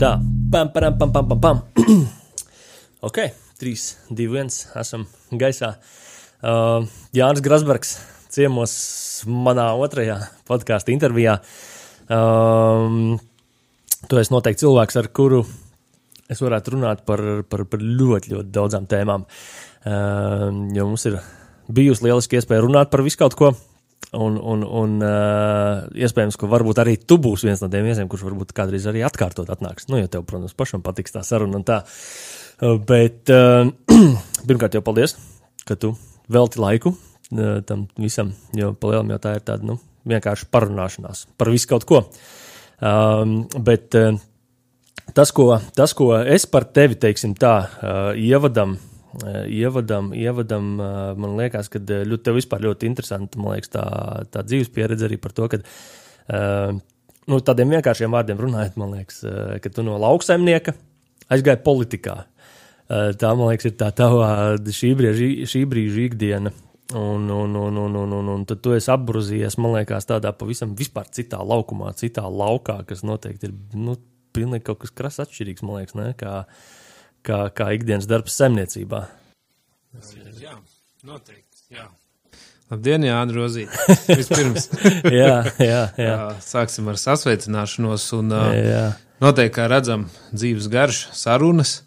Tā, pam, pam, pam, pam, pam. pam. ok, 3, 2, 1. Esam gaisā. Uh, Jānis Grasbergs ciemos manā otrajā podkāstu intervijā. Um, tu esi noteikti cilvēks, ar kuru es varētu runāt par, par, par ļoti, ļoti daudzām tēmām. Um, jo mums ir bijusi lieliski iespēja runāt par visu kaut ko. Un, un, un uh, iespējams, ka varbūt arī tu būsi viens no tiem viesiem, kurš varbūt kādreiz arī atkārtot atnāks. Nu, ja tev, protams, pašam patiks tā saruna un tā. Uh, bet uh, pirmkārt, jau paldies, ka tu velti laiku uh, tam visam, jo palielam jau tā ir tāda, nu, vienkārši parunāšanās par visu kaut ko. Um, bet uh, tas, ko, tas, ko es par tevi, teiksim tā, uh, ievadam, Eh, ievadam, ievadam eh, man liekas, ka eh, ļoti, tev vispār ļoti interesanti liekas, tā, tā dzīves pieredze arī par to, ka nu, tādiem vienkāršiem vārdiem runājot, man liekas, ka tu no lauksaimnieka aizgāji politikā. Tā, man liekas, ir tā tava šī brīža, šī brīža ikdiena. Un, un, un, un, un, un, un tad tu esi apbruzījies, man liekas, tādā pavisam vispār citā laukumā, citā laukā, kas noteikti ir nu, pilnīgi kaut kas krasi atšķirīgs, man liekas, ne? kā, uh, kā, kā ikdienas darbs saimniecībā. Jā, noteikti. Jā. Labdien, Jānis Rozīt. Vispirms. jā, jā, jā. Sāksim ar sasveicināšanos. Un, jā. Noteikti, kā redzam, dzīves garš, sarunas,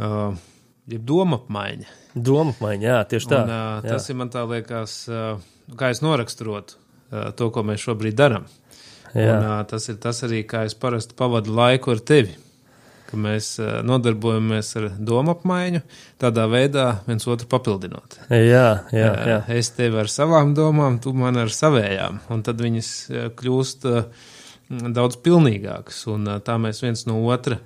jeb doma apmaiņa. Doma apmaiņa, jā, tieši tā. Un, jā. Tas ir man tā liekas, kā es noraksturotu to, ko mēs šobrīd darām. Un, tas ir tas arī, kā es parasti pavadu laiku ar tevi ka mēs eh, nodarbojamies ar domu apmaiņu, tādā veidā viens otru papildinot. Jā, jā, eh, jā. Es tevi ar savām domām, tu man ar savējām, un tad viņas eh, kļūst daudz pilnīgākas, un tā mēs viens no otra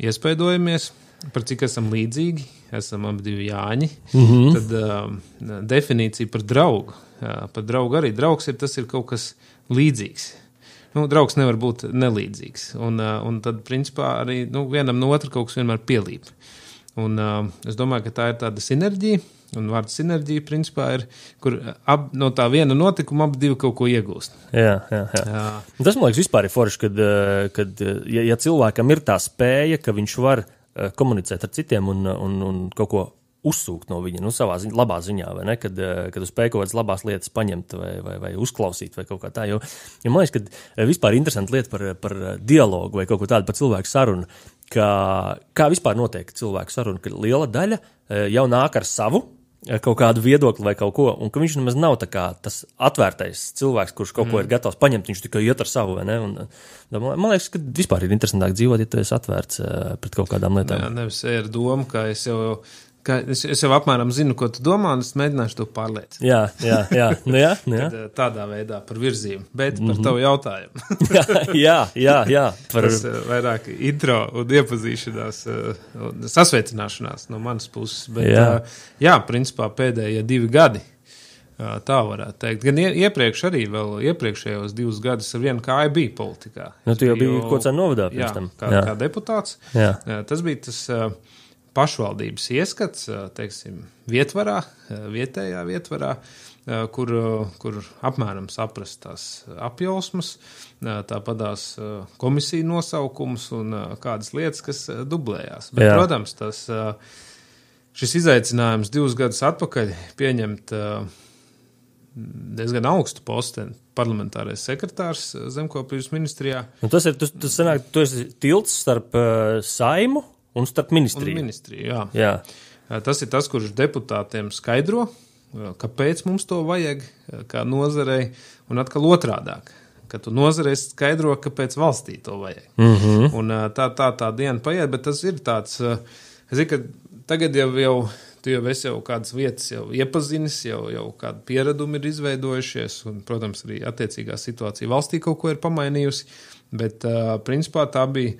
iespaidojamies, par cik esam līdzīgi, esam abi divi Jāņi, mm -hmm. tad uh, definīcija par draugu, uh, par draugu arī. Draugs ir tas ir kaut kas līdzīgs nu, draugs nevar būt nelīdzīgs. Un, un tad, principā, arī nu, vienam no otra kaut kas vienmēr pielīp. Un, es domāju, ka tā ir tāda sinerģija. Un vārds sinerģija, principā, ir, kur ab, no tā viena notikuma abi divi kaut ko iegūst. Jā, jā, jā. jā. Tas, man liekas, vispār ir forši, kad, kad ja, ja cilvēkam ir tā spēja, ka viņš var komunicēt ar citiem un, un, un kaut ko uzsūkt no viņa, nu, savā ziņā, labā ziņā, vai ne? Kad, eh, kad uz spēju kaut kādas labās lietas paņemt vai, vai, vai uzklausīt vai kaut kā tā. Jo, ja man liekas, ka eh, vispār ir interesanti lieta par, par dialogu vai kaut ko tādu par cilvēku sarunu, ka, kā vispār notiek cilvēku saruna, ka liela daļa eh, jau nāk ar savu kaut kādu viedokli vai kaut ko, un ka viņš nemaz nav tas atvērtais cilvēks, kurš kaut mm. ko ir gatavs paņemt, viņš tikai iet ar savu. Un, man liekas, ka vispār ir interesantāk dzīvot, ja tu esi atvērts pret kaut kādām lietām. Jā, nevis ar domu, ka es jau Es, es jau apmēram zinu, ko tu domā, un es mēģināšu to pārliecināt. Jā, jā, jā. Nu, jā, nu, jā. Tad, eh, tādā veidā par virzību, bet par mm -hmm. tavu jautājumu. jā, jā, jā. Par... Tas uh, vairāk intro un iepazīšanās, uh, un sasveicināšanās no manas puses. Bet, jā, jā principā pēdējie divi gadi. Tā varētu teikt. Gan iepriekš, arī vēl iepriekšējos divus gadus ar vienu kāju bija politikā. Nu, tu jau biji kaut kādā novadā pirms tam. Kā, jā. kā deputāts. Jā. Tas bija tas. Uh, pašvaldības ieskats, teiksim, vietvarā, vietējā vietvarā, kur, kur apmēram saprast tās apjausmas, tāpatās komisiju nosaukums un kādas lietas, kas dublējās. Bet, Jā. protams, tas, šis izaicinājums divus gadus atpakaļ pieņemt diezgan augstu posteni parlamentārais sekretārs zemkopības ministrijā. Un tas ir, tas, tas sanāk, tu esi tilts starp uh, saimu Un starp ministriju. Un ministriju jā. Jā. Tas ir tas, kurš deputātiem skaidro, kāpēc mums to vajag, kā nozarei, un atkal otrādāk. Ka tu nozarei skaidro, kāpēc valstī to vajag. Mm -hmm. Un tā, tā, tā diena paiet, bet tas ir tāds, zinu, ka tagad jau, jau tu jau esi jau kādas vietas jau iepazinis, jau, jau kāda pieredumi ir izveidojušies, un, protams, arī attiecīgā situācija valstī kaut ko ir pamainījusi, bet, uh, principā, tā bija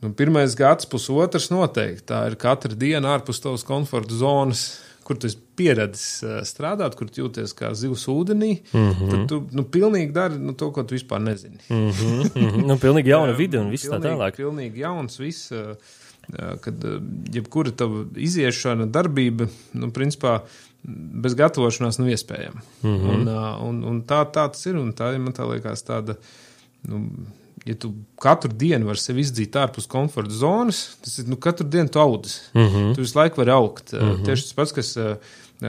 Nu, pirmais gads, pusotrs noteikti. Tā ir katra diena ārpus tavas komforta zonas, kur tu esi pieredzējis uh, strādāt, kur jūties kā zivs ūdenī. Mm -hmm. Tad tu nu, pilnīgi dari nu, to, ko tu vispār nezini. Mm -hmm, mm -hmm. nu, pilnīgi jauna vide un viss tā tālāk. Pilnīgi jauns viss. Uh, kad jebkura tava iziešana, darbība, nu, principā, bez gatavošanās nav iespējama. Mm -hmm. un, un, un tā, tā tas ir. Un tā ir man tā liekas tāda. Nu, ja tu katru dienu vari sevi izdzīt ārpus komforta zonas, tas ir nu, katru dienu tu audz. Mm -hmm. Tu visu laiku vari augt. Mm -hmm. Tieši tas pats, kas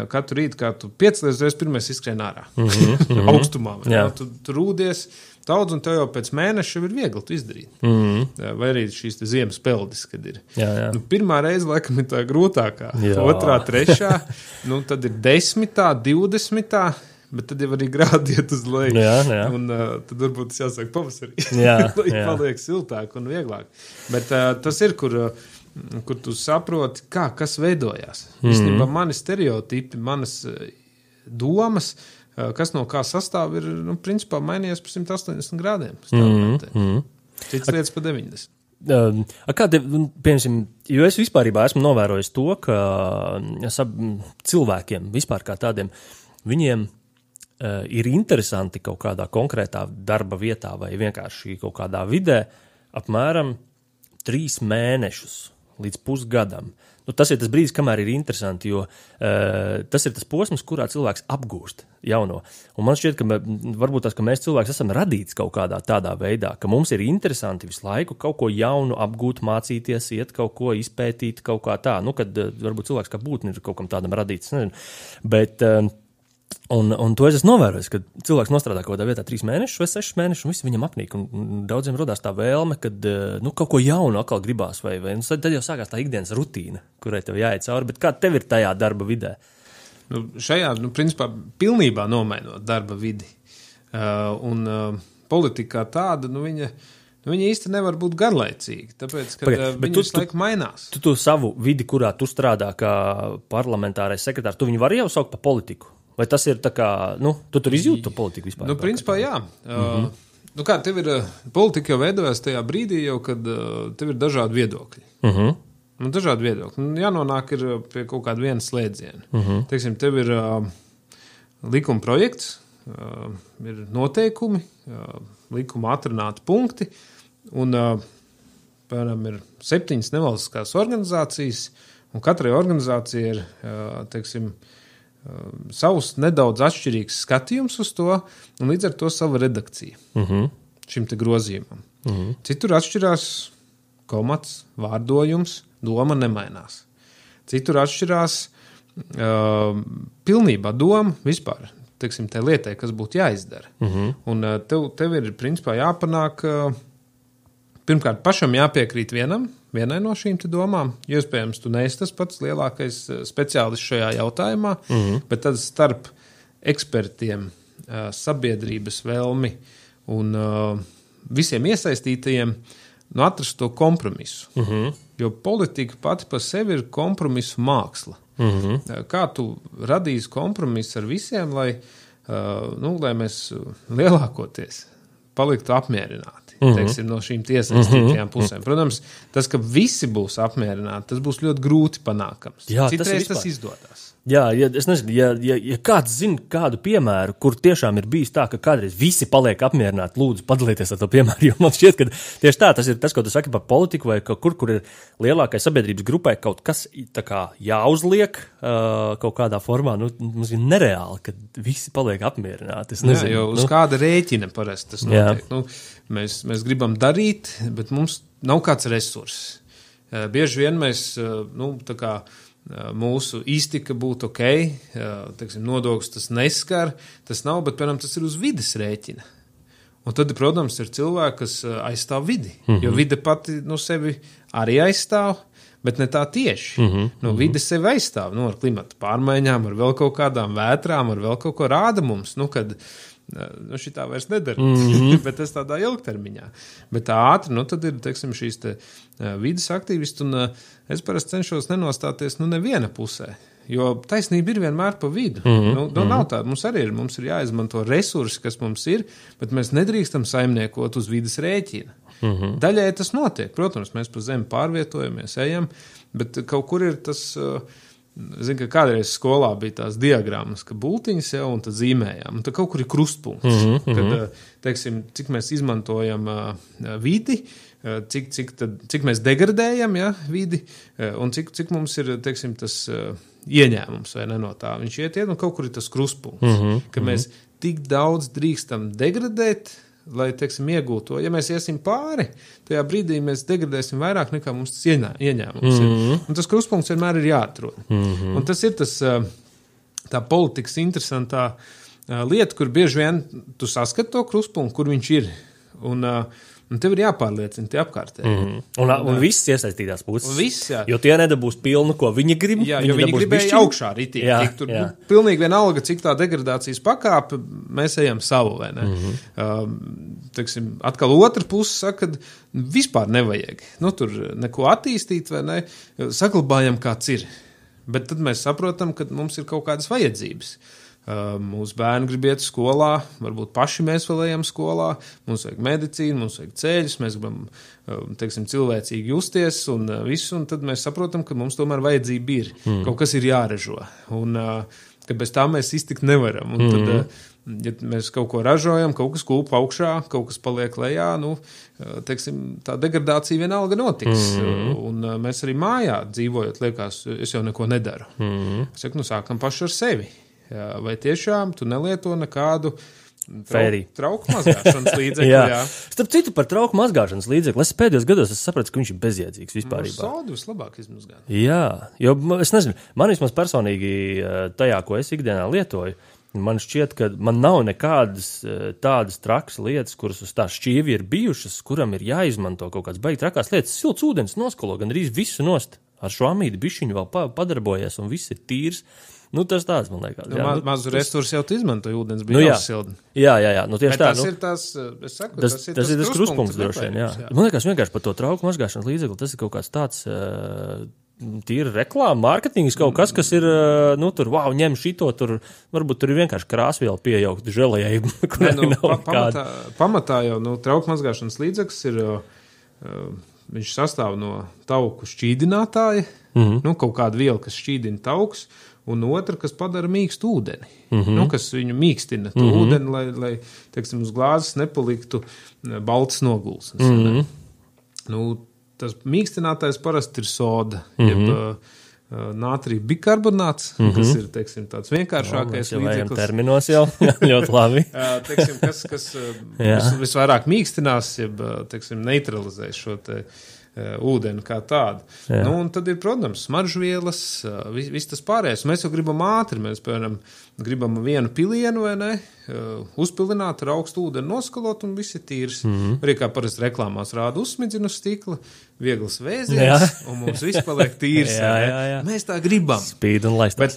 katru rītu, kā tu piecas reizes pirmais izskrien ārā. Mm -hmm. Augstumā. Jā. ne? Tu, tu rūdies daudz, un tev jau pēc mēneša ir viegli to izdarīt. Mm -hmm. Vai arī šīs ziemas peldes, kad ir. Jā, jā. Nu, pirmā reize, laikam, ir tā grūtākā. Jā. Otrā, trešā, nu, tad ir desmitā, divdesmitā, bet tad jau arī grādi iet uz leju. Jā, jā. Un uh, tad varbūt tas jāsaka pavasarī. Jā, lai jā. paliek siltāk un vieglāk. Bet uh, tas ir, kur, uh, kur tu saproti, kā, kas veidojās. Mm Mhm. -hmm. Īstenībā mani stereotipi, manas uh, domas, uh, kas no kā sastāv, ir nu, principā mainījies par 180 grādiem. Mm Mm. -hmm. Cits lietas pa 90. Um, a kā tev, un, piemēram, jo es vispār esmu novērojis to, ka um, sab, cilvēkiem vispār kā tādiem, viņiem uh, ir interesanti kaut kādā konkrētā darba vietā vai vienkārši kaut kādā vidē apmēram trīs mēnešus līdz pusgadam. Nu, tas ir tas brīdis, kamēr ir interesanti, jo uh, tas ir tas posms, kurā cilvēks apgūst jauno. Un man šķiet, ka mē, varbūt tas, ka mēs cilvēki esam radīti kaut kādā tādā veidā, ka mums ir interesanti visu laiku kaut ko jaunu apgūt, mācīties, iet kaut ko izpētīt, kaut kā tā. Nu, kad uh, varbūt cilvēks kā būtne ir kaut kam tādam radīts. Nezinu. Bet, uh, Un, un to es esmu novērojis, ka cilvēks strādā kaut kādā vietā trīs mēnešus vai sešus mēnešus, un viss viņam apnīk. Un, un daudziem radās tā vēlme, ka nu, kaut ko jaunu atkal gribās, vai, vai nu, tad jau sākās tā ikdienas rutīna, kurai tev jāiet cauri. Bet kā tev ir tajā darba vidē? Nu, šajā, nu, principā, pilnībā nomainot darba vidi. Uh, un uh, politika kā tāda, nu, viņa, nu, viņa īsti nevar būt garlaicīga. Tāpēc, ka Pagaid, bet viņa tu- visu laiku mainās. Tu, tu savu vidi, kurā tu strādā kā parlamentārais sekretārs, tu viņu vari jau saukt par politiku. Vai tas ir tā kā, nu, tu tur izjūti politiku vispār? Nu, principā, jā. Uh, mm -hmm. nu, kā tev ir uh, politika jau veidojas tajā brīdī, jau, kad uh, tev ir dažādi viedokļi. Uh -huh. Nu, dažādi viedokļi. Nu, jānonāk uh, pie kaut kāda viena slēdziena. Uh -huh. Teiksim, tev ir uh, likuma projekts, uh, ir noteikumi, uh, likuma atrunāti punkti, un, uh, piemēram, ir septiņas nevalstiskās organizācijas, un katrai organizācijai ir, uh, teiksim, uh, savs nedaudz atšķirīgs skatījums uz to, un līdz ar to sava redakcija Uh -huh. šim grozījumam. Uh -huh. Citur atšķirās komats, vārdojums, doma nemainās. Citur atšķirās uh, pilnībā doma vispār. Teiksim, tai lietai, kas būtu jāizdara. Uh -huh. Un uh, tev, tev ir principā jāpanāk, uh, pirmkārt, pašam jāpiekrīt vienam, vienai no šīm domām. Iespējams, tu neesi tas pats lielākais uh, speciālists šajā jautājumā, uh -huh. bet tad starp ekspertiem, uh, sabiedrības vēlmi un uh, visiem iesaistītajiem nu, atrast to kompromisu. Uh -huh. Jo politika pati par sevi ir kompromisu māksla. Uh -huh. Kā tu radīsi kompromisu ar visiem, lai, nu, lai mēs lielākoties paliktu apmierināti uh -huh. teiksim, no šīm iesaistītajām pusēm? Protams, tas, ka visi būs apmierināti, tas būs ļoti grūti panākams. Jā, tas Citreiz tas, vispār. izdodas. Jā, ja, es nezinu, ja, ja, ja kāds zina kādu piemēru, kur tiešām ir bijis tā, ka kādreiz visi paliek apmierināti, lūdzu, padalieties ar to piemēru. Jo man šķiet, ka tieši tā tas ir tas, ko tu saki par politiku, vai ka kur, kur ir lielākai sabiedrības grupai kaut kas kā jāuzliek uh, kaut kādā formā. Nu, mums ir nereāli, ka visi paliek apmierināti. Es Jā, nezinu, jo uz nu, kāda rēķina parasti tas Jā. notiek. Nu, mēs, mēs gribam darīt, bet mums nav kāds resurss. Bieži vien mēs, nu, tā kā mūsu iztika būtu ok, eh, teiksim, nodoklis tas neskar, tas nav, bet, piemēram, tas ir uz vidas rēķina. Un tad, protams, ir cilvēki, kas eh, aizstāv vidi, mm -hmm. jo vide pati no sevi arī aizstāv. Bet ne tā tieši. Mm -hmm. nu, vide sevi aizstāv nu, ar klimatu pārmaiņām, ar vēl kaut kādām vētrām, ar vēl kaut ko rāda mums. Nu, kad, nu, šī tā vairs nedara. Mm -hmm. bet tas tādā ilgtermiņā. Bet ātri, nu, tad ir teiksim, šīs te, vidas aktīvisti, un es parasti cenšos nenostāties nu, neviena pusē. Jo taisnība ir vienmēr pa vidu. Mm -hmm. nu, nu, nav tā, mums arī ir, mums ir jāizmanto resursi, kas mums ir, bet mēs nedrīkstam saimniekot uz vidas rēķina. Mm -hmm. Daļai tas notiek. Protams, mēs pa zemi pārvietojamies, ejam, bet kaut kur ir tas. Uh, Zinu, ka kādreiz skolā bija tās diagrammas, ka būtiņas jau un tad zīmējām. Un tad kaut kur ir krustpunkts, mm Mhm, -hmm. kad, uh, teiksim, cik mēs izmantojam uh, vidi, uh, cik, cik, tad, cik mēs degradējam ja, vidi uh, un cik, cik mums ir teiksim, tas ieņēmums vai ne no tā. Viņš iet, iet un kaut kur ir tas krustpunkts, mm Mhm, -hmm. ka mēs tik daudz drīkstam degradēt lai teiksim, iegūtu. Ja mēs iesim pāri, tajā brīdī mēs degradēsim vairāk nekā mums ieņē, ieņēmums mm -hmm. ir. Un tas kruspunkts vienmēr ir jāatrod. Mm -hmm. Un tas ir tas, tā politikas interesantā lieta, kur bieži vien tu saskati to kruspunktu, kur viņš ir. Un, uh, Un tev ir jāpārliecina tie apkārtēji. Mm -hmm. Un, un, un viss iesaistītās puses. Viss, jā. Jo tie nedabūs pilnu, ko viņi grib. Jā, viņi viņi gribēja bišķiņu. augšā ritīgi. Jā, tik, tur, jā. Nu, pilnīgi vienalga, cik tā degradācijas pakāpe, mēs ejam savu, vai ne? Mm -hmm. uh, teksim, atkal otra puse saka, ka vispār nevajag. Nu, tur neko attīstīt, vai ne? Saglabājam, kāds ir. Bet tad mēs saprotam, ka mums ir kaut kādas vajadzības. Uh, Mūsu bērni grib iet skolā, varbūt paši mēs vēl ejam skolā. Mums vajag medicīnu, mums vajag ceļus, mēs gribam teiksim, cilvēcīgi justies un visu. Un tad mēs saprotam, ka mums tomēr vajadzība ir. Mm. Kaut kas ir jāražo. Un ka bez tā mēs iztikt nevaram. Un tad, mm. ja mēs kaut ko ražojam, kaut kas kūp augšā, kaut kas paliek lejā, nu, teiksim, tā degradācija vienalga notiks. Mm. Un mēs arī mājā dzīvojot, liekas, es jau neko nedaru. Mm. Es saku, nu, sākam paši ar sevi. Jā, vai tiešām tu nelieto nekādu Fērī. Trauku mazgāšanas līdzekli. jā. jā. Starp citu, par trauku mazgāšanas līdzekli. Es pēdējos gados es sapratu, ka viņš ir bezjēdzīgs vispār. Saudu vislabāk izmazgāt. Jā, jo es nezinu, man vismaz personīgi tajā, ko es ikdienā lietoju. Man šķiet, ka man nav nekādas tādas trakas lietas, kuras uz tā šķīvi ir bijušas, kuram ir jāizmanto kaut kādas beigas trakās lietas. Silts ūdens noskalo gan arī visu nost. Ar šo amīdu bišķiņu vēl padarbojies, un viss ir tīrs. Nu, tas tāds, man liekas. Nu, jā, ma nu, mazu resursu jau izmantoja, ūdens bija nu, jā. silda. Jā, jā, jā. Nu, tieši Bet tā. Tas nu, ir tas, es saku, tas, tas, ir tas, tas, tas kruspunkts droši vien, jā. jā. Man liekas, vienkārši par to trauku mazgāšanas līdzekli, tas ir kaut kāds tāds. Uh, Tīra reklāma, mārketings kaut kas, kas ir, nu, tur, wow, ņem šito, tur, varbūt tur ir vienkārši krāsviela piejaukta žēlējai, nu, pa, pamatā, pamatā jau, nu, trauku mazgāšanas līdzeklis ir, uh, viņš sastāv no tauku šķīdinātāja, mm -hmm. nu, kaut kāda viela, kas šķīdina taukus, un otra, kas padara mīkstu ūdeni. Mm -hmm. nu, kas viņu mīkstina, to mm -hmm. ūdeni, lai, lai teiksim, uz glāzes nepaliktu eh, balts nogulsnes. Mm -hmm. nu, tas mīkstinātājs parasti ir soda. Mm -hmm. jeb, uh, Nātrija bikarbonāts, mm -hmm. kas ir teiksim, tāds vienkāršākais no, līdzeklis. Terminos jau ļoti labi. teiksim, kas kas vis, visvairāk mīkstinās, jeb teiksim, neutralizēs šo te, uh, Eh, ūdeni kā tādu. Jā. Nu, un tad ir, protams, smaržvielas, eh, viss vis tas pārējais. Mēs jau gribam ātri, mēs, piemēram, gribam vienu pilienu vai ne, eh, uzpilināt ar augstu ūdeni, noskalot, un viss ir tīrs. Mm -hmm. Arī kā parasti reklāmās rāda uzsmidzinu stikla, viegls vēziens, un mums viss paliek tīrs. jā, jā, jā. Mēs tā gribam. Spīd un laist. Bet,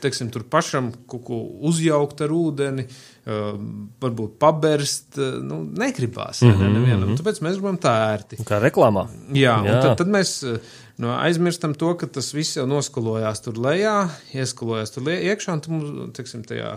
teiksim, tur pašam kaut ko uzjaukt ar ūdeni varbūt paberst, nu, negribās. Mm -hmm. nevienam. Tāpēc mēs gribam tā ērti. Kā reklāmā. Jā, Jā. Tad, tad mēs nu, aizmirstam to, ka tas viss jau noskalojās tur lejā, ieskalojās tur iekšā, un tam, teiksim, tajā.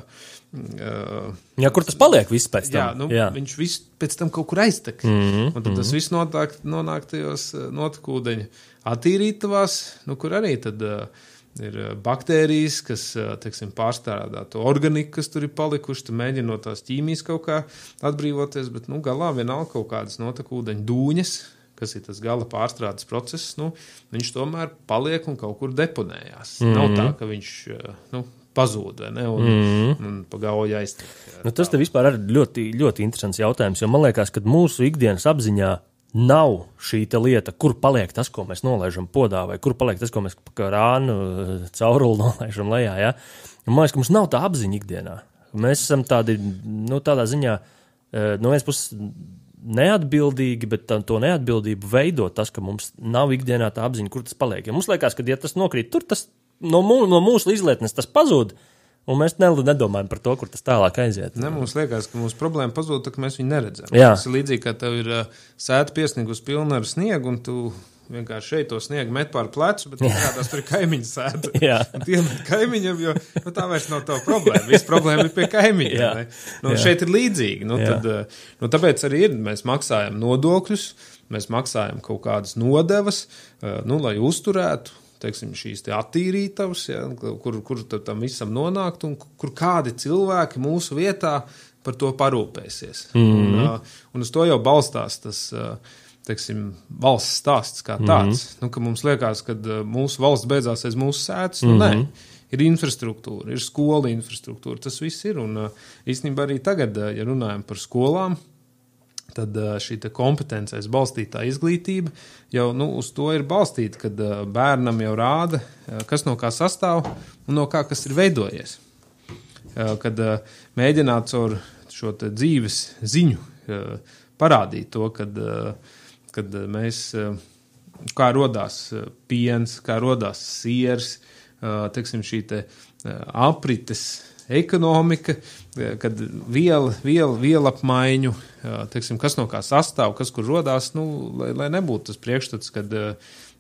Uh, jā, kur tas paliek viss pēc tam? Jā, nu, jā. viņš viss pēc tam kaut kur aiztek. Mm -hmm. Un tad mm -hmm. tas viss nonāk, nonāk tajos notekūdeņu attīrītavās, nu, kur arī tad. Uh, ir eh, baktērijas, kas eh, teiksim, pārstrādā to organiku, kas tur ir palikuši, mēģina no tās ķīmijas kaut kā atbrīvoties, bet nu, galā vienalga kaut kādas notekūdeņu dūņas. Kas ir tas gala pārstrādes process, nu, viņš tomēr paliek un kaut kur deponējās. Mm -hmm. Nav tā, ka viņš eh, nu, pazūd vai ne, un, mm -hmm. un pa gauju aiztiek. Nu, tas te vispār ir ļoti, ļoti interesants jautājums, jo man liekas, ka mūsu ikdienas apziņā nav šī lieta, kur paliek tas, ko mēs nolaižam podā, vai kur paliek tas, ko mēs rānu eh, cauruli nolaižam lejā. Ja? Un man liekas, ka mums nav tā apziņa ikdienā. Mēs esam tādi, nu, tādā ziņā, eh, no vienas puses, neatbildīgi, bet to neatbildību veido tas, ka mums nav ikdienā tā apziņa, kur tas paliek. Ja mums liekas, ka, ja tas nokrīt tur, tas no, mū, no mūsu izlietnes tas pazūd. Un mēs nedomājam par to, kur tas tālāk aiziet. Ne, mums liekas, ka mūsu problēma pazūd, ka mēs viņu neredzam. Jā. Tas ir līdzīgi, kā tev ir sēta piesniegus pilna ar sniegu, un tu vienkārši šeit to sniegu met pār plecu, bet tās tur ir kaimiņu sēta. Jā. Iemet kaimiņam, jo nu, tā vairs nav tava problēma. Viss problēma ir pie kaimiņa. Jā. Nu, Jā. Šeit ir līdzīgi. Nu, tad, uh, nu, tāpēc arī ir, mēs maksājam nodokļus, mēs maksājam kaut kādas nodevas, uh, nu, lai uzturētu teiksim, šīs te attīrītavas, ja, kur, kur tam visam nonākt, un kur kādi cilvēki mūsu vietā par to parūpēsies. Mm -hmm. un, uh, un uz to jau balstās tas. Uh, teiksim, valsts stāsts kā tāds. Mm -hmm. nu, mums liekas, ka uh, mūsu valsts beidzās aiz mūsu sēdes. Nu, mm -hmm. Nē, ir infrastruktūra, ir skola infrastruktūra. Tas viss ir. Un īstenībā arī tagad, ja runājam par skolām, tad šī kompetencijas balstītā izglītība jau nu, uz to ir balstīta, kad bērnam jau rāda, kas no kā sastāv un no kā kas ir veidojies. Kad mēģināt caur šo dzīves ziņu parādīt to, kad, kad mēs, kā radās piens, kā radās siers, teiksim, šī te aprites ekonomika, kad viela, viela, viela apmaiņu, teiksim, kas no kā sastāv, kas kur rodās, nu, lai, lai nebūtu tas priekšstats, kad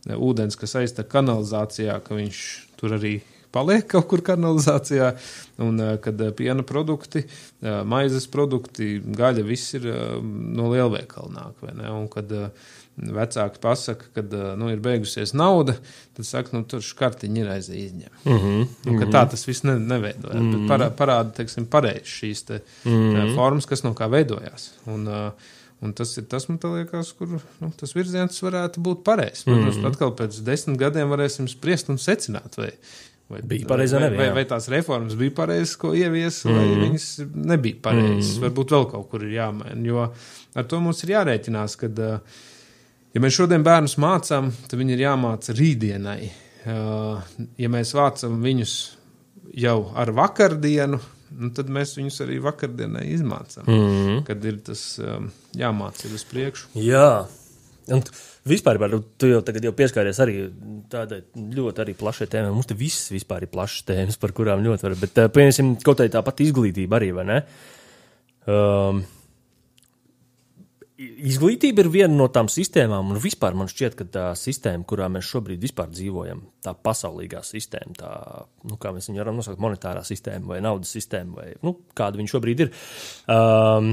ūdens, kas aiztek kanalizācijā, ka viņš tur arī paliek kaut kur kanalizācijā, un kad piena produkti, maizes produkti, gaļa, viss ir no lielveikala nāk? Un kad vecāki pasaka, ka nu, ir beigusies nauda, tad saka, nu, tur škartiņi ir aiz izņem. Mm -hmm. nu, tā tas viss ne, neveidojas. Mm -hmm. Parā, parāda, teiksim, pareizi šīs te, mm -hmm. formas, kas no kā veidojās. Un, uh, Un tas ir tas, man liekas, kur nu, tas virziens varētu būt pareizs. Mm -hmm. atkal pēc desmit gadiem varēsim spriest un secināt, vai, vai, bija pareizi, vai, vai, vai tās reformas bija pareizas, ko ievies, mm vai mhm. viņas nebija pareizas. Mm. Varbūt vēl kaut kur ir jāmaina. Jo ar to mums ir jārēķinās, kad uh, Ja mēs šodien bērnus mācām, tad viņi ir jāmāca rītdienai. Ja mēs vācam viņus jau ar vakardienu, nu, tad mēs viņus arī vakardienai izmācām. Mm -hmm. Kad ir tas jāmācās uz priekšu. Jā. Un vispār, tu jau tagad jau pieskāries arī tādai ļoti arī plašai tēmai. Mums te viss vispār ir plašas tēmas, par kurām ļoti var. Bet, pieņemsim, kaut kā tāpat izglītība arī, vai ne? Um, Izglītība ir viena no tām sistēmām, un vispār man šķiet, ka tā sistēma, kurā mēs šobrīd dzīvojam, tā pasaulīgā sistēma, tā, nu, kā mēs viņu varam nosaukt, monetārā sistēma vai naudas sistēma, vai nu, kāda viņa šobrīd ir. Um,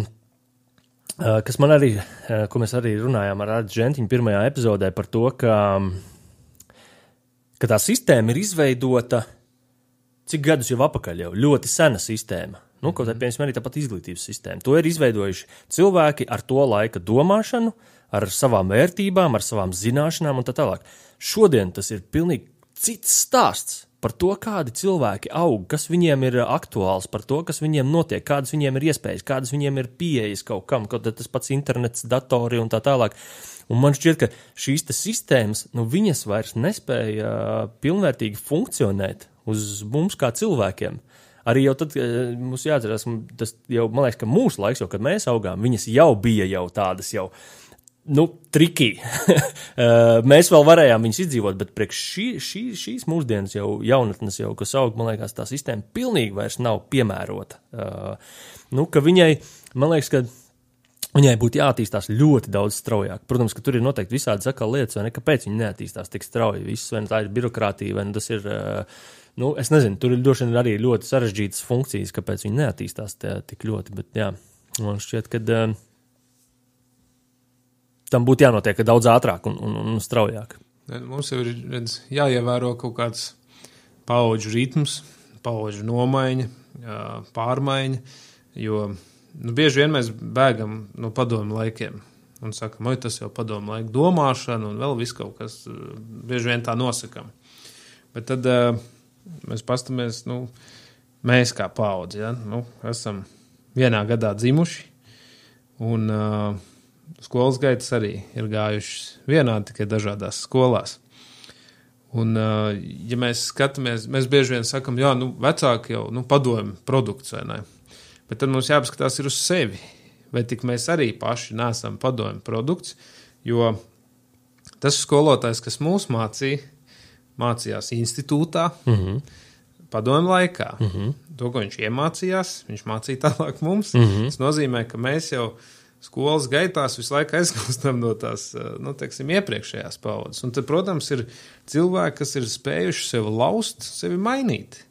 kas man arī, uh, ko mēs arī runājām ar Ardu Žentiņu pirmajā epizodē par to, ka, ka tā sistēma ir izveidota cik gadus jau atpakaļ, jau ļoti sena sistēma. Nu, kaut kā piemēram, arī tāpat izglītības sistēma. To ir izveidojuši cilvēki ar to laika domāšanu, ar savām vērtībām, ar savām zināšanām un tā tālāk. Šodien tas ir pilnīgi cits stāsts par to, kādi cilvēki aug, kas viņiem ir aktuāls, par to, kas viņiem notiek, kādas viņiem ir iespējas, kādas viņiem ir pieejas kaut kam, kaut tas pats internets, datori un tā tālāk. Un man šķiet, ka šīs sistēmas, nu, viņas vairs nespēja pilnvērtīgi funkcionēt uz mums kā cilvēkiem. Arī jau tad mums jāatcerās, tas jau, man liekas, ka mūsu laiks, jau, kad mēs augām, viņas jau bija jau tādas jau. Nu, triki. mēs vēl varējām viņus izdzīvot, bet priekš šī, šī, šīs mūsdienas jau jaunatnes, jau, kas aug, man liekas, tā sistēma pilnīgi vairs nav piemērota. Uh, nu, ka viņai, man liekas, ka Viņai būtu jāattīstās ļoti daudz straujāk. Protams, ka tur ir noteikti visādi sakā lietas, vai ne? Kāpēc viņi neattīstās tik strauji? Viss, vai nu tā ir birokrātija, vai nu tas ir uh, nu, es nezinu, tur ir droši vien arī ļoti sarežģītas funkcijas, kāpēc viņi neattīstās tā, tik ļoti. Bet, jā, man šķiet, ka uh, tam būtu jānotiek daudz ātrāk un, un, un straujāk. Mums jau ir redz, jāievēro kaut kāds paudžu ritms, paudžu nomaiņa, pārmaiņa. Jo nu, bieži vien mēs bēgam no padomu laikiem un sakam, oi, tas jau padomu laiku domāšana un vēl viss kaut kas. Bieži vien tā nosakām. Bet tad uh, mēs paskatāmies, nu, mēs kā paudze, ja, nu, esam vienā gadā dzimuši, un uh, skolas gaitas arī ir gājušas vienādi, tikai dažādās skolās. Un, uh, ja mēs skatāmies, mēs bieži vien sakam, jā, nu, vecāki jau nu, padomju produkts vai ne. Bet tad mums jāpaskatās uz sevi. Vai tik mēs arī paši nesam padomju produkts, jo tas skolotājs, kas mūs mācīja, mācījās institūtā, mm -hmm. padomju laikā. Mm -hmm. To, ko viņš iemācījās, viņš mācīja tālāk mums. Mm -hmm. Tas nozīmē, ka mēs jau skolas gaitās visu laiku aizgūstam no tās nu, teiksim, iepriekšējās paudzes. Un tad, protams, ir cilvēki, kas ir spējuši sevi laust, sevi mainīt.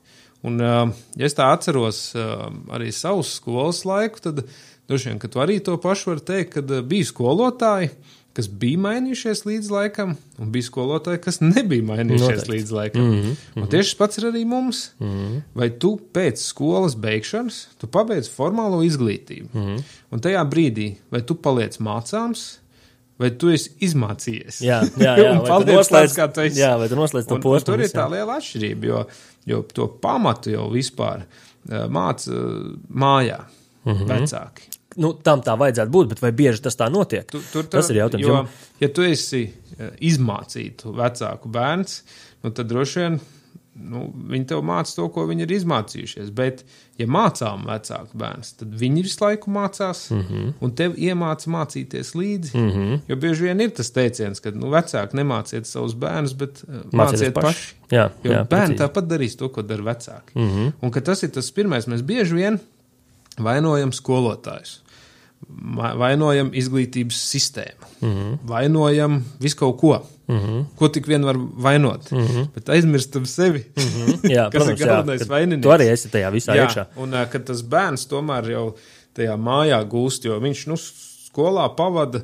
Un, ja es tā atceros arī savus skolas laiku, tad droši vien, ka tu arī to pašu vari teikt, kad bija skolotāji kas bija mainījušies līdz laikam, un bija skolotāji, kas nebija mainījušies Noteikti. līdz laikam. Mm -hmm. Un tieši tas pats ir arī mums. Mm -hmm. Vai tu pēc skolas beigšanas, tu pabeidz formālo izglītību, mm -hmm. un tajā brīdī, vai tu paliec mācāms, vai tu esi izmācījies? Jā, jā, jā paldies, tāds, kā tu esi. Jā, vai tu noslēdz to posmu. Tur ir tā liela atšķirība, jo, jo to pamatu jau vispār uh, māca uh, mājā mm -hmm. vecāki nu, tam tā vajadzētu būt, bet vai bieži tas tā notiek? Tu, tur tas ir jautājums. Jo, ja tu esi eh, izmācītu vecāku bērns, nu, tad droši vien nu, viņi tev māca to, ko viņi ir izmācījušies. Bet, ja mācām vecāku bērnu, tad viņi visu laiku mācās, mm -hmm. un tev iemāca mācīties līdzi. Mm -hmm. Jo bieži vien ir tas teiciens, ka nu, vecāki nemāciet savus bērnus, bet uh, māciet paši. paši. Jā, jo jā, bērni precīzi. tāpat darīs to, ko dara vecāki. Mm -hmm. Un tas ir tas pirmais, mēs bieži vien vainojam skolotājus. Vainojam izglītības sistēmu, mm. -hmm. vainojam visu kaut ko, mm -hmm. ko tik vien var vainot, mm -hmm. bet aizmirstam sevi. Mm -hmm. Jā, Kas ir protams, jā, galvenais ka vaininieks? Tu arī esi tajā visā Jā, iekšā. un ā, kad tas bērns tomēr jau tajā mājā gūst, jo viņš nu, skolā pavada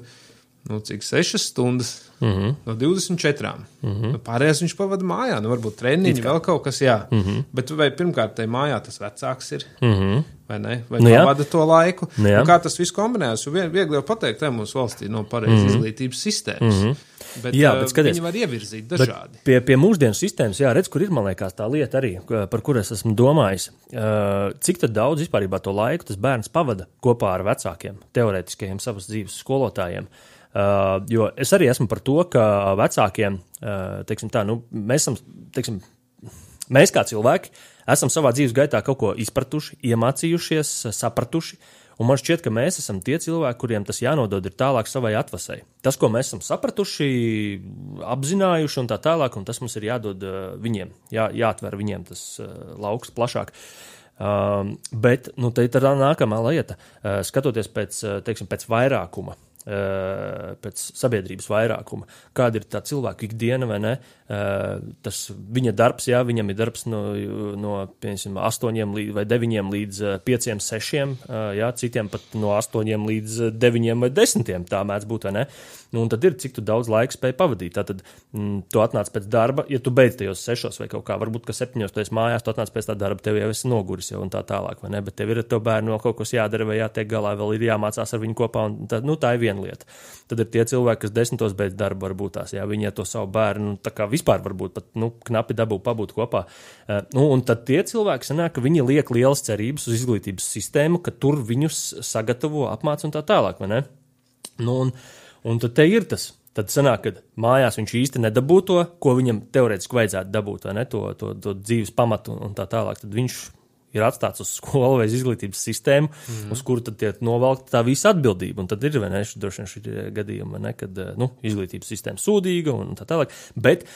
nu, cik 6 stundas mm Mhm. -hmm. no 24. Mm -hmm. Pārējās viņš pavada mājā, nu, varbūt treniņi, vēl kaut kas, jā. Mm Mhm. -hmm. Bet vai pirmkārt, tai mājā tas vecāks ir? Mm -hmm. Vai ne? Vai Nu nu, pavada to laiku? Nu. Un kā tas viss kombinējas? Viegli jau pateikt, ka mūsu valstī nav pareizas mm -hmm. izglītības sistēmas. Mm -hmm. Bet, Mhm. Jā, ā, bet skaties. viņi var ievirzīt dažādi. Pie, pie mūsdienu sistēmas, jā, redz, kur ir man liekas, tā lieta arī, par kuru es esmu domājis. Uh, cik daudz vispār to laiku tas bērns pavada kopā ar vecākiem, teorētiskajiem savas dzīves skolotājiem? Uh, jo es arī esmu par to, ka vecākiem, uh, teiksim tā, nu, mēs esam, teiksim, mēs kā cilvēki esam savā dzīves gaitā kaut ko izpratuši, iemācījušies, sapratuši. Un man šķiet, ka mēs esam tie cilvēki, kuriem tas jānodod ir tālāk savai atvasai. Tas, ko mēs esam sapratuši, apzinājuši un tā tālāk, un tas mums ir jādod uh, viņiem, jā, jāatver viņiem tas uh, lauks plašāk. Um, bet nu, te ir tā nākamā lieta, uh, skatoties pēc, uh, teiksim, pēc vairākuma. Pēc sabiedrības vairākuma, kāda ir tā cilvēka ikdiena, vai ne? Uh, Tas viņa darbs, jā, viņam ir darbs no, no piemēram, 8 līdz, vai 9 līdz uh, 5, 6, uh, jā, citiem pat no 8 līdz uh, 9 vai 10. Tā mēdz būt, vai ne? Nu, un tad ir cik daudz laika spēj pavadīt. Tad mm, tu atnāc pēc darba, ja tu beidz tajos 6 vai kaut kā, varbūt ka 7 tu esi mājās, tu atnāc pēc tā darba, tev jau esi noguris jau un tā tālāk, vai ne? Bet tev ir to bērnu kaut kas jādara vai jātiek galā, vēl ir jāmācās ar viņu kopā, tā, nu, tā ir viena lieta. Tad ir tie cilvēki, kas desmitos beidz darbu, varbūt tās, jā, viņi to savu bērnu, nu, tā kā vispār varbūt pat, nu, knapi dabū pabūt kopā. Uh, nu, un tad tie cilvēki sanāk, ka viņi liek lielas cerības uz izglītības sistēmu, ka tur viņus sagatavo, apmāca un tā tālāk, vai ne? Nu, un, un tad te ir tas. Tad sanāk, ka mājās viņš īsti nedabū to, ko viņam teorētiski vajadzētu dabūt, vai ne? To, to, to dzīves pamatu un tā tālāk. Tad viņš ir atstāts uz skolu vai izglītības sistēmu, mm. uz kuru tad tiek novelkta tā visa atbildība. Un tad ir, vai ne, ši- droši vien šī gadījuma, ne, kad eh, nu, izglītības sistēma sūdīga un tā tālāk. Bet,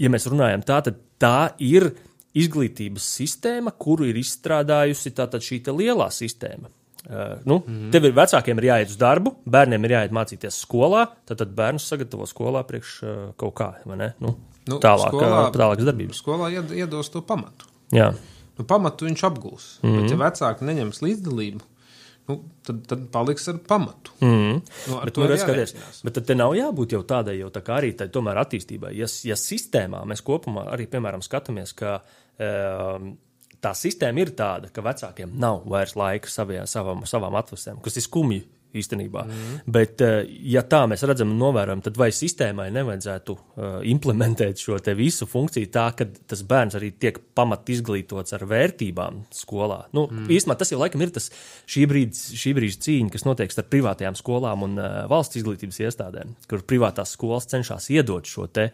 ja mēs runājam tā, tad tā ir izglītības sistēma, kuru ir izstrādājusi šī lielā sistēma. Uh, nu, mm -hmm. Tev ir vecākiem ir jāiet uz darbu, bērniem ir jāiet mācīties skolā, tad, tad bērns sagatavo skolā priekš uh, kaut kā, vai ne? Nu, nu, tālāk, skolā, tālākas darbības. Skolā ied, iedos to pamatu. Jā, Nu, pamatu viņš apgūs. Mm -hmm. Bet, ja vecāki neņems līdzdalību, nu, tad, tad paliks ar pamatu. Mm -hmm. nu, ar bet, nu, skaties, bet tad nav jābūt jau tādai, jau tā kā arī tai tomēr attīstībai. Ja, ja sistēmā mēs kopumā arī, piemēram, skatāmies, ka um, tā sistēma ir tāda, ka vecākiem nav vairs laika savajā, savam, savām atvasēm, kas ir skumji īstenībā. Mm. Bet, eh, ja tā mēs redzam un novērojam, tad vai sistēmai nevajadzētu uh, implementēt šo visu funkciju tā, ka tas bērns arī tiek pamat izglītots ar vērtībām skolā? Nu, mm. Īstenībā tas jau laikam ir tas šī brīdis, šī brīdis cīņa, kas notiek starp privātajām skolām un uh, valsts izglītības iestādēm, kur privātās skolas cenšas iedot šo te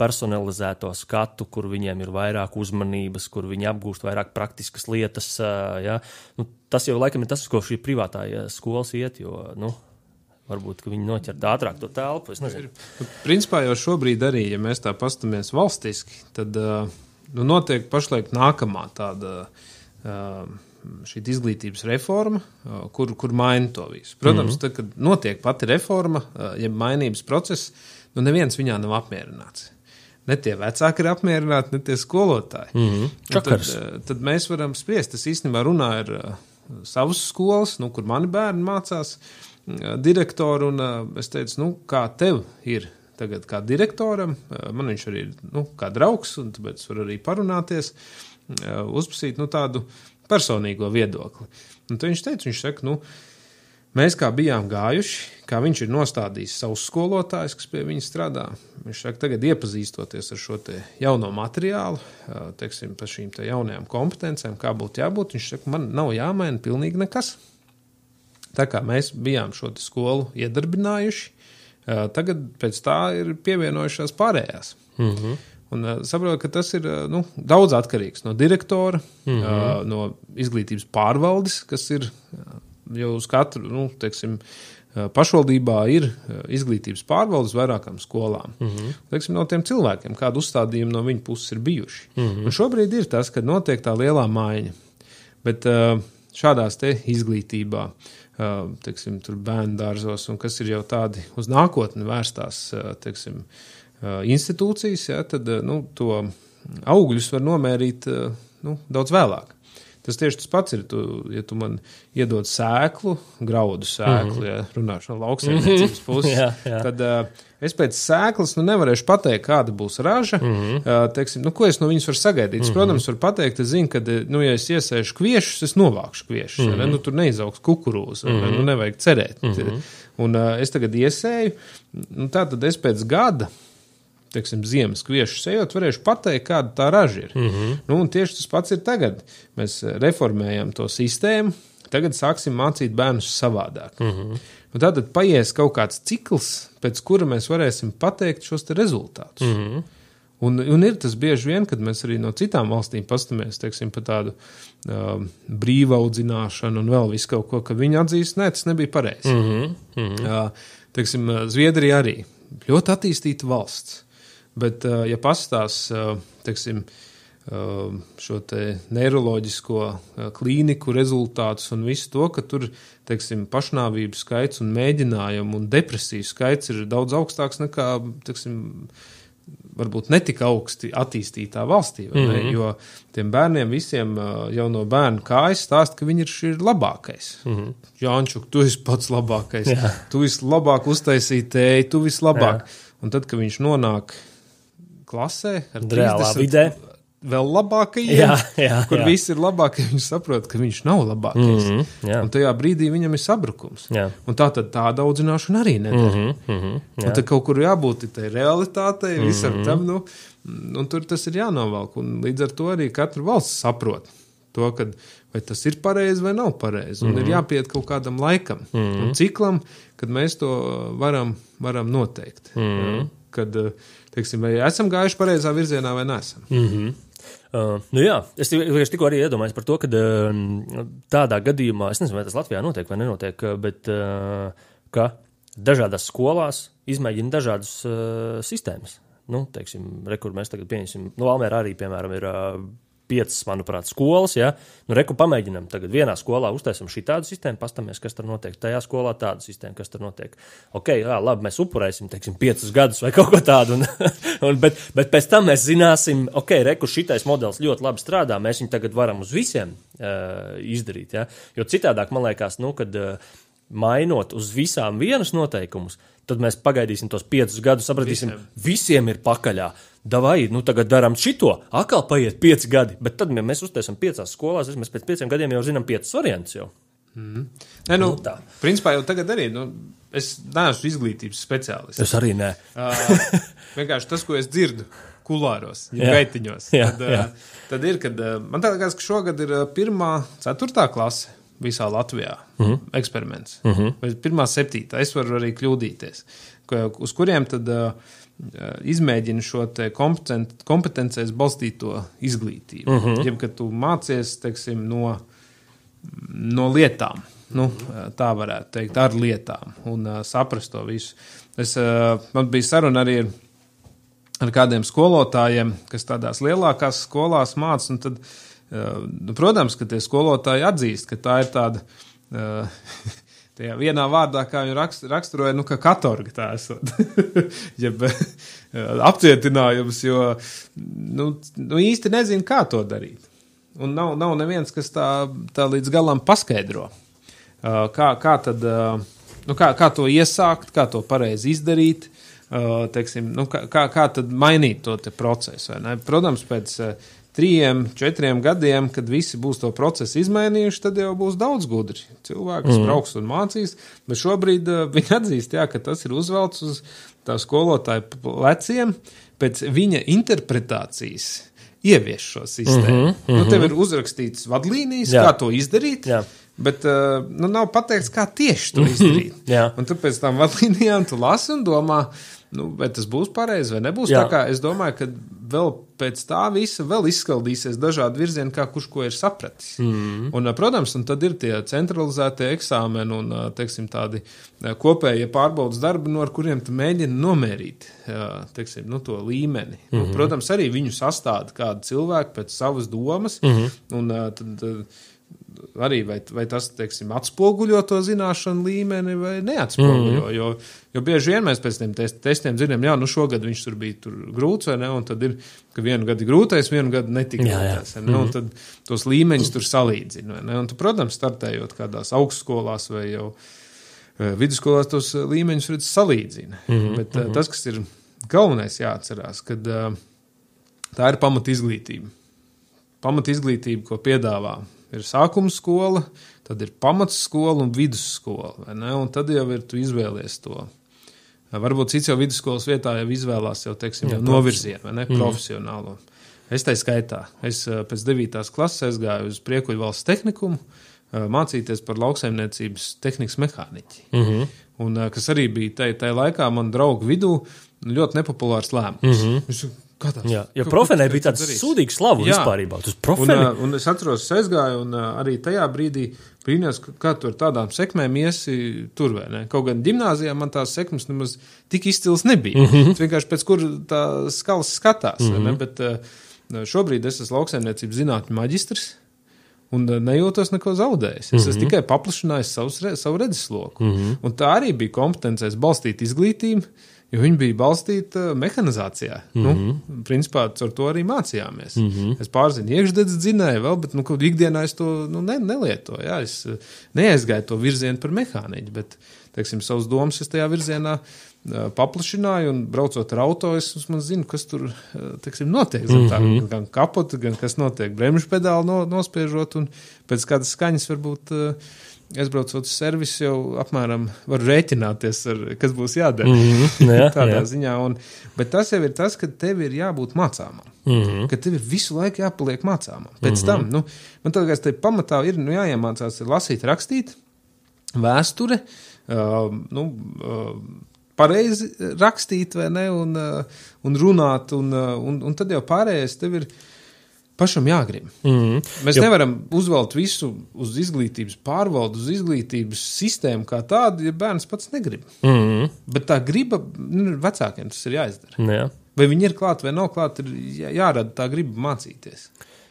personalizēto skatu, kur viņiem ir vairāk uzmanības, kur viņi apgūst vairāk praktiskas lietas. Ja? nu, tas jau laikam ir tas, ko šī privātā skolas iet, jo nu, varbūt viņi noķert ātrāk to telpu. Nu, Principā jau šobrīd arī, ja mēs tā paskatāmies valstiski, tad nu, notiek pašlaik nākamā tāda šī izglītības reforma, kur, kur maina to visu. Protams, mm -hmm. tad, kad notiek pati reforma, ja mainības process, nu neviens viņā nav apmierināts. Ne tie vecāki ir apmierināti, ne tie skolotāji. Mm -hmm. Čakars. Tad, uh, tad mēs varam spriest. Es īstenībā runāju ar uh, savas skolas, nu, kur mani bērni mācās, uh, direktoru. Un, uh, es teicu, nu, kā tev ir tagad, kā direktoram, uh, man viņš arī ir nu, kā draugs, un tāpēc var arī parunāties, uh, uzprasīt nu, tādu personīgo viedokli. Un viņš teica, viņš saka, nu, Mēs kā bijām gājuši, kā viņš ir nostādījis savus skolotājus, kas pie viņa strādā. Viņš saka, tagad iepazīstoties ar šo jauno materiālu, teiksim, par šīm te jaunajām kompetencijām, kā būtu jābūt. Viņš saka, man nav jāmaina pilnīgi nekas. Tā kā mēs bijām šo skolu iedarbinājuši, tagad pēc tā ir pievienojušās pārējās. Mm -hmm. Un uh, saprotu, ka tas ir nu, daudz atkarīgs no direktora, mm -hmm. uh, no izglītības pārvaldes, kas ir jau uz katru, nu, teiksim, uh, pašvaldībā ir uh, izglītības pārvaldes vairākām skolām. Mm -hmm. Teiksim, no tiem cilvēkiem, kādu uzstādījumu no viņu puses ir bijuši. Mm -hmm. Un šobrīd ir tas, ka notiek tā lielā maiņa. Bet uh, šādās te izglītībā, teiksim, bērnu dārzos, un kas ir jau tādi uz nākotni vērstās teiksim, institūcijas, ja, tad nu, to augļus var nomērīt nu, daudz vēlāk. Tas tieši tas pats ir, tu, ja tu man iedod sēklu, graudu sēklu, mm -hmm. ja runāšu no lauksaimniecības puses, jā, jā. tad uh, es pēc sēklas nu, nevarēšu pateikt, kāda būs raža. Mm -hmm. uh, teiksim, nu, ko es no viņas varu sagaidīt? Mm -hmm. Protams, varu pateikt, es zinu, ka, nu, ja es iesēšu kviešus, es novākšu kviešus. Mm -hmm. ne? nu, tur neizaugs kukurūza, mm -hmm. ne? nu, nevajag cerēt. Mm -hmm. Un uh, es tagad iesēju, nu, tā tad es pēc gada teiksim, ziemas kviešu sejot, varēšu pateikt, kāda tā raža ir. Mm -hmm. nu, tieši tas pats ir tagad. Mēs eh, reformējam to sistēmu, tagad sāksim mācīt bērnus savādāk. Mm -hmm. nu, tad paies kaut kāds cikls, pēc kura mēs varēsim pateikt šos rezultātus. Mm -hmm. Un, un ir tas bieži vien, kad mēs arī no citām valstīm paskatāmies par tādu uh, brīvu audzināšanu un vēl visu kaut ko, ka viņi atzīst, ka tas nebija pareizi. Mm -hmm. uh, teiksim, Zviedrija arī ļoti attīstīta valsts. Bet, ja pastāstās, teiksim, šo te neiroloģisko klīniku rezultātus un visu to, ka tur, teiksim, pašnāvību skaits un mēģinājumu un depresiju skaits ir daudz augstāks nekā, teiksim, varbūt netik augsti attīstītā valstī. Mm -hmm. Jo tiem bērniem visiem jau no bērna kājas stāsta, ka viņi ir, ir labākais. Mm -hmm. Jāņķuk, tu esi pats labākais. Jā. Tu vislabāk uztaisīji tēju, tu vislabāk. Jā. Un tad, kad viņš nonāk klasē, ar reālā vidē. Vēl labākajiem, jā, jā, kur jā. viss ir labākie, viņš saprot, ka viņš nav labākais. Mm -hmm, jā. un tajā brīdī viņam ir sabrukums. Jā. Un tā tad tāda audzināšana arī nedara. Mm -hmm, mm -hmm, jā. tad kaut kur jābūt tai realitātei, visam mm -hmm. tam, nu, un tur tas ir jānovelk. Un līdz ar to arī katra valsts saprot to, kad, vai tas ir pareizi vai nav pareizi. Un mm -hmm. ir mhm. jāpiet kaut kādam laikam mm -hmm. un ciklam, kad mēs to varam, varam noteikt. Mm -hmm. Kad, uh, teiksim, vai esam gājuši pareizā virzienā vai nesam. Mm -hmm. Uh, nu jā, es vienkārši tikko arī iedomājos par to, ka uh, tādā gadījumā, es nezinu, vai tas Latvijā notiek vai nenotiek, uh, bet uh, ka dažādās skolās izmēģina dažādas uh, sistēmas. Nu, teiksim, re, kur mēs tagad pieņemsim, nu, Valmērā arī, piemēram, ir uh, piecas, manuprāt, skolas. Ja? Nu, reku pamēģinām. Tagad vienā skolā uztaisām šī tādu sistēmu, pastāmies, kas tur notiek. Tajā skolā tāda sistēma, kas tur notiek. Ok, jā, labi, mēs upurēsim, teiksim, piecus gadus vai kaut ko tādu. Un, un, bet, bet pēc tam mēs zināsim, ok, reku šitais modelis ļoti labi strādā. Mēs viņu tagad varam uz visiem uh, izdarīt. Ja? Jo citādāk man liekas, nu, kad. Uh, mainot uz visām vienas noteikumus, tad mēs pagaidīsim tos piecus gadus, sapratīsim, visiem, visiem ir pakaļā vai nu tagad darām šito, atkal paiet pieci gadi, bet tad, ja mēs uztaisām piecās skolās, mēs pēc pieciem gadiem jau zinām piecas variantus. Jau. Mm. Ne, nu, nu, tā. Principā jau tagad arī. Nu, es neesmu izglītības speciālists. Es arī nē. uh, vienkārši tas, ko es dzirdu kulāros, ja gaitiņos. Jā, tad, jā. Tad ir, kad man liekas, ka šogad ir pirmā, ceturtā klase visā Latvijā mm -hmm. eksperiments. Mm -hmm. Pirmā, septītā. Es varu arī kļūdīties. Uz kuriem tad. Uh, izmēģina šo kompetencēs balstīto izglītību. Mhm. -huh. Jeb, kad tu mācies teiksim, no, no lietām, nu, tā varētu teikt, ar lietām un uh, saprast to visu. Es, uh, man bija saruna arī ar, ar kādiem skolotājiem, kas tādās lielākās skolās mācās. Tad, protams, ka tie skolotāji atzīst, ka tā ir tāda. Uh, tajā vienā vārdā, kā rakst, raksturoja, nu, ka katorga tā esot. Jeb eh, apcietinājums, jo nu, nu, īsti nezinu, kā to darīt. Un nav, nav neviens, kas tā, tā līdz galam paskaidro. Kā, kā, tad, nu, kā, kā to iesākt, kā to pareizi izdarīt, teiksim, nu, kā, kā tad mainīt to procesu. Protams, pēc trijiem, četriem gadiem, kad visi būs to procesu izmainījuši, tad jau būs daudz gudri. Cilvēki, kas mm. brauks un mācīs, bet šobrīd uh, viņi atzīst, jā, ka tas ir uzvelts uz tā skolotāja pleciem pēc viņa interpretācijas. Ievies šo sistēmu. Mm -hmm, mm -hmm. Nu, tev ir uzrakstīts vadlīnijas, jā. kā to izdarīt. Jā. Bet uh, nu, nav pateikts, kā tieši to izdarīt. Jā. un tu pēc tam vadlīnijām tu lasi un domā, nu, vai tas būs pareizi vai nebūs. Jā. Tā kā es domāju, ka vēl pēc tā visa vēl izskaldīsies dažādi virzieni, kā kurš ko ir sapratis. Mm. Un, uh, protams, un tad ir tie centralizētie eksāmeni un uh, teiksim, tādi uh, kopējie pārbaudas darbi, no ar kuriem tu mēģini nomērīt teiksim, nu, to līmeni. Mm -hmm. nu, protams, arī viņu sastāda kādi cilvēki pēc savas domas. Mm -hmm. un, tad, uh, arī vai, vai tas teiksim, atspoguļo to zināšanu līmeni vai neatspoguļo. Mm -hmm. jo, jo bieži vien mēs pēc tam test, testiem zinām, jā, nu šogad viņš tur bija tur grūts vai ne, un tad ir, ka vienu gadu ir grūtais, vienu gadu netika grūtais. Ne, un tad tos līmeņus tur salīdzina. Ne, un tu, protams, startējot kādās augstskolās vai jau eh, vidusskolās, tos eh, līmeņus redz salīdzina. Mm -hmm. Bet mm -hmm. tas, kas ir galvenais jāatcerās, kad tā ir pamat izglītība. Pamat izglītība, ko piedāvā, ir sākuma skola, tad ir pamatskola un vidusskola. vai ne? Un tad jau ir tu izvēlies to. Varbūt cits jau vidusskolas vietā jau izvēlās jau, teiksim, jau novirzienu, vai ne, profesionālo. Es tā skaitā, es eh, pēc 9. klases gāju uz Priekuļu valsts tehnikumu, eh, mācīties par lauksaimniecības tehnikas mehāniķi. Mm -hmm. Un, eh, kas arī bija tajā, tajā laikā man draugu vidū ļoti nepopulārs lēmums. Mm Mhm. -hmm. Kā tas? Jā, jo ko bija tāds sūdīgs slavu vispār. Un, uh, un es atceros, es aizgāju, un uh, arī tajā brīdī brīnījos, kā tu ar tādām sekmēm iesi tur vai ne. Kaut gan gimnājā man tās sekmes nemaz tik izcils nebija. Mm Mhm. -hmm. vienkārši pēc kur tā skalas skatās. Mm -hmm. Bet uh, šobrīd es esmu lauksaimniecības zinātņu maģistrs. Un uh, nejūtos neko zaudējis. Es mm -hmm. esmu tikai paplašinājis savus, savu redzesloku. Mm -hmm. Un tā arī bija kompetencēs balstīt izglītību, jo viņi bija balstīti uh, mehanizācijā. Mm -hmm. nu, principā ar to arī mācījāmies. Mm -hmm. Es pārzinu iekšdedz dzinēju vēl, bet nu, ikdienā es to nu, ne, nelietoju. Jā, es uh, neaizgāju to virzienu par mehāniķu, bet teiksim, savus domas es tajā virzienā uh, paplašināju un braucot ar auto, es zinu, kas tur teiksim, notiek. Zem tā, Mhm. gan kapota, gan kas notiek bremžu pedāli no, nospiežot, un pēc kādas skaņas varbūt uh, aizbraucot uz servisu jau apmēram varu rēķināties, ar, kas būs jādara. Mm Mhm, jā, Tādā jā. ziņā, un, bet tas jau ir tas, ka tev ir jābūt mācāmam. Mm. -hmm. Ka tev ir visu laiku jāpaliek mācāmam. Pēc mm -hmm. tam, nu, man liekas, te pamatā ir nu, jāiemācās lasīt, rakstīt, vēsture, uh, nu, uh, pareizi rakstīt, vai ne, un, uh, un runāt, un, uh, un, un tad jau pārējais tev ir pašam jāgrib. Mm -hmm. Mēs Jo- nevaram uzvelt visu uz izglītības pārvaldu, uz izglītības sistēmu kā tādu, ja bērns pats negrib. Mm -hmm. Bet tā griba nu, vecākiem tas ir jāizdara. Jā. Vai viņi ir klāti vai nav klāti, ir jā- jārada tā griba mācīties.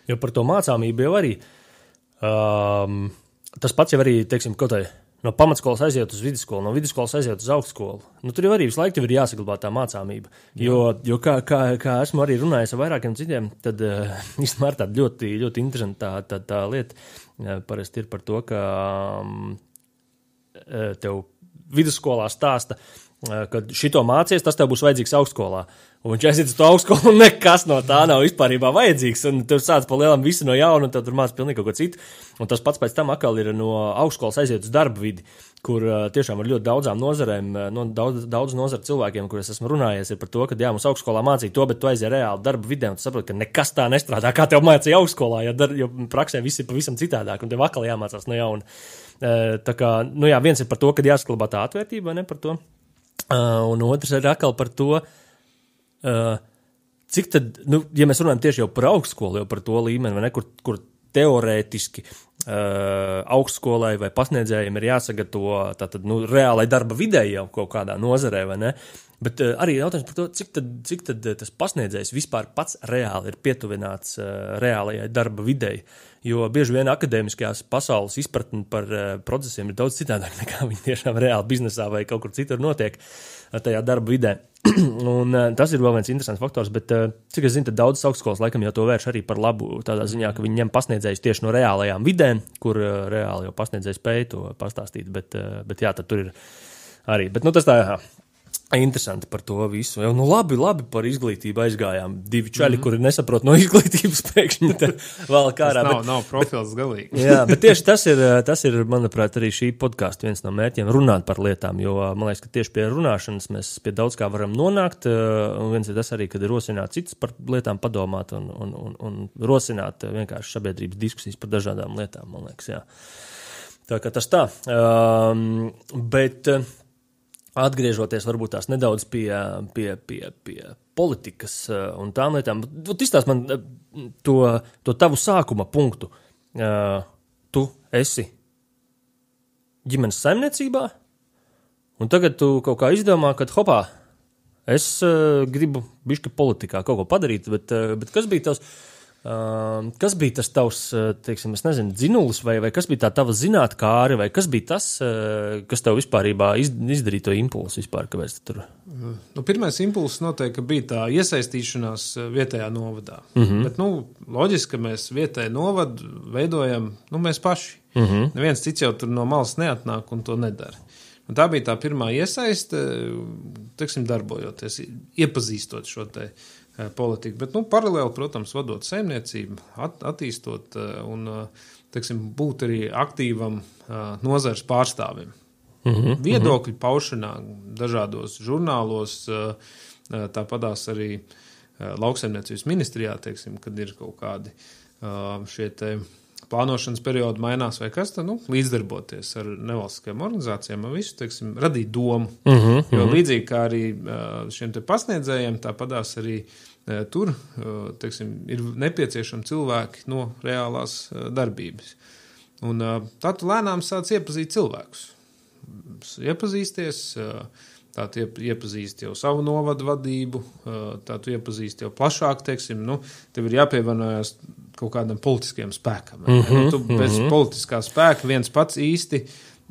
Jo par to mācāmību jau arī um, tas pats jau arī, teiksim, kaut kā no pamatskolas aiziet uz vidusskolu, no vidusskolas aiziet uz augstskolu. Nu, tur jau arī visu laiku ir jāsaglabā tā mācāmība. Jo, jo kā, kā, kā esmu arī runājis ar vairākiem citiem, tad uh, īstenībā ir tāda ļoti, ļoti interesanta tā, tā, tā lieta. Uh, parasti ir par to, ka um, eh, tev vidusskolā stāsta, eh, ka šito mācies, tas tev būs vajadzīgs augstskolā. Un viņš aiziet uz to augstskolu, un nekas no tā nav vispār vajadzīgs. Un tur sācis pa lielam visu no jauna, un tad tur mācās pilnīgi kaut ko citu. Un tas pats pēc tam atkal ir no augstskolas aiziet uz darba vidi, kur uh, tiešām ar ļoti daudzām nozarēm, uh, no daudz, daudz nozaru cilvēkiem, kuriem esmu runājies, ir par to, ka jā, mums augstskolā mācīja to, bet tu aizies reāli darba vidē, un tu saproti, ka nekas tā nestrādā, kā tev mācīja augstskolā, jo, dar, jo praksē viss ir pavisam citādāk, un tev atkal jāmācās no jauna. Uh, tā kā, nu jā, viens ir par to, ka jāsklabā tā atvērtība, ne par to, un otrs ir atkal par to, Uh, cik tad, nu, ja mēs runājam tieši par augstskolu, jau par to līmeni, vai ne, kur, kur teorētiski uh, augstskolai vai pasniedzējiem ir jāsagatavo tātad, nu, reālai darba vidē jau kaut kādā nozarē, vai ne? Bet uh, arī jautājums par to, cik tad, cik tad uh, tas pasniedzējs vispār pats reāli ir pietuvināts uh, reālajai darba videi. Jo bieži vien akadēmiskajās pasaules izpratne par uh, procesiem ir daudz citādāk nekā viņi tiešām reāli biznesā vai kaut kur citur notiek uh, tajā darba vidē. un, uh, tas ir vēl viens interesants faktors, bet cik es zinu, daudzas augstskolas laikam jau to vērš arī par labu tādā ziņā, ka viņi ņem pasniedzējus tieši no reālajām vidēm, kur reāli jau pasniedzējs spēja to pastāstīt. Bet, bet jā, tad tur ir arī. Bet, nu, tas tā, Interesanti par to visu. Jau, nu, labi, labi par izglītību aizgājām. Divi čaļi, mm -hmm. kuri nesaprot no izglītības, pēkšņi vēl kārā. Tas nav, nav profils galīgi. Jā, bet tieši tas ir, tas ir, manuprāt, arī šī podkāsta viens no mērķiem - runāt par lietām. Jo man liekas, ka tieši pie runāšanas mēs pie daudz kā varam nonākt. Un viens ir tas arī, kad ir rosināt citus par lietām padomāt un, un, un, un rosināt vienkārši sabiedrības diskusijas par dažādām lietām, man liekas. Jā. Tā kā tas tā. Um, bet atgriežoties varbūt tās nedaudz pie, pie, pie, pie politikas uh, un tām lietām, tad izstāst man uh, to, to tavu sākuma punktu. Uh, tu esi ģimenes saimniecībā, un tagad tu kaut kā izdomā, ka hopā, es gribu bišķi politikā kaut ko padarīt, bet, bet kas bija tavs? Uh, kas bija tas tavs, teiksim, nezinu, dzinulis, vai, vai kas bija tā tava zinātnē, vai kas bija tas, uh, kas tev vispār iz, izdarīja to impulsu vispār, tur? Nu, pirmais impulss noteikti bija tā iesaistīšanās vietējā novadā. Mm -hmm. Bet, nu, loģiski, ka mēs vietēju novadu veidojam nu, mēs paši. Mm -hmm. Neviens cits jau tur no malas neatnāk un to nedara. Un tā bija tā pirmā iesaiste, teiksim, darbojoties, iepazīstot šo te Eh, politiku. Bet nu, paralēli, protams, vadot saimniecību, at, attīstot eh, un eh, teiksim, būt arī aktīvam nozares pārstāvim. Mm -hmm. Viedokļu paušanā, dažādos žurnālos, tāpatās arī lauksaimniecības ministrijā, teiksim, kad ir kaut kādi šie te plānošanas periodi mainās, vai kas tad nu, līdzdarboties ar nevalstiskajām organizācijām, ar visu, teiksim, radīt domu. Uh -huh, uh -huh. Jo līdzīgi kā arī šiem pasniedzējiem, tāpatās arī tur teiksim, ir nepieciešami cilvēki no reālās darbības. Un tā tu lēnām sāc iepazīt cilvēkus. Iepazīsties, tā tu iepazīsti jau savu novadu vadību, tā tu iepazīsti jau plašāk, teiksim, nu, tev ir jāpievienojas kaut kādam politiskiem spēkam. Mm -hmm, nu, tu bez mm -hmm. politiskā spēka viens pats īsti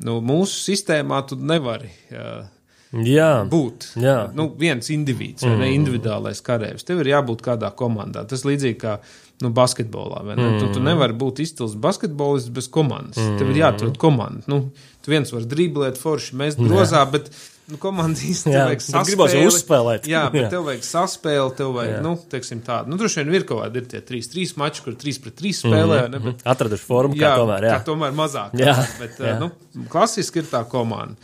nu, mūsu sistēmā tu nevari. Uh, Jā, būt. Jā. Nu, viens indivīds, mm. -hmm. individuālais karavīrs. Tev ir jābūt kādā komandā. Tas līdzīgi kā nu, basketbolā. Ne? Mm. Tu, tu nevari būt izcils basketbolists bez komandas. Mm. Tev ir jāatrod komanda. Nu, tu viens var driblēt, forši mest grozā, Jā. bet nu, komanda īstenībā vajag saspēli. uzspēlēt. Jā, bet jā. tev vajag saspēli, tev vajag, jā. nu, teiksim tādu. Nu, droši vien ir kaut kādi ir tie 3-3 mači, kur 3 pret 3 spēlē. Mm -hmm. ne, bet, Atraduši formu, jā, kā tomēr, jā. Tomēr mazāk. Jā, bet, jā. Nu, klasiski ir tā komanda.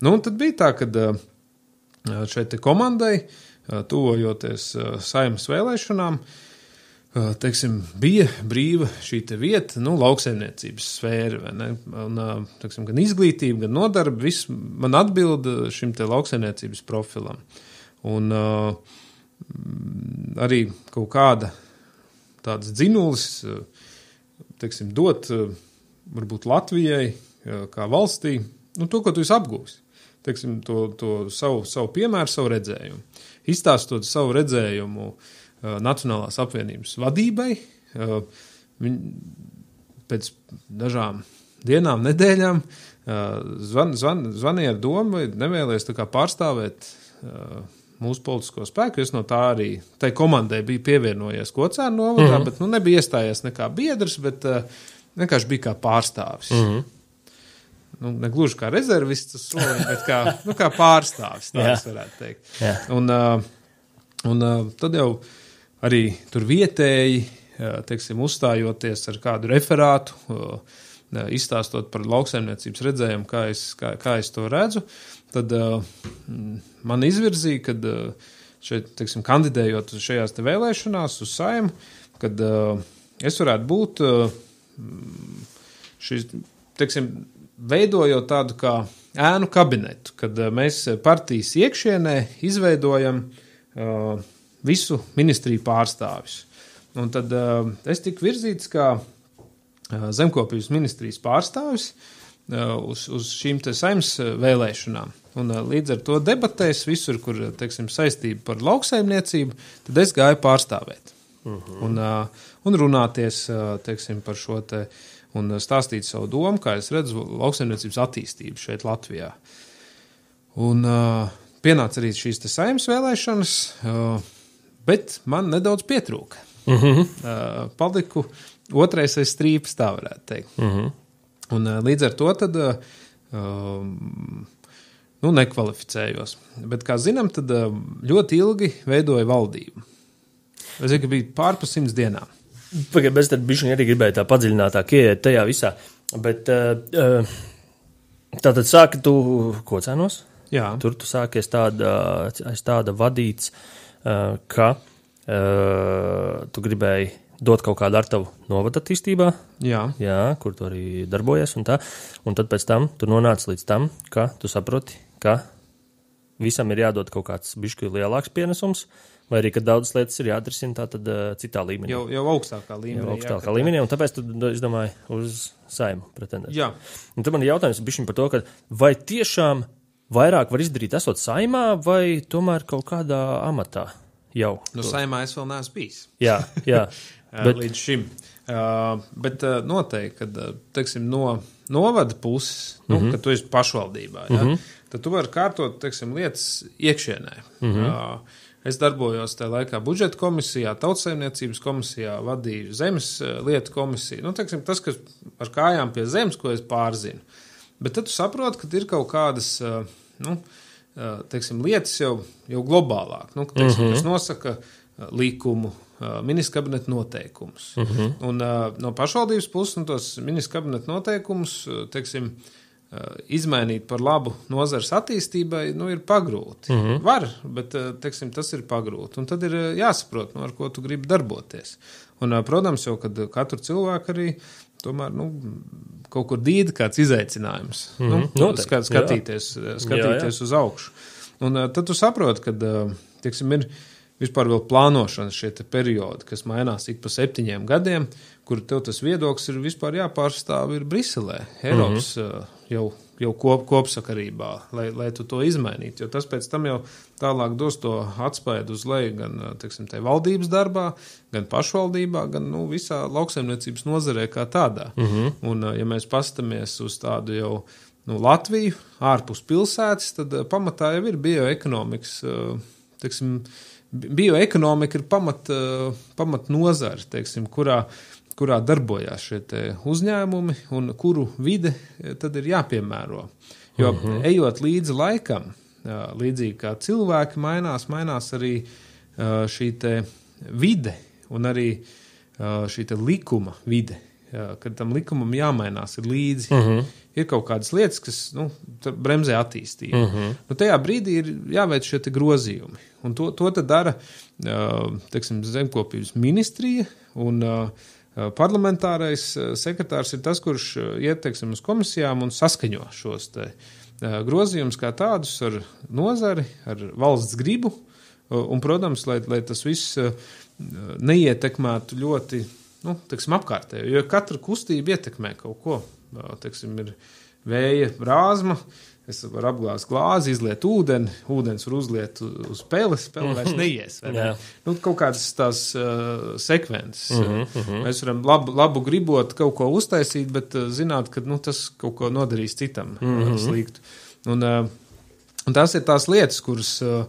Nu, tad bija tā, ka šeit komandai, tuvojoties saimnes vēlēšanām, uh, teiksim, bija brīva šī vieta, nu, lauksaimniecības sfēra. Un, teiksim, gan izglītība, gan nodarbe, viss man atbild šim lauksaimniecības profilam. Un uh, arī kaut kāda tāds dzinulis, teiksim, dot varbūt Latvijai kā valstī, nu, to, ko tu apgūsi. Teiksim, to, to savu, savu piemēru, savu redzējumu. Izstāstot savu redzējumu Uh, Nacionālās apvienības vadībai. Uh, viņi pēc dažām dienām, nedēļām uh, zvan, zvan, zvanīja ar domu, nevēlies pārstāvēt mūsu politisko spēku. Es no tā arī tai komandai biju pievienojies Kocēna novadā, mm -hmm. bet nu, nebija iestājies nekā biedrs, bet vienkārši bija kā pārstāvis. Mm -hmm. Nu, ne gluži kā rezervists, soliņ, bet kā, nu, kā pārstāvis. Tā varētu teikt. Yeah. Un, un tad jau arī tur vietēji, teiksim, uzstājoties ar kādu referātu, izstāstot par lauksaimniecības redzējumu, kā es, kā, kā es to redzu, tad man izvirzīja, kad šeit, teiksim, kandidējot šajās te vēlēšanās uz saimu, kad es varētu būt šis, teiksim, veidojot tādu kā ēnu kabinetu, kad mēs partijas iekšienē izveidojam uh, visu ministriju pārstāvis. Un tad uh, es tiku virzīts kā uh, zemkopības ministrijas pārstāvis uh, uz, uz šīm saimnes vēlēšanām. Un, uh, līdz ar to debatēs visur, kur teiksim, saistība par lauksaimniecību, tad es gāju pārstāvēt. Uh mhm. -huh. un, uh, un runāties uh, teiksim, par šo te un stāstīt savu domu, kā es redzu lauksaimniecības attīstību šeit Latvijā. Un uh, pienāca arī šīs saimnes vēlēšanas. Uh, bet man nedaudz pietrūka. Mm -hmm. uh, paliku otrais aiz strīpas, tā varētu teikt. Mm -hmm. Un, uh, līdz ar to tad, uh, um, nu, nekvalificējos. Bet, kā zinām, tad uh, ļoti ilgi veidoja valdību. Es zinu, ka bija pārpas simts dienām. Pagaidiet, es tam arī gribēju tā padziļinātāk ieiet tajā visā. Bet uh, uh, tā tad sāki tu ko cenos? Jā. Tur tu sākies tāda, aiz tāda vadīts. Uh, ka uh, tu gribēji dot kaut kādu ar tavu novada attīstībā, Jā, jā, kur tu arī darbojies, un tā. Un tad pēc tam tu nonāc līdz tam, ka tu saproti, ka visam ir jādod kaut kāds bišķi lielāks pienesums, vai arī, ka daudzas lietas ir jāatrisina tā tad uh, citā līmenī. jau, jau augstākā līmenī. Jau jā, augstākā ka- līmenī, un tāpēc tu, es domāju, uz saimu pretendēt. Jā, Un tad man ir jautājums bišķiņ par to, ka vai tiešām vairāk var izdarīt esot saimā, vai tomēr kaut kādā amatā jau? no saimā es vēl neesmu bijis. Jā, jā. Bet, Bet- līdz šim. Uh, bet uh, noteikti, kad uh, teiksim, no novada puses, nu, mm. -hmm. kad tu esi pašvaldībā, ja, mm -hmm. tad tu vari kārtot teiksim, lietas iekšienē. Mm. -hmm. uh, es darbojos tajā laikā budžeta komisijā, tautsēmniecības komisijā, vadīju zemes uh, lietu komisiju. Nu, teiksim, tas, kas ar kājām pie zemes, ko es pārzinu. Bet tad tu saproti, ka ir kaut kādas. Uh, nu, uh, teiksim, lietas jau, jau globālāk, nu, teiksim, mm -hmm. kas nosaka uh, likumu, uh, ministra kabineta noteikumus. Mm -hmm. Un uh, no pašvaldības puses nu, tos ministra kabineta noteikumus uh, teiksim, uh, izmainīt par labu nozares attīstībai nu, ir pagrūti. Mm -hmm. Var, bet uh, teiksim, tas ir pagrūti. Un tad ir uh, jāsaprot, nu, ar ko tu gribi darboties. Un, uh, protams, jau kad uh, katru cilvēku arī tomēr nu, kaut kur dīda kāds izaicinājums. Mm -hmm. nu, Noteikti, skat, jā. skatīties, skatīties uz augšu. Un uh, tad tu saproti, ka uh, teiksim, ir vispār vēl plānošanas šie periodi, kas mainās ik pa septiņiem gadiem, kur tev tas viedoklis ir vispār jāpārstāv ir Briselē, Eiropas mm -hmm. jau, jau kop, kopsakarībā, lai, lai tu to izmainītu. Jo tas pēc tam jau tālāk dos to atspēju uz leju gan uh, teiksim, tai valdības darbā, gan pašvaldībā, gan nu, visā lauksaimniecības nozarē kā tādā. Mm -hmm. Un, uh, ja mēs pastamies uz tādu jau nu, Latviju, ārpus pilsētas, tad uh, pamatā jau ir bioekonomikas. Uh, teiksim, bi- bioekonomika ir pamat, uh, pamat nozara, teiksim, kurā, kurā darbojās šie te uzņēmumi un kuru vide eh, tad ir jāpiemēro. Jo uh -huh. ejot līdzi laikam, uh, līdzīgi kā cilvēki mainās, mainās arī uh, šī vide un arī šī likuma vide. Kad tam likumam jāmainās ir līdzi. Uh -huh. Ir kaut kādas lietas, kas nu, bremzē attīstību. Uh -huh. nu, tajā brīdī ir jāveic šie te grozījumi. Un to, to dara teiksim, zemkopības ministrija. Un, uh, parlamentārais uh, sekretārs ir tas, kurš uh, iet teiksim, uz komisijām un saskaņo šos uh, grozījumus kā tādus ar nozari, ar valsts gribu. Uh, un, protams, lai, lai tas viss uh, neietekmētu ļoti nu, teiksim, apkārtējo. Jo katra kustība ietekmē kaut ko. Ā, Teiksim, ir vēja brāzma, es varu apglāzt glāzi, izliet ūdeni, ūdens var uzliet uz peles, pele vairs neies. vai ne? Nu, kaut kādas tās uh, sekvences. Uh -huh. Mēs varam labu, labu gribot kaut ko uztaisīt, bet uh, zināt, ka nu, tas kaut ko nodarīs citam uh -huh. sliktu. Un, uh, un tās ir tās lietas, kuras. Uh,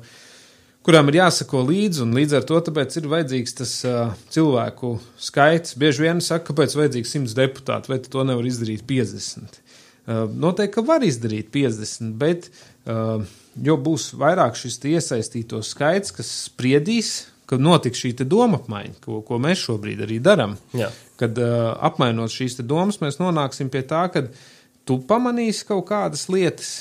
kurām ir jāsako līdzi, un līdz ar to ir vajadzīgs tas uh, cilvēku skaits. Bieži vien saka, kāpēc vajadzīgs 100 deputāti, vai to nevar izdarīt 50. Uh, noteikti, ka var izdarīt 50, bet uh, jo būs vairāk šis iesaistīto skaits, kas spriedīs, ka notiks šī doma apmaiņa, ko, ko mēs šobrīd arī darām. Kad uh, apmainot šīs domas, mēs nonāksim pie tā, ka tu pamanīsi kaut kādas lietas,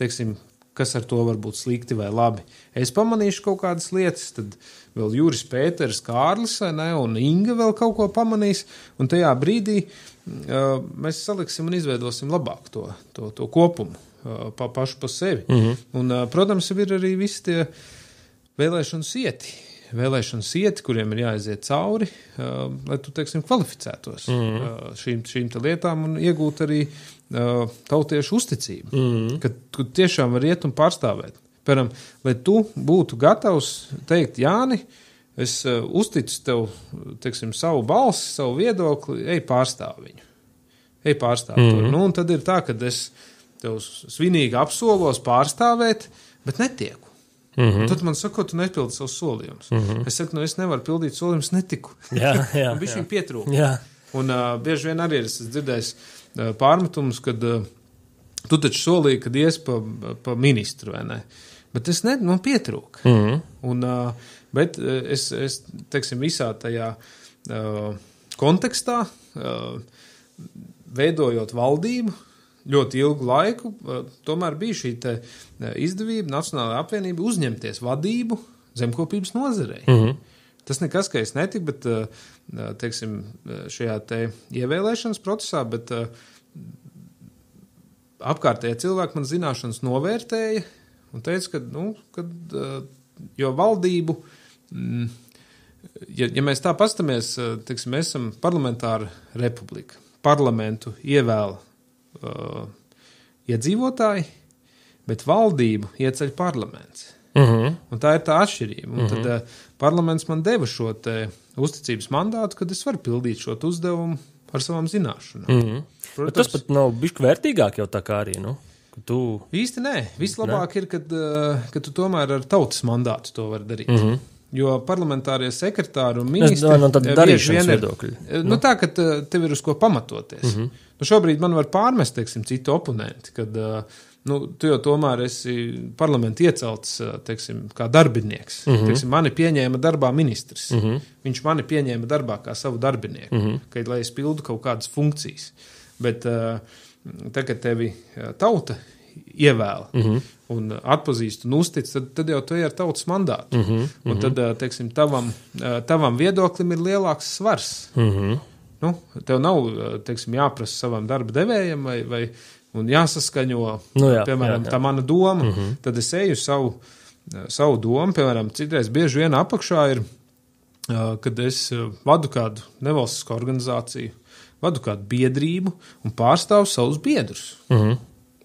teiksim, kas ar to var būt slikti vai labi. Es pamanīšu kaut kādas lietas, tad vēl Juris Pēters, Kārlis ne, un Inga vēl kaut ko pamanīs, un tajā brīdī uh, mēs saliksim un izveidosim labāk to, to, to kopumu uh, pa, pašu pa sevi. Mm -hmm. Un, uh, protams, ir arī visi tie vēlēšanu sieti. Vēlēšanu sieti, kuriem ir jāiziet cauri, uh, lai tu, teiksim, kvalificētos mm -hmm. uh, šīm, šīm lietām un iegūt arī uh, tautiešu uzticību. Mm -hmm. Kad tu tiešām vari iet un pārstāvēt. Piemēram, lai tu būtu gatavs teikt, Jāni, es uh, uzticu tev, teiksim, savu balsi, savu viedokli, ej pārstāv viņu. Ej pārstāv mm -hmm. to. Nu, un tad ir tā, ka es tev svinīgi apsolos pārstāvēt, bet netieku. Mm -hmm. Tad man saka, tu nepildi savus solījumus. Mm -hmm. Es saku, nu es nevaru pildīt solījumus, netiku. Jā, jā, Un viņš viņu pietrūka. Jā, Un uh, bieži vien arī es esmu dzirdējis uh, pārmetumus, kad uh, tu taču solīji, kad ies pa, pa ministru, vai ne? Bet es ne, man pietrūka. Mm -hmm. Un, uh, bet uh, es, es, teiksim, visā tajā uh, kontekstā, uh, veidojot valdību, ļoti ilgu laiku, uh, tomēr bija šī te, uh, izdevība Nacionālajai apvienībai uzņemties vadību zemkopības nozarei. Mm -hmm. Tas nekas, ka es netiku, bet uh, teiksim, šajā te ievēlēšanas procesā, bet uh, apkārtējie cilvēki man zināšanas novērtēja un teica, ka, nu, kad, uh, jo valdību, mm, ja, ja mēs tā pastamies, teiksim, mēs esam parlamentāra republika, parlamentu ievēl uh, iedzīvotāji, bet valdību ieceļ parlaments. Uh -huh. Un tā ir tā atšķirība. Un uh -huh. Tad uh, parlaments man deva šo uzticības mandātu, kad es varu pildīt šo uzdevumu ar savām zināšanām. Uh -huh. Protams, tas pat nav bijis vērtīgāk jau tā kā arī. Nu? Tu... Īsti nē, vislabāk ne? ir, kad, uh, kad tu tomēr ar tautas mandātu to vari darīt. Uh -huh. Jo parlamentārie sekretāri un ministri no, no darīšanas viedokļa. Nu, nu, tā, ka tev ir uz ko pamatoties. Uh -huh. nu, šobrīd man var pārmest, teiksim, citu oponenti, kad uh, nu, tu jau tomēr esi parlamenta iecelts teiksim, kā darbinieks. Mm -hmm. teiksim, mani pieņēma darbā ministrs. Mm -hmm. Viņš mani pieņēma darbā kā savu darbinieku, mm -hmm. kad, lai es pildu kaut kādas funkcijas. Bet tagad tevi tauta ievēl mm -hmm. Un atpazīst un uztic, tad, tad jau tu ej ar tautas mandātu. Mm -hmm. Un tad, teiksim, tavam, tavam viedoklim ir lielāks svars. Mm -hmm. nu, tev nav teiksim, jāprasa savam darba devējam vai, vai un jāsaskaņo, nu, jā, piemēram, jā, jā. tā mana doma, Mm -hmm. tad es eju savu, savu domu, piemēram, citreiz bieži vien apakšā ir, kad es vadu kādu nevalstisku organizāciju, vadu kādu biedrību un pārstāvu savus biedrus. Mm -hmm.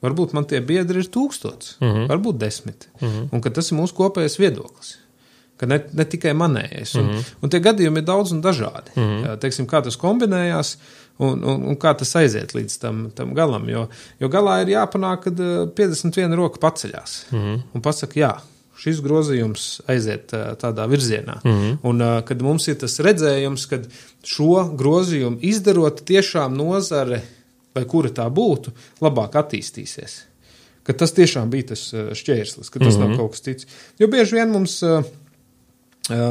Varbūt man tie biedri ir tūkstots, Mm -hmm. varbūt desmit, Mm -hmm. un tas ir mūsu kopējais viedoklis. Ne, ne tikai manējais. Un, Mhm. un tie gadījumi ir daudz un dažādi. Mhm. Teiksim, kā tas kombinējās, un, un, un kā tas aiziet līdz tam, tam galam. Jo, jo galā ir jāpanāk, ka 51 roka paceļās Mhm. un pasakā, jā, šis grozījums aiziet tādā virzienā. Mhm. Un ā, kad mums ir tas redzējums, ka šo grozījumu izdarot, tiešām nozare, vai kura tā būtu, labāk attīstīsies. Ka tas tiešām bija tas ā, šķērslis, ka tas mm -hmm. nav kaut kas cits. Jo bieži vien mums ā,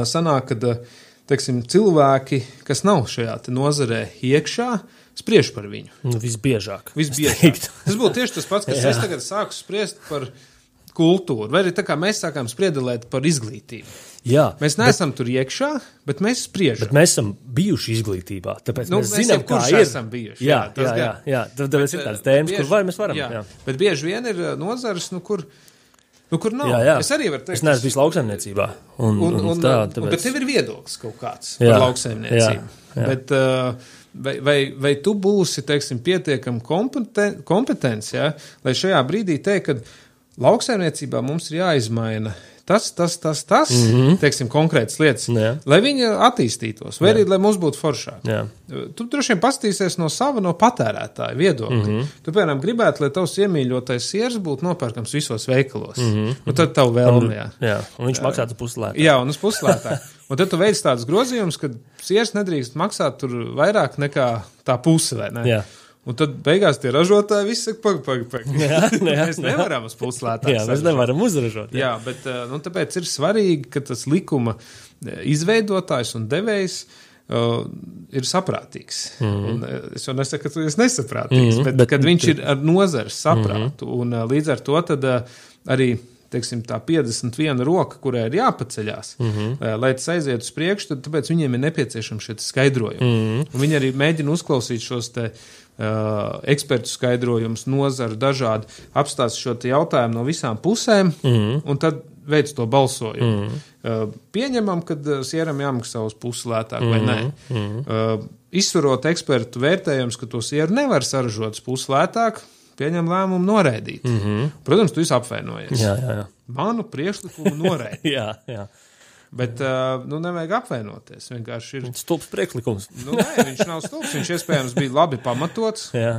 sanāk, ka teiksim, cilvēki, kas nav šajā nozarē iekšā, spriež par viņu. Nu, visbiežāk. Visbiežāk. Tas būtu tieši tas pats, kas es tagad sāku spriest par kultūru, vai arī tā kā mēs sākām spriedelēt par izglītību. Jā, Mēs neesam tur iekšā, bet mēs spriežam. bet mēs esam bijuši izglītībā. Tāpēc Nu, mēs mēs zinām, kā ir. esam bijuši, Jā, jā, jā, jā, jā. Tad, tāpēc ir tādas tēmas, kur vai mēs varam. Jā, Jā, bet bieži vien ir uh, nozares, nu, kur, nu, kur nav. jā. jā. Es arī varu teikt, Es neesmu bijis lauksaimniecībā. Un, Un, un, un, tā, tāpēc... bet tev ir viedoklis kaut kāds Jā, par lauksaimniecību. jā, jā. Bet, uh, vai, vai, vai tu būsi teiksim, pietiekami kompeten, kompetents, ja, lai šajā brīdī teikt, ka lauksaimniecībā mums ir jāizmaina tas, tas, tas, tas mm. -hmm. teiksim, konkrētas lietas, Jā. lai viņi attīstītos, vai arī lai mums būtu foršāk. Jā. Tu droši vien pastīsies no sava, no patērētāja viedokļa. Mm. -hmm. Tu, piemēram, gribētu, lai tavs iemīļotais siers būtu nopērkams visos veikalos. Mm. -hmm. Un tad tev vēlme. jā. jā, un viņš maksātu puslētu. Jā, un uz puslētā. Un tad tu veic tādus grozījumus, ka siers nedrīkst maksāt vairāk nekā tā puse, vai ne? Jā. Un tad beigās tie ražotāji visi saka, pagaidi, pagaidi. Pag. Jā, jā, mēs jā. nevaram uz puslētā. Jā, mēs nevaram uzražot. Jā, bet eh, nu, tāpēc ir svarīgi, ka tas likuma eh, izveidotājs un devējs uh, ir saprātīgs. Mm -hmm. es jau nesaku, ka tu esi nesaprātīgs, mm -hmm. bet, bet- kad viņš ir ar nozares saprātu, mm -hmm. un uh, līdz ar to tad, uh, arī teiksim, tā 51 roka, kurai ir jāpaceļās, mm -hmm. lai tas aizietu uz priekšu, tad viņiem ir nepieciešams šie skaidrojumi. Mm -hmm. Un viņi arī mēģina uzklausīt šos te, uh, ekspertu skaidrojumus, nozaru dažādi, apstāst šo jautājumu no visām pusēm, mm un tad veids to balsojumu. Mm pieņemam, ka uh, sieram jāmaksā uz pusi lētāk vai nē. Mm uh, izsverot ekspertu vērtējumus, ka to sieru nevar saražot uz pusi lētāk, pieņem lēmumu noraidīt. Mm -hmm. Protams, tu esi apvainojies. Jā, jā, jā. Manu priekšlikumu noraidīt. jā, jā. Bet, uh, nu, nevajag apvainoties. Vienkārši ir. Stulbs priekšlikums. Nu, nē, viņš nav stulbs. Viņš iespējams bija labi pamatots. Jā.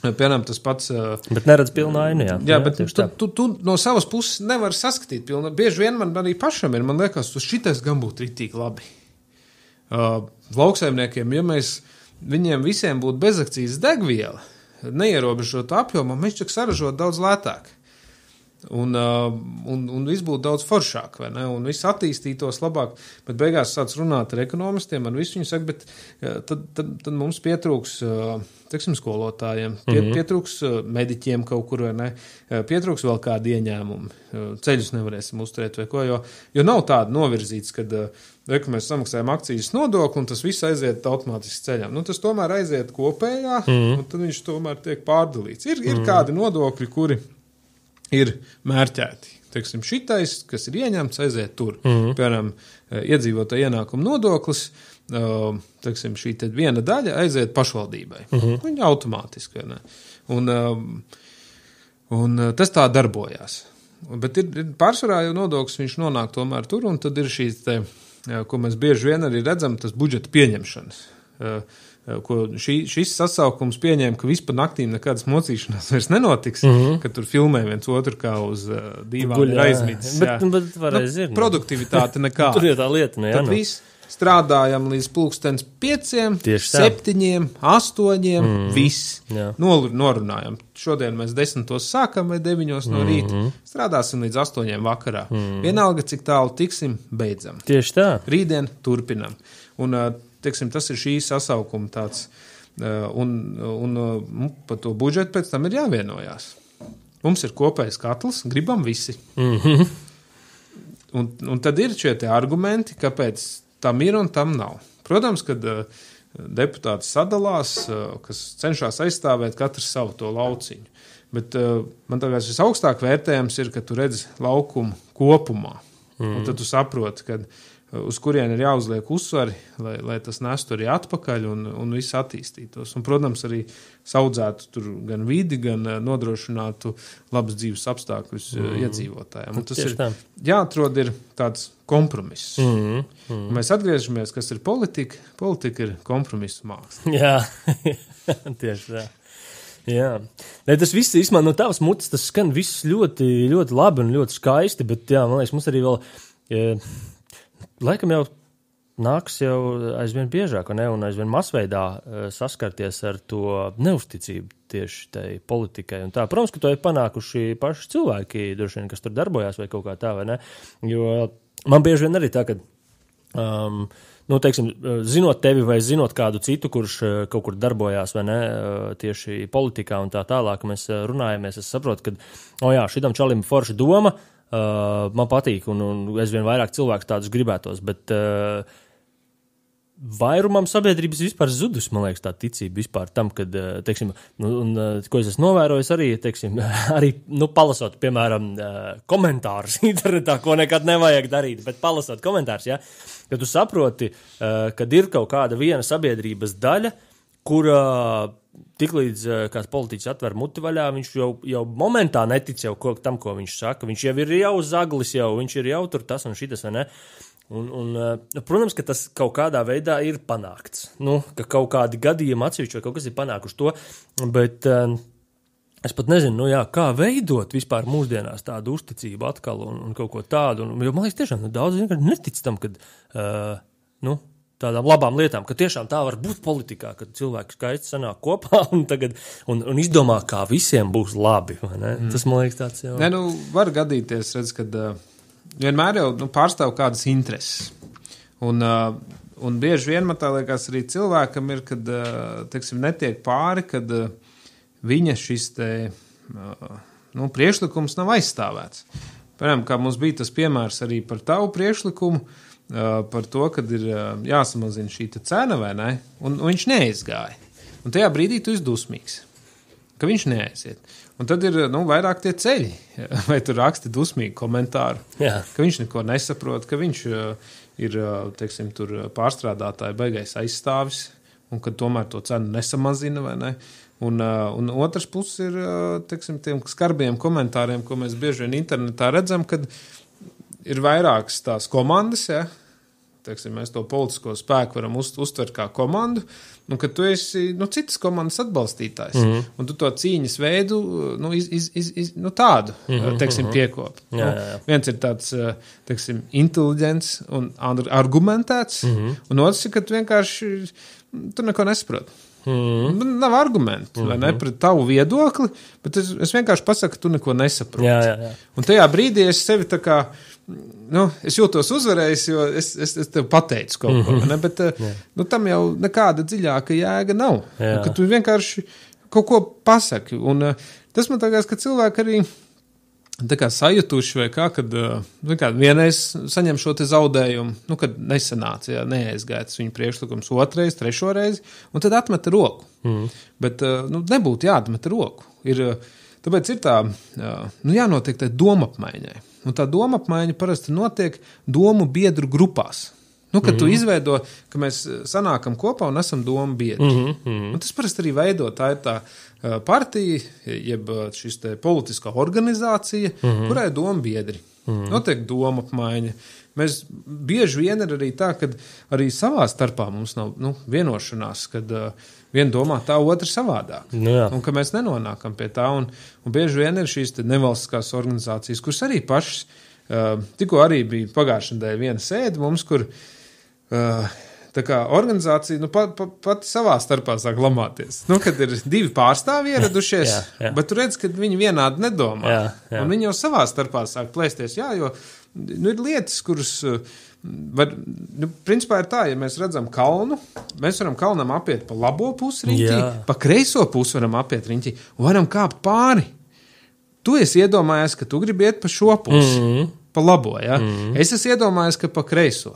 Piemēram, tas pats. Bet neredz pilnu ainu. Jā, Jā, bet tieši tu, tā. tu, tu no savas puses nevari saskatīt. Pilna. Bieži vien man arī pašam ir, man liekas, tas šitais gan būtu rītīgi labi. Uh, lauksaimniekiem, ja mēs viņiem visiem būtu bezakcijas degviela, neierobežot apjomu, mēs taču saražot daudz lētāk. Un, uh, un, un viss būtu daudz foršāk, vai ne? Un viss attīstītos labāk. Bet beigās sāc runāt ar ekonomistiem, un viss viņi saka, bet uh, tad, tad, tad mums pietrūks, uh, teiksim, skolotājiem, pie, mm -hmm. pietrūks mediķiem kaut kur, vai ne? Pietrūks vēl kādi ieņēmumi. Ceļus nevarēsim uzturēt vai ko, jo, jo nav tāda novirzīts, kad, re, mēs samaksājam akcijas nodokli un tas viss aiziet automātiski ceļām. Nu, tas tomēr aiziet kopējā, mm -hmm. un tad viņš tomēr tiek pārdalīts. Ir, ir mm -hmm. kādi nodokļi, kuri ir mērķēti. Teiksim, šitais, kas ir ieņemts, aiziet tur. Mm -hmm. Piemēram, e, iedzīvotāja ienākuma nodoklis, e, teiksim, šī te viena daļa aiziet pašvaldībai. Mm -hmm. Viņa automātiski. Un, e, un tas tā darbojās. Bet ir, ir pārsvarā jau nodoklis, viņš nonāk tomēr tur, un tad ir šīs, te, ko mēs bieži vien arī redzam, tas budžeta pieņemšanas. Uh, Eh, ko šī, šis sasaukums pieņēma, ka vispār naktīm nekādas mocīšanās vairs nenotiks, mm -hmm. ka tur filmē viens otru kā uz uh, dīvāna aizmidzis. Bet, nu, bet nu, ir. Produktivitāte nekā. tur ir tā lieta, ne? Tad nu. viss strādājam līdz pulkstens pieciem, septiņiem, astoņiem, mm viss. Nol, norunājam. Šodien mēs desmitos sākam vai deviņos no rīta. Mm. Strādāsim līdz astoņiem vakarā. Mm. Vienalga, cik tālu tiksim, beidzam. Tieši tā. Rītdien turpinam. Un, uh, teiksim, tas ir šī sasaukuma tāds. Uh, un, un uh, par to budžetu pēc tam ir jāvienojās. Mums ir kopējs katls, gribam visi. Mm -hmm. un, un tad ir šie argumenti, kāpēc tam ir un tam nav. Protams, kad uh, deputāti sadalās, uh, kas cenšas aizstāvēt katru savu to lauciņu. Bet uh, man liekas, šis augstāk vērtējams ir, ka tu redzi laukumu kopumā. Mm. Un tad tu saproti, ka uz kurien ir jāuzliek uzsvari, lai, lai tas nestu arī atpakaļ un, un viss attīstītos. Un, protams, arī audzētu gan vidi, gan eh, nodrošinātu labus dzīves apstākļus mm. iedzīvotājiem. Un tas Tieši ir tā. jāatrod ir tāds kompromiss. Mm. Mm. Mēs atgriežamies, kas ir politika. Politika ir kompromisu māksla. Jā, tieši tā. Jā, ne, tas viss īstenībā no tavas mutes skan ļoti, ļoti labi un ļoti skaisti, bet jā, man liekas, mums arī vēl. Ja, laikam jau nāks jau aizvien biežāk ne, un aizvien masveidā uh, saskarties ar to neusticību tieši tai politikai. Tā, protams, ka to ir panākuši paši cilvēki, vien, kas tur darbojās vai kaut kā tā, vai ne? Jo man bieži vien arī tā, ka. Um, nu, teiksim, zinot tevi vai zinot kādu citu, kurš uh, kaut kur darbojās vai ne, uh, tieši politikā un tā tālāk, mēs runājamies, es saprotu, ka, oh jā, šitam čalim forša doma, uh, Uh, man patīk, un, un es vien vairāk cilvēku tādus gribētos. Bet uh, vairumam sabiedrības vispār zudus, man liekas, tā ticība vispār tam, kad, uh, teiksim, nu, un, uh, ko es esmu novērojis arī, teiksim, arī, nu, palasot, piemēram, uh, komentārus internetā, ko nekad nevajag darīt, bet palasot komentārus, ja, kad tu saproti, uh, kad ir kaut kāda viena sabiedrības daļa, kura uh, tiklīdz kāds politiķis atver muti vaļā, viņš jau, jau momentā netic jau ko, tam, ko viņš saka. Viņš jau ir jau zaglis, jau viņš ir jau tur tas un šitas, vai ne? Un, un, eh, protams, ka tas kaut kādā veidā ir panākts. Nu, ka kaut kādi gadījumi atsevišķi vai kaut kas ir panākuši to, bet es pat nezinu, nu, jā, kā veidot vispār mūsdienās tādu uzticību atkal un, un kaut ko tādu. Un, jo man liekas, tiešām nu, daudz vienkārši netic tam, ka, uh, nu, tādām labām lietām, ka tiešām tā var būt politikā, kad cilvēki skaisti sanāk kopā un, tagad, un, un izdomā, kā visiem būs labi. Mm. Tas man liekas, tāds jau ir. Nu, var gadīties, redz, kad uh, vienmēr jau nu, pārstāv kādas intereses. Un, uh, un bieži vien man tā liekas, arī cilvēkam ir, kad uh, teiksim, netiek pāri, kad uh, viņa šis te, uh, nu, priekšlikums nav aizstāvēts. Piemēram, kā mums bija tas piemērs arī par tavu priekšlikumu. Uh, par to, ka ir jāsamazina šī cena, vai ne? Un, un viņš neizgāja. Un tajā brīdī tu esi dusmīgs, ka viņš neaiziet. Un tad ir nu, vairāk tie ceļi, vai tu raksti dusmīgu komentāru, Jā. ka viņš neko nesaprot, ka viņš ir teiksim, pārstrādātāja baigais aizstāvis, un ka tomēr to cenu nesamazina, ne? Un, un otrs puses ir teiksim, tiem skarbiem komentāriem, ko mēs bieži vien internetā redzam, kad ir vairākas tās komandas, ja, teiksim, mēs to politisko spēku varam uz, uztvert kā komandu, un ka tu esi nu, citas komandas atbalstītājs. Mm -hmm. Un tu to cīņas veidu nu, iz, iz, iz, iz, nu, tādu mm -hmm. teiksim, mhm. piekopi. Jā, jā, jā. Nu, viens ir tāds teiksim, inteliģents un argumentēts, mm -hmm. un otrs ir, ka tu vienkārši tu neko nesaproti. Mm. Man nav argumentu, mm -hmm. ne pret tavu viedokli, bet es, es vienkārši pasaku, ka tu neko nesaproti. Jā, jā, jā. Un tajā brīdī es sevi tā kā. Nu, es jūtos uzvarējis, jo es, es, es tev pateicu kaut mm -hmm. ko, ne? bet yeah. nu, tam jau nekāda dziļāka jēga nav. Jā. Nu, ka tu vienkārši kaut ko pasaki. Un, uh, tas man liekas, ka cilvēki arī tā kā sajutuši, vai kā, kad uh, nu, kā, vienreiz saņem šo zaudējumu, nu, kad nesanāca, jā, neaizgāja tas viņa priekšlikums otrais, trešo reizi, un tad atmeta roku. Mm. Bet uh, nu, nebūtu jāatmet roku. Ir, tāpēc ir tā, nu, jānotiek tā domapmaiņai. Un tā domapmaiņa parasti notiek domu biedru grupās. Nu, kad mm -hmm. tu izveido, ka mēs uh, sanākam kopā un esam domu biedri. Mm -hmm. un tas parasti arī veido tā tā uh, partija, jeb šis te politiskā organizācija, mm -hmm. kurai ir domu biedri. Mm -hmm. Notiek doma apmaiņa. Mēs bieži vien ir arī tā, ka arī savā starpā mums nav nu, vienošanās, kad uh, viena domā tā, otra savādāk. Nu, jā. un ka mēs nenonākam pie tā. Un, un bieži vien ir šīs nevalstiskās organizācijas, kuras arī pašas, uh, tikko arī bija pagājušajā nedēļā viena sēde mums, kur uh, tā kā organizācija nu, pat, pat, pati savā starpā sāk lamāties. Nu, kad ir divi pārstāvji ieradušies, Jā, jā. bet tu redz, ka viņi vienādi nedomā. Jā, jā. Un viņi jau savā starpā sāk plēsties. Jā, jo nu, ir lietas, kuras. uh, Var, nu, principā ir tā, ja mēs redzam kalnu, mēs varam kalnam apiet pa labo pusi riņķī, Jā. pa kreiso pusi varam apiet riņķī un varam kāpt pāri. Tu esi iedomājies, ka tu gribi iet pa šo pusi, mm -hmm. pa labo. Ja? Mm -hmm. Es esmu iedomājies, ka pa kreiso.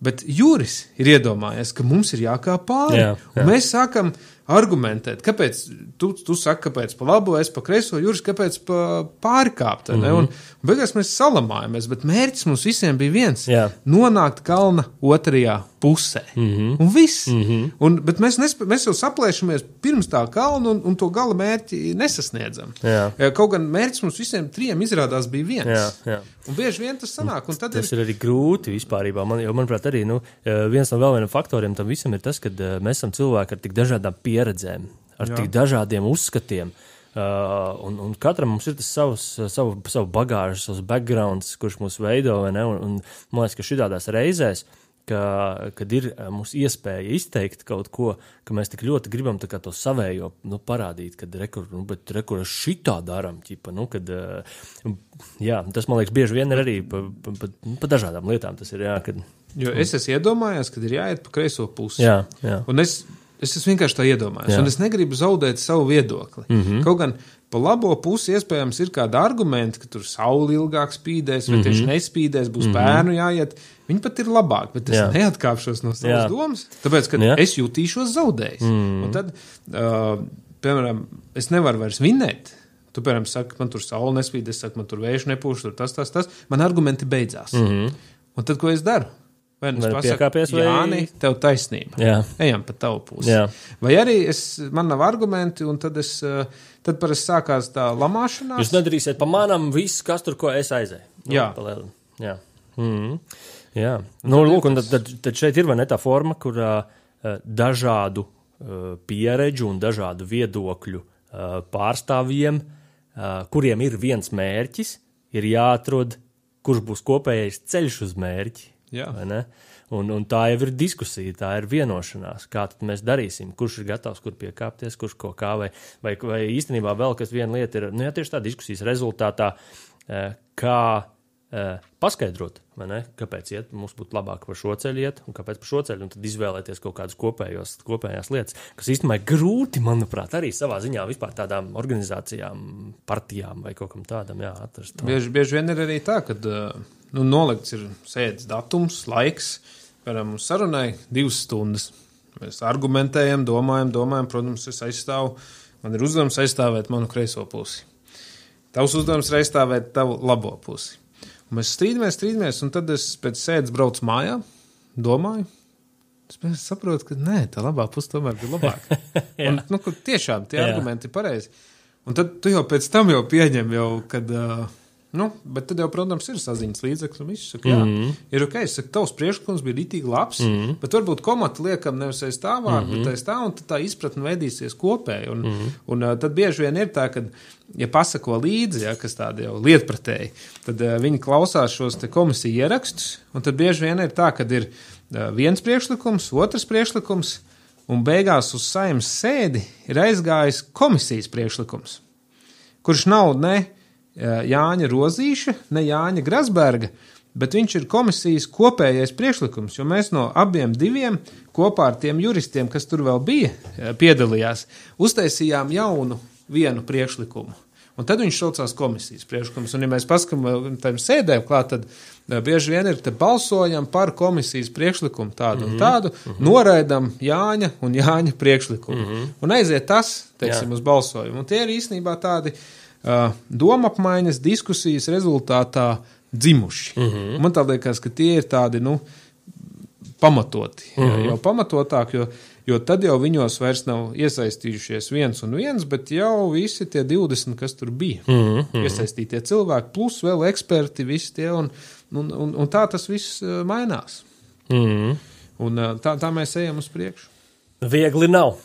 Bet Juris ir iedomājies, ka mums ir jākāp pāri. Jā, jā. Un Mēs sākam argumentēt, kāpēc tu, tu saki, kāpēc pa labo, es pa kreiso, Juris, kāpēc pa pāri kāpt. Mm -hmm. Un, un beigās mēs salamājamies, bet mērķis mums visiem bija viens Jā. - nonākt kalna otrajā pusē. Mm -hmm. Un viss. Mm -hmm. un, bet mēs, nesp mēs jau saplēšamies pirms tā kalna un, un to gala mērķi nesasniedzam. Ja, Kaut gan mērķis mums visiem trijiem izrādās bija viens. Jā, jā. Un bieži vien tas sanāk, Tas ir. ir arī grūti vispār. Man, jo, manuprāt, arī nu, eh, viens no vēl vieniem faktoriem tam visam ir tas, ka eh, mēs esam cilvēki ar tik dažādām pieredzēm, ar Jā. Tik dažādiem uzskatiem. Uh, un, un katram mums ir tas savs, savu, savu bagāžu, savs backgrounds, kurš mūs veido. Un, un man liekas, ka šādās reizēs, ka, kad ir eh, mums iespēja izteikt kaut ko, ka mēs tik ļoti gribam to savējo nu, parādīt, kad rekur, nu, bet rekur šitā darām, ķipa, nu, kad, uh, jā, tas man liekas bieži vien ir arī pa, pa, pa, nu, pa dažādām lietām. Tas ir, jā, kad, Jo es esmu iedomājies, ka ir jāiet pa kreiso pusi. jā, jā. Un es, es esmu vienkārši tā iedomājies, Jā. un es negribu zaudēt savu viedokli. Mm. -hmm. Kaut gan pa labo pusi iespējams ir kādi argumenti, ka tur saule ilgāk spīdēs, vai mm -hmm. tieši nespīdēs, būs mm -hmm. bērnu jāiet. Viņi pat ir labāk, bet es Mhm. Jā. Neatkāpšos no savas Jā. domas, tāpēc, ka Jā. es jutīšos zaudējis. Mm Mhm. Un tad, uh, piemēram, es nevaru vairs vinēt. Tu, piemēram, saki, man tur saule nespīd, es saku, man tur vējš nepūš, tur tas, tas, tas. Man argumenti beidzās. Mm -hmm. Un tad, ko es daru? Vai nu piekāpies, vai- Jāni, tev taisnība. Jā. Ejam pa tavu pusi. Jā. Vai arī es, man nav argumenti, un tad, es, eh, tad parasti sākās tā lamāšanās. Jūs nedarīsiet pa manam visu, kas tur, ko es aizēju. Nu, Jā. pa lielu. Jā. Mm. Jā. Nu, lūk, un tad, tad, tad šeit ir vai ne tā forma, kur uh, dažādu uh, pieredžu un dažādu viedokļu uh, pārstāvjiem, uh, kuriem ir viens mērķis, ir jāatrod, kurš būs kopējais ceļš uz mērķi. Un, un tā jau ir diskusija, tā ir vienošanās, kā mēs darīsim, kurš ir gatavs, kur piekāpties, kurš ko kā, vai, vai, vai īstenībā vēl kas viena lieta ir, nu, jā, tieši tā diskusijas rezultātā, eh, kā paskaidrot, ne, kāpēc iet, mums būtu labāk par šo ceļu iet, un kāpēc par šo ceļu, un tad izvēlēties kaut kādas kopējos, kopējās lietas, kas īstenībā ir grūti, manuprāt, arī savā ziņā vispār tādām organizācijām, partijām vai kaut kam tādam, jā, atrast. to. Bieži, bieži vien ir arī tā, ka nu, nolikts ir sēdes datums, laiks. Piemēram, sarunai divas stundas. Mēs argumentējam, domājam, domājam. Protams, es aizstāvu. Man ir uzdevums aizstāvēt manu kreiso pusi. Tavs uzdevums ir aizstāvēt tavu labo pusi. Mēs strīdamies, strīdamies, un tad es pēc sēdes braucu mājā, domāju. Es saprotu, ka nē, tā labā puse tomēr bija labāka. un, nu, tiešām tie Jā. argumenti ir pareizi. Un tad tu jau pēc tam jau pieņem, jau, kad. Uh, Nu, bet tad jau, protams, ir saziņas līdzekļi. un Viņš saka, jā, mm -hmm. ir ok, es saku, tavs priekšlikums bija rītīgi labs, mm -hmm. bet varbūt komatu liekam nevis aiz tā vārda, mm -hmm. bet aiz tā, un tā izpratne veidīsies kopēji. Un, mm -hmm. un uh, tad bieži vien ir tā, ka, ja pasako līdzi, ja, kas tādi jau lietpratēji, tad uh, viņi klausās šos komisiju ierakstus, un tad bieži vien ir tā, ka ir uh, viens priekšlikums, otrs priekšlikums, un beigās uz saimnes sēdi ir aizgājis komisijas priekšlikums, kurš nav ne Jāņa Rozīša, ne Jāņa Grasberga, bet viņš ir komisijas kopējais priekšlikums, jo mēs no abiem diviem kopā ar tiem juristiem, kas tur vēl bija, eh, piedalījās, uztaisījām jaunu vienu priekšlikumu. Un tad viņš saucās komisijas priekšlikums. Un, ja mēs paskatāmies tam sēdēm klāt, tad uh, bieži vien ir te balsojam par komisijas priekšlikumu tādu mm -hmm. un tādu, mm -hmm. noraidam Jāņa un Jāņa priekšlikumu. Mm -hmm. Un aiziet tas, teiksim, Jā. uz balsojumu. Un tie ir īstenībā tādi uh, domapmaiņas, diskusijas rezultātā dzimuši. Mm -hmm. Man liekas, ka tie ir tādi, nu, pamatoti. Mm -hmm. Jau pamatotāk, jo Jo tad jau viņos vairs nav iesaistījušies viens un viens, bet jau visi tie 20, kas tur bija. Mm -hmm. Iesaistītie cilvēki, plus vēl eksperti, visi tie, un, un, un, un tā tas viss uh, mainās. Mm -hmm. Un uh, tā, tā mēs ejam uz priekšu. Viegli nav.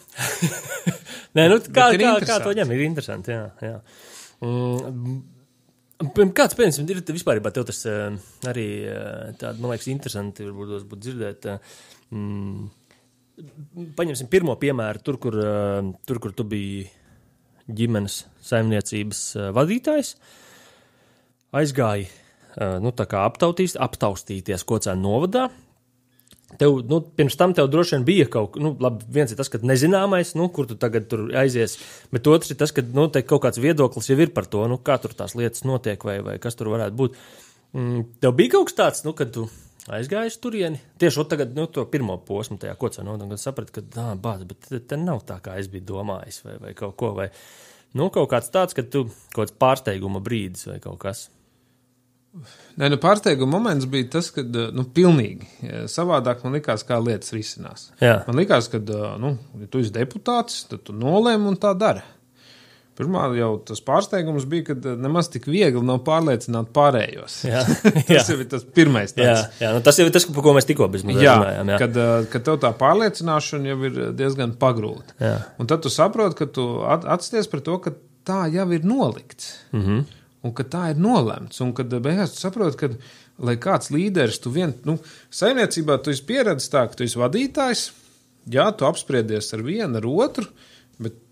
Nē, nu, kā, kā, kā to ņem, ir interesanti. Jā, jā. Mm, Kāds piemēram ir vispār, tev tas uh, arī tāda, man liekas, interesanti, varbūt būt dzirdēt. Mm, paņemsim pirmo piemēru, tur, kur, eh, tur, kur tu biji ģimenes saimniecības eh, vadītājs, aizgāji eh, nu, aptautīs, aptaustīties kocēnu novadā. Tev, nu, pirms tam tev droši vien bija kaut kas, nu, labi, viens ir tas, ka nezināmais, nu, kur tu tagad tur aizies, bet otrs ir tas, ka, nu, kaut kāds viedoklis jau ir par to, nu, kā tur tās lietas notiek vai, vai kas tur varētu būt. Mm, tev bija kaut kas tāds, nu, kad tu aizgājis turieni. Tieši tagad, nu, to pirmo posmu tajā kocā kad sapratu, ka, ah, bāz, bet te, te nav tā, kā es biju domājis, vai, vai kaut ko, vai, nu, kaut kāds tāds, ka tu kaut kāds pārsteiguma brīdis vai kaut kas. Nē, nu, pārsteiguma moments bija tas, ka, nu, pilnīgi savādāk man likās, kā lietas risinās. Jā. Man likās, ka, nu, ja tu esi deputāts, tad tu nolēmi un tā dari. Pirmā jau tas pārsteigums bija, ka eh, nemaz tik viegli nav pārliecināt pārējos. Jā, tas jau ir tas pirmais. Tāds. Jā, jā nu tas jau ir tas, par ko mēs tikko runājām. Kad, eh, kad tev tā pārliecināšana jau ir diezgan pagrūta. Jā. Un tad tu saproti, ka tu atsties par to, ka tā jau ir nolikts. Mm -hmm. Un ka tā ir nolemts. Un kad eh, beigās tu saproti, ka, lai kāds līderis, tu vien, nu, saimniecībā tu esi pieredzējis tā, ka tu esi vadītājs, jā, tu apspriedies ar vienu, ar otru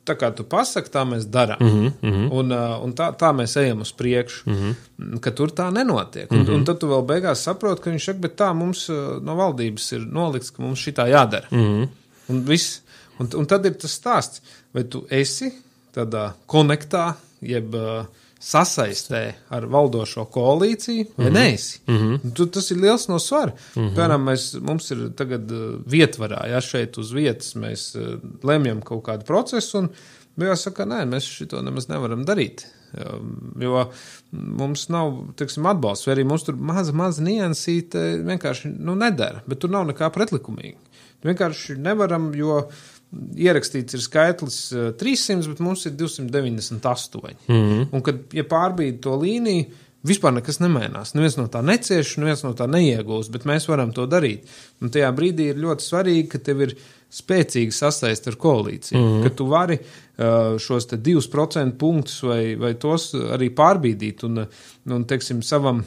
tā kā tu pasaki, tā mēs darām. Mm -hmm. Un, uh, un tā, tā mēs ejam uz priekšu. Mm -hmm. Ka tur tā nenotiek. Un, mm -hmm. un tad tu vēl beigās saproti, ka viņš saka, bet tā mums uh, no valdības ir nolikts, ka mums šī tā jādara. Mm -hmm. un, viss, un, un tad ir tas stāsts, vai tu esi tādā konektā, jeb uh, sasaistē ar valdošo koalīciju, mm -hmm. neesi. Mm -hmm. tu, tas ir liels no svara. Mm -hmm. Piemēram, mēs, mums ir tagad uh, vietvarā, ja šeit uz vietas mēs uh, lemjam kaut kādu procesu, un jāsaka, nē, mēs šito nemaz nevaram darīt. Um, jo mums nav teiksim, atbalsts, vai arī mums tur maza, maza niansīte vienkārši nu, nedara, bet tur nav nekā pretlikumīga. Vienkārši nevaram, jo ierakstīts ir skaitlis 300, eh, bet mums ir 298. Mm -hmm. Un, kad ja pārbīda to līniju, vispār nekas nemainās. Neviens no tā necieš, neviens no tā neiegūst, bet mēs varam to darīt. Un tajā brīdī ir ļoti svarīgi, ka tev ir spēcīga sasaiste ar koalīciju, mm -hmm. ka tu vari uh, šos 2% punktus vai, vai tos arī pārbīdīt un, un teiksim, savam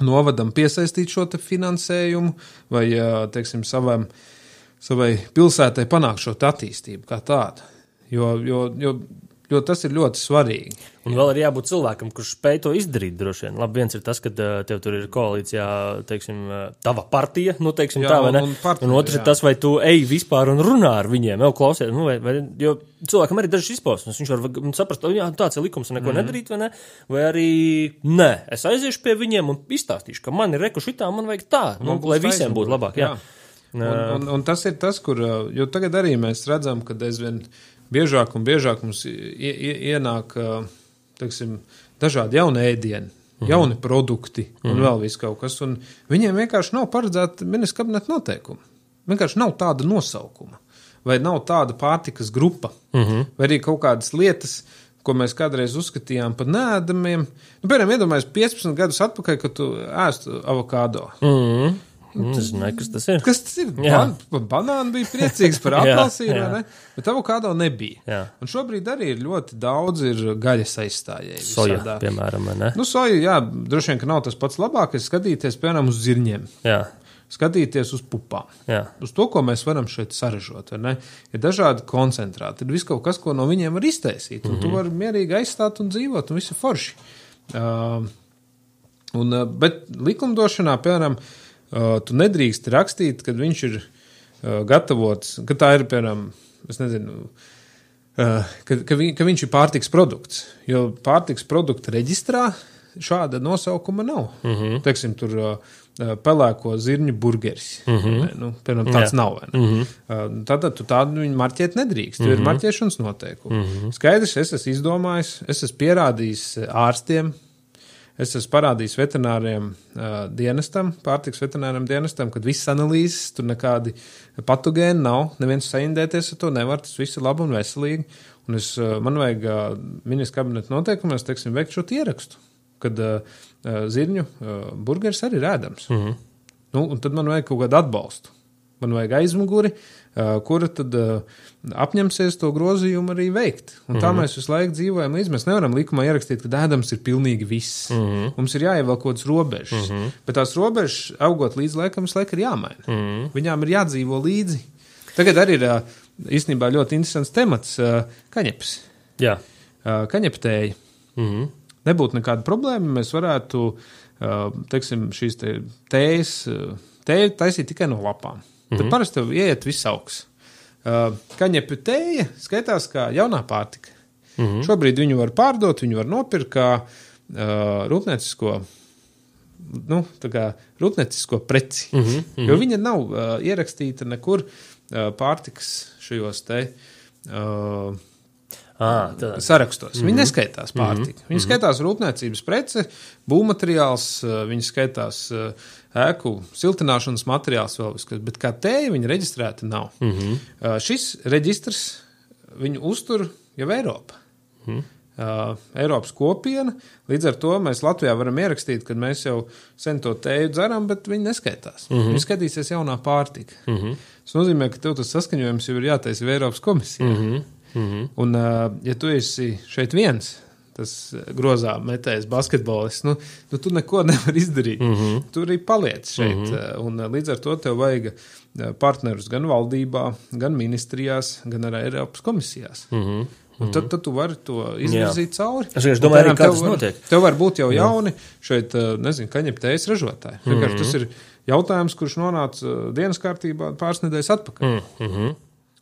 novadam piesaistīt šo finansējumu vai, uh, teiksim, savam uh, savai pilsētai panākt šo attīstību kā tādu. Jo, jo, jo, jo tas ir ļoti svarīgi. Un vēl ir jābūt cilvēkam, kurš spēj to izdarīt. Droši vien. Labi, viens ir tas, ka tev tur ir koalīcijā, teiksim, tava partija, nu, teiksim, jā, tā, vai ne? Un, partija, un otrs jā. ir tas, vai tu ej vispār un runā ar viņiem, jau klausies, nu, vai, vai, jo cilvēkam arī dažs izpausmes. Viņš var saprast, jā, tāds ir likums neko mm. nedarīt, vai ne? Vai arī, nē, es aiziešu pie viņiem un izstāstīšu, ka man ir rekuši tā, man vajag tā, nu, lai visiem būtu labāk. Jā. jā. Un, un, un tas ir tas, kur, jo tagad arī mēs redzam, ka aizvien biežāk un biežāk mums ienāk, teiksim, dažādi jauni ēdieni. Mhm. Jauni produkti un mhm. vēl viss kaut kas. Un viņiem vienkārši nav paredzēta ministra kabineta noteikuma. Vienkārši nav tāda nosaukuma. Vai nav tāda pārtikas grupa, mhm. vai arī kaut kādas lietas, ko mēs kādreiz uzskatījām par nēdamiem. Nu, piemēram, iedomājieties, 15 gadus atpakaļ, kad tu ēstu avokado. Mm. Tas nezinu, kas tas ir. Kas tas ir? Ban banāni bija priecīgs par apelsīnu, ne? bet avokado nebija. Jā. Un šobrīd arī ir ļoti daudz ir gaļas aizstājēji. Soja, visādā. piemēram, ne? Nu, soja, jā, droši vien, ka nav tas pats labākais skatīties, piemēram, uz zirņiem. Jā. skatīties uz pupām. Jā. Uz to, ko mēs varam šeit saražot. vai ne? Ir dažādi koncentrāti, ir viss kaut kas, ko no viņiem var iztaisīt. Mm -hmm. tu vari mierīgi aizstāt un dzīvot, un viss ir forši. Uh, un, bet likumdošanā, piemēram, uh, tu nedrīkst rakstīt, kad viņš ir uh, gatavots, ka tā ir, piemēram, es nezinu. Uh, ka, ka, vi, ka viņš ir pārtiks produkts. Jo pārtiks produkta reģistrā šāda nosaukuma nav. Mm -hmm. Teiksim, tur uh, pelēko zirņu burgeris. Mm -hmm. nu, piemēram, tāds Jā. nav. Mm -hmm. Tad tu tādu viņu marķēt nedrīkst. Mm -hmm. Ir marķēšanas noteikumi. Mm -hmm. Skaidrs, es esmu izdomājis, es esmu pierādījis ārstiem. Es esmu parādījis veterināriem uh, dienestam, pārtiks veterināriem dienestam, kad viss analīzes, tur nekādi patogēni nav, neviens saindēties ar to nevar, tas viss ir labi un veselīgi. Un es, uh, man vajag uh, ministra kabineta noteikumos, teiksim, veikt šo ierakstu kad uh, zirņu uh, burgeris arī ir ēdams. Mm -hmm. nu, tad man vajag kaut kādu atbalstu. Man vajag aizmuguri, uh, kura tad uh, apņemsies to grozījumu arī veikt. Un tā mm -hmm. mēs visu laiku dzīvojam līdzi. Mēs nevaram likumā ierakstīt, ka ēdams ir pilnīgi viss. Mm -hmm. Mums ir jāievēl kaut kādas robežas. Mm -hmm. Bet tās robežas, augot līdz laikam, visu laiku ir jāmaina. Mm -hmm. Viņām ir jādzīvo līdzi. Tagad arī ir īstenībā ļoti interesants temats - kaņepes. Jā. Kaņeptēji. Mm -hmm nebūtu nekāda problēma. Mēs varētu teiksim, šīs te tējas, tēju taisīt tikai no lapām. Mm -hmm. Tad parasti tev ieiet viss augsts. Kaņepju tēja skaitās kā jaunā pārtika. Mm -hmm. Šobrīd viņu var pārdot, viņu var nopirkt kā uh, rūpniecisko. Nu, kā rūpniecisko preci. Mm -hmm. Jo viņa nav uh, ierakstīta nekur uh, pārtikas šajos te uh, À, sarakstos. Mm -hmm. Viņi mhm. neskaitās pārtika. Mm -hmm. Viņi skaitās rūpniecības prece, būvmateriāls, viņi skaitās ēku siltināšanas materiāls, vēl viskas, bet kā tēja viņa reģistrēta nav. Mm -hmm. Šis reģistrs viņu uztur jau Eiropa. Mm -hmm. Uh, Eiropas kopiena. Līdz ar to mēs Latvijā varam ierakstīt, ka mēs jau sen to tēju dzeram, bet viņi neskaitās. Mm -hmm. Viņi skatīsies jaunā pārtika. Mm -hmm. Tas nozīmē, ka tev tas saskaņojums jau ir jātaisa Eiropas komisijā. Mm -hmm. Mm -hmm. Un, ja tu esi šeit viens, tas grozā metējis basketbolists, nu, nu tu neko nevari izdarīt. Mm -hmm. Tu arī paliec šeit. Mm -hmm. Un līdz ar to tev vajag partnerus gan valdībā, gan ministrijās, gan arī Eiropas komisijās. Mm -hmm. Un tad, tad tu vari to izvirzīt Jā. cauri. Es vienkārši domāju, arī, kā tas notiek. Tev var būt jau jauni šeit, nezinu, kaņeptējas ražotāji. Mm -hmm. Tas ir jautājums, kurš nonāca dienas kārtībā pāris nedēļas atpakaļ. Mm -hmm.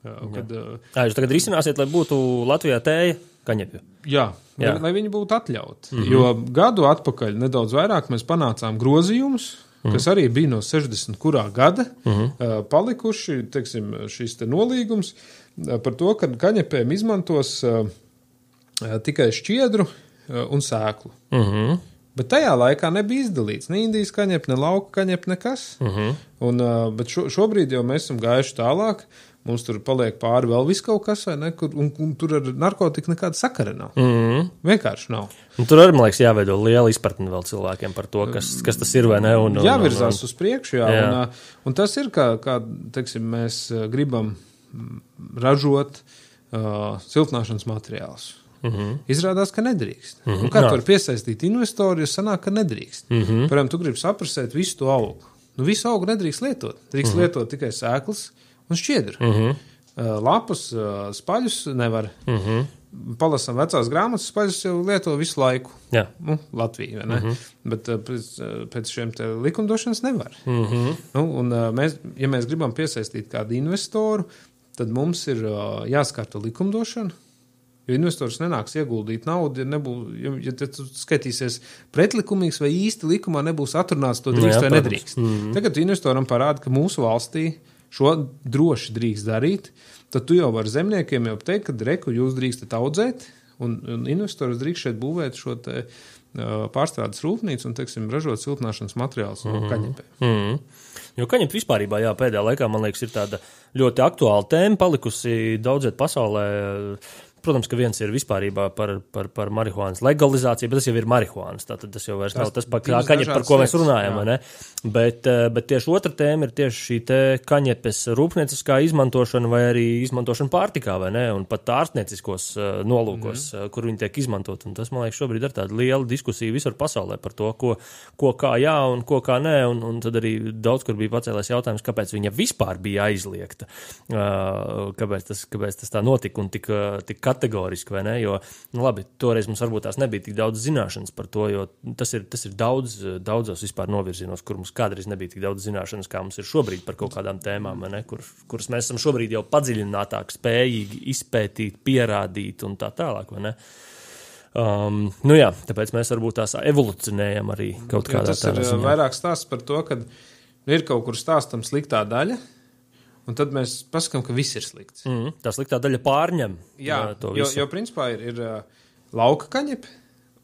Kad, Jā, jūs tagad risināsiet, lai būtu Latvijā tēja kaņepju. Jā, Jā. Lai, lai viņi būtu atļauti. Mm -hmm. Jo gadu atpakaļ, nedaudz vairāk, mēs panācām grozījumus, Mm -hmm. kas arī bija no 60. kurā gada, mm -hmm. palikuši teiksim, šīs te nolīgums par to, ka kaņepēm izmantos tikai šķiedru un sēklu. Mm -hmm. Bet tajā laikā nebija izdalīts ne Indijas kaņepē, ne lauka kaņepē, nekas. Mm -hmm. un, bet šo, šobrīd jau mēs esam gājuši tālāk. Uh, Mums tur paliek pāri vēl viss kaut kas, ne? Kur, un, un tur ar narkotiku nekāda sakara nav. Mm -hmm. Vienkārši nav. Un tur arī, man liekas, jāveido liela izpratne vēl cilvēkiem par to, kas, kas tas ir vai ne. Un, un, Jāvirzās un, un, uz priekšu, jā. jā. Un, un tas ir, kā, kā teiksim, mēs gribam ražot uh, siltināšanas materiālus. Mm -hmm. Izrādās, ka nedrīkst. Mm -hmm. Un kā tur piesaistīt investoru, ja sanāk, ka nedrīkst. Mm -hmm. Piemēram, tu gribi saprasēt visu to augu. Nu, visu augu nedrīkst lietot. Drīkst mm -hmm. lietot tikai sēklas un šķiedru. Mm -hmm. Lapus, spaļus nevar. Mm -hmm. Palasām vecās grāmatas, spaļus jau lieto visu laiku. Jā. Nu, Latvija, mm -hmm. Bet pēc, pēc šiem likumdošanas nevar. Mm -hmm. nu, un, mēs, ja mēs gribam piesaistīt kādu investoru, tad mums ir jāskārto likumdošana. Jo investors nenāks ieguldīt naudu, ja, nebūs, ja, ja tas skaitīsies pretlikumīgs vai īsti likumā nebūs atrunāts, to drīkst Jā, vai nedrīkst. Mm -hmm. Tagad investoram parāda, ka mūsu valstī uh, šo droši drīkst darīt, tad tu jau vari zemniekiem jau teikt, ka reku jūs drīkstat audzēt, un, un investors drīkst šeit būvēt šo te, uh, pārstrādes rūpnīcu un, teiksim, ražot siltināšanas materiālus no mm -hmm. kaņepēm. Mm -hmm. Jo kaņepē vispār, jā, pēdējā laikā, man liekas, ir tāda ļoti aktuāla tēma palikusi daudziet pasaulē. Protams, ka viens ir vispārībā par, par, par marihuānas legalizāciju, bet tas jau ir marihuānas. Tātad tas jau vairs tas, nav tas, par, kaņep, par ko mēs runājam. Bet, eh, bet tieši otra tēma ir tieši šī kaņepes rūpnieciskā izmantošana vai arī izmantošana pārtikā, vai ne? Un pat ārstnieciskos uh, nolūkos, mm. kur viņi tiek izmantot. Un tas, man liekas, šobrīd ir tāda liela diskusija visur pasaulē par to, ko, ko kā jā un ko kā nē. Un, un tad arī daudz kur bija pacēlēs jautājums, kāpēc viņa vispār bija aizliegta. Kāpēc, tas, kāpēc tas tā notika un tik, tik kategoriski, vai ne? Jo, nu, labi, toreiz mums varbūt tās nebija tik daudz zināšanas par to, jo tas ir, tas ir daudz, daudzos vispār novirzienos, kur mums kādreiz nebija tik daudz zināšanas, kā mums ir šobrīd par kaut kādām tēmām, ne, kur, kuras mēs esam šobrīd jau padziļinātāk spējīgi izpētīt, pierādīt un tā tālāk. Um, nu jā, tāpēc mēs varbūt tās evolucionējam arī kaut kādā veidā. Tas ir ziņā. vairāk stāsts par to, ka ir kaut kur stāstam sliktā daļa, Un tad mēs pasakām, ka viss ir slikts. Mm, tā sliktā daļa pārņem Jā, to visu. Jo, jo principā ir, ir uh, lauka kaņepe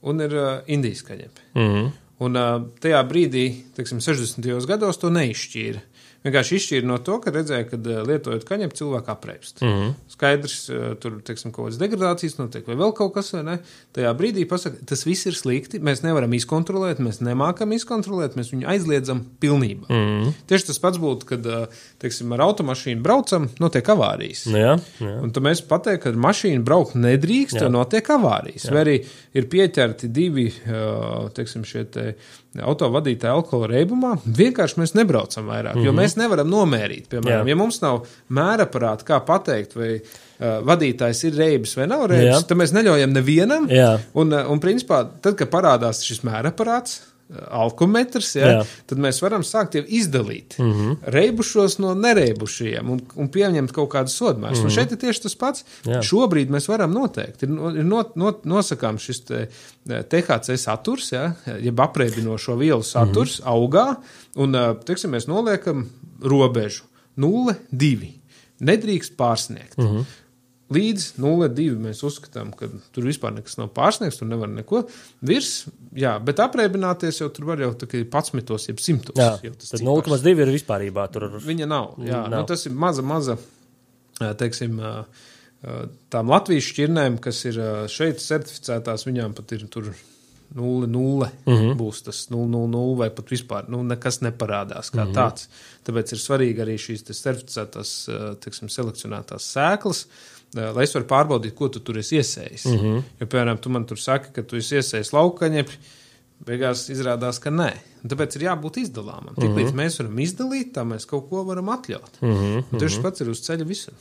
un ir uh, Indijas kaņepe. Mm. Un uh, tajā brīdī, teiksim, 60. gados to neizšķīra. Vienkārši izšķīra no to, ka redzēja, ka eh, lietojot kaņepes, cilvēku apreibst. Mm -hmm. Skaidrs, eh, tur teiksim, kaut kādas degradācijas notiek, vai vēl kaut kas, ne? Tajā brīdī pasaka, tas viss ir slikti, mēs nevaram izkontrolēt, mēs nemākam izkontrolēt, mēs viņu aizliedzam pilnībā. Mm -hmm. Tieši tas pats būtu, kad, eh, teiksim, ar automašīnu braucam, notiek avārijas. Nu jā, jā. Un tad mēs pateikt, ka mašīna braukt nedrīkst, jo notiek avārijas. Jā. Vai arī ir pieķerti divi, teiksim, šie te autovadītāji alkohola reibumā, vienkārši mēs nebraucam vairāk, mm -hmm. jo mhm. mēs nevaram nomērīt. Piemēram, Jā. ja mums nav mēraparāta, kā pateikt, vai uh, vadītājs ir reibis vai nav reibis, Jā. tad mēs neļaujam nevienam. Jā. Un, un, principā, tad, kad parādās šis mēraparāts, alkometrs, ja, Jā. tad mēs varam sākt jau izdalīt mm -hmm. reibušos no nereibušajiem un, un pieņemt kaut kādu sodmērs. Mm -hmm. Un šeit ir tieši tas pats. Jā. Šobrīd mēs varam noteikt, ir, ir not, not, nosakām šis te, THC saturs, ja, jeb apreibinošo vielu saturs mm -hmm. augā, un, teiksim, mēs noliekam robežu 0,2. Nedrīkst pārsniegt. Mm -hmm. Līdz 0,2 mēs uzskatām, ka tur vispār nekas nav pārsniegts, tur nevar neko virs. Jā, bet apreibināties jau tur var jau kā 11, jeb 100. Jā, tad 0,2 ir vispārībā. Tur viņa nav. Jā, nav. Nu, tas ir maza, maza, teiksim, tām Latvijas šķirnēm, kas ir šeit certificētās, viņām pat ir tur 0, 0 mm -hmm. būs tas 0, 0, 0 vai pat vispār nu, nekas neparādās kā mm -hmm. tāds. Tāpēc ir svarīgi arī šīs certificētās, teiksim, selekcionētās sēklas lai es varu pārbaudīt, ko tu tur esi iesējis. Mm -hmm. Jo, piemēram, tu man tur saki, ka tu esi iesējis laukaņepi, beigās izrādās, ka nē. Un tāpēc ir jābūt izdalāmam. Tiklīdz mm -hmm. mēs varam izdalīt, tā mēs kaut ko varam atļaut. Mm -hmm. Un tieši pats ir uz ceļa visur.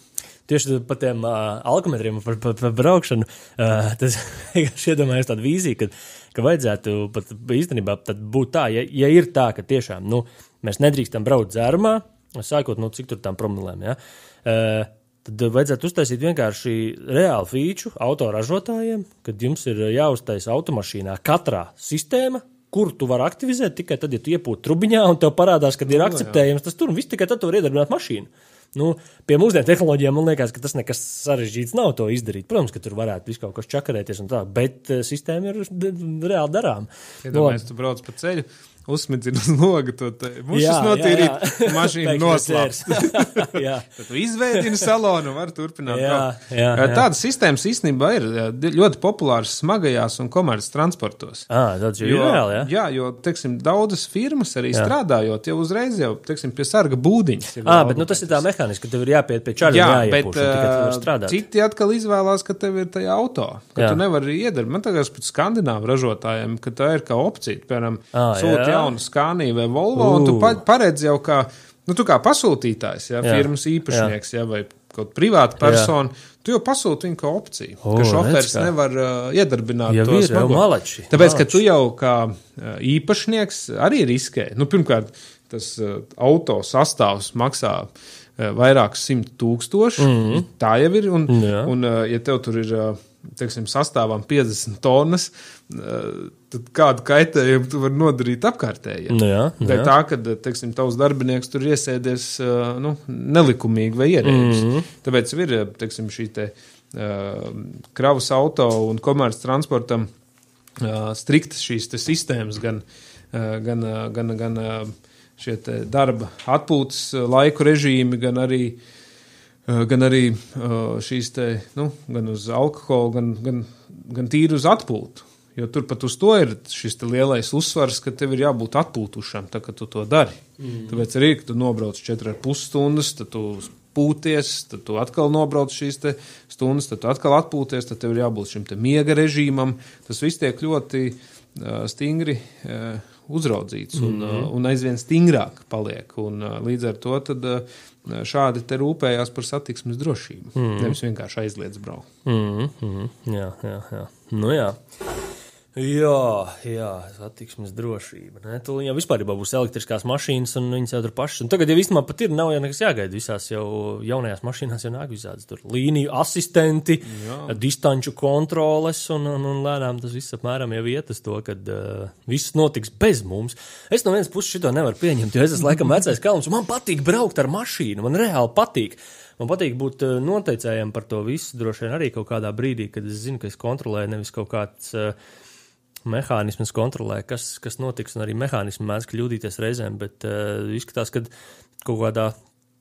Tieši par tiem uh, alkometriem, par, par, par braukšanu, uh, tas vienkārši iedomājos tādu vīziju, ka, ka vajadzētu pat īstenībā būt tā, ja, ja ir tā, ka tiešām nu, mēs nedrīkstam braukt dzērumā, sākot no cik tur tām promilēm. Ja? Uh, tad vajadzētu uztaisīt vienkārši reālu feature autoražotājiem, kad jums ir jāuztaisa automašīnā katrā sistēma. Kur tu vari aktivizēt tikai tad, ja tu iepūti trubiņā un tev parādās, ka ir no, akceptējams tas tur, un viss tikai tad tu vari iedarbināt mašīnu. Nu, pie mūsdienu tehnoloģijām man liekas, ka tas nekas sarežģīts nav to izdarīt. Protams, ka tur varētu visu kaut kas čakarēties un tā, bet uh, sistēma ir reāli darām. Iedomājies, no, tu brauc pa ceļu uzsmidzina uz logu to mušas notīrīt, mašīnu noslēpt. Tad tu izveidini salonu un var turpināt. Jā, jā, jā. Tādas sistēmas īstenībā ir ļoti populāras smagajās un komerces transportos. À, tāds jau reāli, jā? Jā, jo, teiksim, daudzas firmas arī jā. strādājot, jau uzreiz jau, teiksim, pie sarga būdiņas. Ā, bet nu, tas ir tā mehāniski, ka tev ir jāpiet pie čaļa. Jā, bet uh, citi atkal izvēlās, ka tev ir tajā auto, ka jā. tu nevari iedarbināt. Man tagad pēc skandināvu ražotājiem, ka tā ir kā opcija, piemēram, sūta jaunu Skāniju vai Volvo, uh. un tu paredz jau kā, nu, tu kā pasūtītājs, ja, jā. firmas īpašnieks, jā. Ja, vai kaut privāta persona, jā. tu jau pasūti viņu kā opciju, o, ka šoferis kā. nevar uh, iedarbināt ja to smago. Malači, Tāpēc, malači. ka tu jau kā uh, īpašnieks arī riskē. Nu, pirmkārt, tas uh, auto sastāvs maksā uh, vairākus simt tūkstoši, mm -hmm. tā jau ir, un, jā. un uh, ja tev tur ir. Uh, teiksim, sastāvam 50 tonnas, eh, tad kādu kaitējumu tu vari nodarīt apkārtējiem. Nu jā, nu jā. Tā, ka, teiksim, tavs darbinieks tur iesēdies eh, nu, nelikumīgi vai ierēģis. Mm -hmm. Tāpēc ir, teiksim, šī te, kravas auto un komerces transportam striktas šīs sistēmas gan, gan, gan, gan šie darba atpūtas laiku režīmi, gan arī uh, gan arī šīs te, nu, gan uz alkoholu, gan, gan, gan tīri uz atpūtu. Jo turpat uz to ir šis lielais uzsvars, ka tev ir jābūt atpūtušam, tā, kad tu to dari. Mm. Tāpēc arī, kad tu nobrauc 4,5 stundas, tad tu pūties, tad tu atkal nobrauc šīs stundas, tad tu atkal atpūties, tad tev ir jābūt šim miega režīmam. Tas viss tiek ļoti uh, stingri. Uh, uzraudzīts un, mm -hmm. un aizvien stingrāk paliek. Un, līdz ar to tad, šādi te rūpējās par satiksmes drošību. Mm. Nevis vienkārši aizliedz braukt. Mm -hmm. Jā, jā, jā. Nu, jā. Jā, jā, satiksmes drošība. Ne? Tur jau vispār būs elektriskās mašīnas, un viņas jau tur pašas. Un tagad jau īstenībā pat ir, nav jau nekas jāgaida. Visās jau jaunajās mašīnās jau nāk visādas tur līniju asistenti, jā. distanču kontroles, un, un, un lēnām tas viss apmēram jau iet uz to, ka uh, viss notiks bez mums. Es no vienas puses šito nevaru pieņemt, jo es esmu laikam vecais kalns, un man patīk braukt ar mašīnu, man reāli patīk. Man patīk būt noteicējiem par to visu, droši vien arī kaut kādā brīdī, kad es zinu, ka es kontrolēju nevis kaut kāds. Uh, mehānisms kontrolē, kas, kas notiks, un arī mehānismi mēdz kļūdīties reizēm, bet uh, izskatās, ka kaut kādā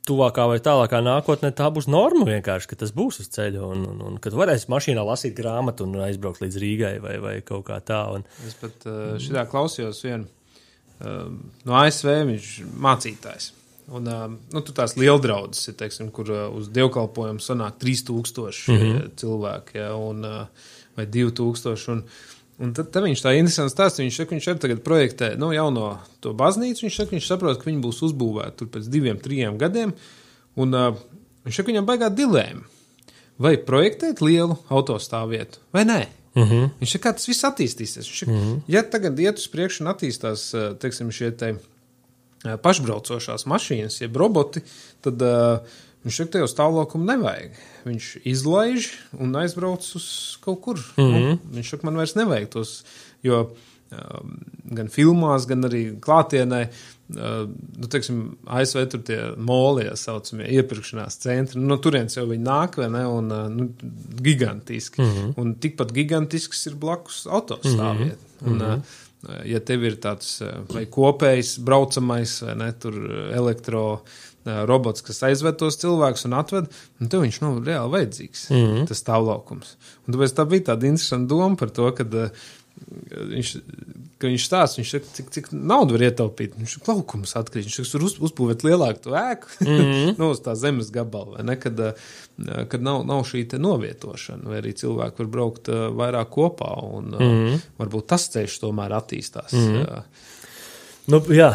tuvākā vai tālākā nākotnē tā būs norma vienkārši, ka tas būs uz ceļa, un, un, un kad varēs mašīnā lasīt grāmatu un aizbraukt līdz Rīgai vai, vai kaut kā tā. Un... Es pat uh, šitā klausījos vienu uh, no ASV, viņš mācītājs. Un, uh, nu, tur tās lieldraudzes ir, teiksim, kur uh, uz dievkalpojumu sanāk 3000 mm -hmm. cilvēki, ja, un, uh, vai 2000. Un, Un tad, tad viņš tā interesanti stāsta. Viņš saka, viņš arī tagad projektē nu, jauno to baznīcu. Viņš saka, viņš saprot, ka viņi būs uzbūvēti tur pēc diviem, trim gadiem. Un uh, viņš saka, viņam baigā dilēma. Vai projektēt lielu autostāvvietu vai nē? Uh mhm. -huh. Viņš saka, kā tas viss attīstīsies. Viņš saka, uh -huh. ja tagad iet uz priekšu un attīstās, teiksim, šie te pašbraucošās mašīnas, jeb roboti, tad uh, Viņš saka, tev stāvoklim nevajag. Viņš izlaiž un aizbrauc uz kaut kur. Mm -hmm. nu, viņš saka, man vairs nevajag tos, jo uh, gan filmās, gan arī klātienē, uh, nu, teiksim, ASV tur tie moli, ja saucamie iepirkšanās centri, nu, no turienes jau viņi nāk, vai ne, un uh, nu, gigantiski. Mm -hmm. Un tikpat gigantisks ir blakus autostāvvieta. Mm -hmm. Un, uh, ja tev ir tāds vai kopējs braucamais, vai ne, tur elektro robots, kas aizved tos cilvēkus un atved, un tev viņš nav reāli vajadzīgs, mm -hmm. tas stāvlaukums. Un tāpēc tā bija tāda interesanta doma par to, ka viņš, ka viņš stāsta, viņš saka, cik, cik naudu var ietaupīt. Viņš ir laukums atkrīt, viņš var uz, uzbūvēt lielāku ēku, mm -hmm. nu, uz tā zemes gabalu, vai ne, kad, kad nav, nav šī novietošana, vai arī cilvēki var braukt vairāk kopā, un mm -hmm. varbūt tas ceļš tomēr attīstās. Mm -hmm. Nu, jā,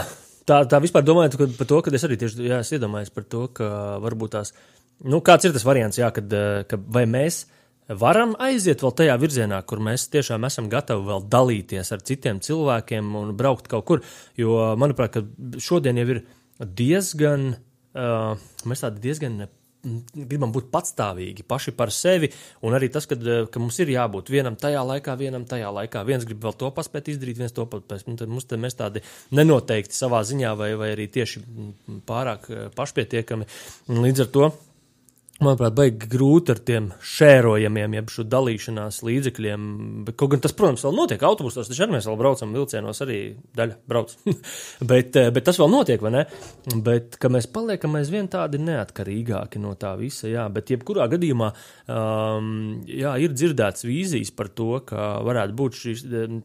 tā, tā vispār domājot par to, ka es arī tieši jā, es iedomājos par to, ka varbūt tās, nu, kāds ir tas variants, jā, kad, ka vai mēs varam aiziet vēl tajā virzienā, kur mēs tiešām esam gatavi vēl dalīties ar citiem cilvēkiem un braukt kaut kur, jo, manuprāt, šodien jau ir diezgan, uh, mēs tādi diezgan gribam būt patstāvīgi paši par sevi, un arī tas, kad, eh, ka mums ir jābūt vienam tajā laikā, vienam tajā laikā. Viens grib vēl to paspēt izdarīt, viens to paspēt. Nu, tad mums te mēs tādi nenoteikti savā ziņā, vai, vai arī tieši pārāk eh, pašpietiekami. Līdz ar to manuprāt, baigi grūti ar tiem šērojamiem, jeb šo dalīšanās līdzekļiem. Bet, kaut gan tas, protams, vēl notiek autobusos, taču arī mēs vēl braucam vilcienos, arī daļa brauc. bet, eh, bet tas vēl notiek, vai ne? Bet, mēs paliekam aizvien tādi neatkarīgāki no tā visa, jā. Bet, jebkurā gadījumā, um, jā, ir dzirdēts vīzijas par to, ka varētu būt šī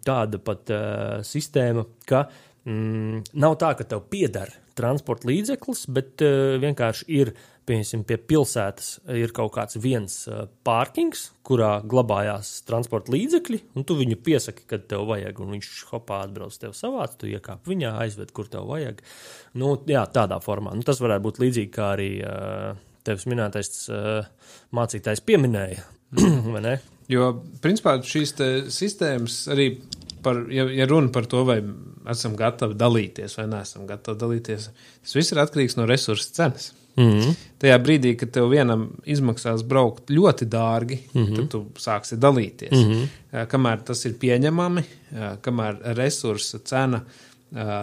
tāda pat uh, sistēma, ka mm, nav tā, ka tev pieder transporta līdzeklis, bet uh, vienkārši ir piemēram, pie pilsētas ir kaut kāds viens uh, pārkings, kurā glabājās transporta līdzekļi, un tu viņu piesaki, kad tev vajag, un viņš hopā atbrauc tev savāc, tu iekāp viņā, aizved, kur tev vajag. Nu, jā, tādā formā. Nu, tas varētu būt līdzīgi kā arī uh, tevis minētais uh, mācītājs pieminēja? Jo, principā, šīs sistēmas arī par, ja, ja runa par to, vai esam gatavi dalīties vai neesam gatavi dalīties, tas viss ir atkarīgs no resursu cenas. Mm -hmm. Tajā brīdī, kad tev vienam izmaksās braukt ļoti dārgi, mm -hmm. tad tu sāksi dalīties. Mm -hmm. Kamēr tas ir pieņemami, kamēr resursa cena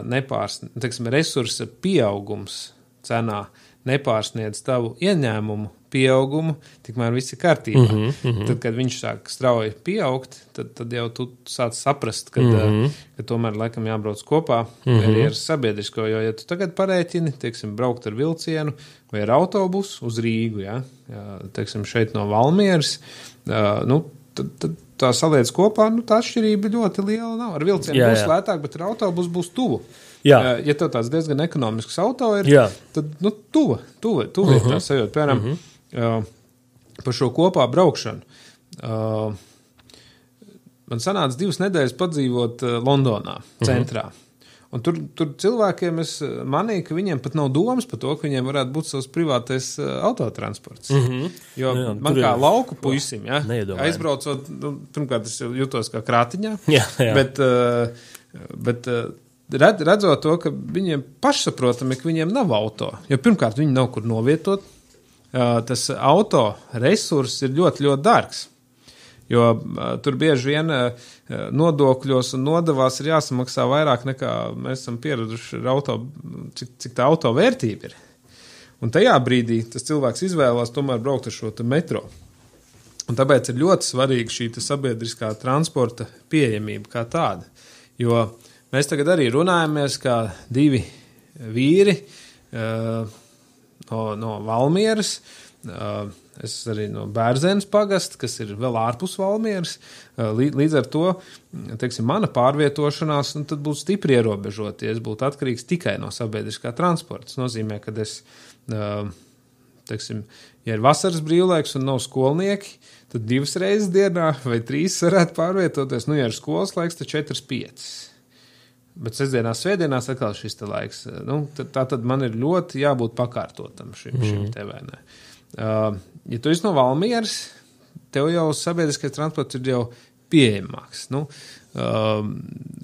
nepārsniedz, resursa pieaugums cenā nepārsniedz tavu ieņēmumu pieaugumu, tikmēr viss ir kārtībā. Mm Mhm, -hmm. Tad, kad viņš sāk strauji pieaugt, tad, tad jau tu sāc saprast, ka, Mhm. mm -hmm. ka tomēr laikam jābrauc kopā mm -hmm. arī ar sabiedrisko. Jo, ja tu tagad parēķini, teiksim, braukt ar vilcienu vai ar autobusu uz Rīgu, ja, ja teiksim, šeit no Valmieras, uh, nu, tad, tad tā saliec kopā, nu, tā atšķirība ļoti liela nav. Ar vilcienu Jā, būs jā. lētāk, bet ar autobusu būs tuvu. Jā. Uh, Ja tev tāds diezgan ekonomisks auto ir, Jā. tad nu, tuva, tuva, tuva uh -huh. ir tā sajūta. Piemēram, uh -huh. Uh, par šo kopā braukšanu. Uh, man sanāca divas nedēļas padzīvot uh, Londonā, centrā. Uh -huh. Un tur, tur cilvēkiem es manīju, ka viņiem pat nav domas par to, ka viņiem varētu būt savs privātais autotransports. Mm -hmm. Jo jā, man kā lauku puisim, ja, Neiedomājami. aizbraucot, nu, pirmkārt, es jutos kā krātiņā. Jā, jā. Bet, bet red- redzot to, ka viņiem pašsaprotami, ka viņiem nav auto. Jo pirmkārt, viņi nav kur novietot. Tas auto resurss ir ļoti, ļoti dārgs. Jo tur bieži vien nodokļos un nodevās ir jāsamaksā vairāk nekā mēs esam pieraduši ar auto, cik, cik tā auto vērtība ir. Un tajā brīdī tas cilvēks izvēlās tomēr braukt ar šo metro. Un tāpēc ir ļoti svarīga šī sabiedriskā transporta pieejamība kā tāda. Jo mēs tagad arī runājamies kā divi vīri uh, no, no Valmieras. Uh, es arī no Bērzenes pagasta, kas ir vēl ārpus Valmieras. Uh, lī- līdz ar to teiksim, mana pārvietošanās nu, būtu stipri ierobežota. Es būtu atkarīgs tikai no sabiedriskā transporta. Tas nozīmē, ka es uh, teiksim, ja ir vasaras brīvlaiks un nav skolnieki, tad divas reizes dienā vai trīs varētu pārvietoties. Nu, ja ir skolas laiks, tad četras, piecas. Bet sestdienās, svētdienās atkal šis laiks. Nu, tad, tā tad man ir ļoti jābūt pakārtotam šim, mm. šim te vai ne. Uh, ja tu esi no Valmieras, tev jau sabiedriskais transports ir jau pieejamāks. Nu, uh,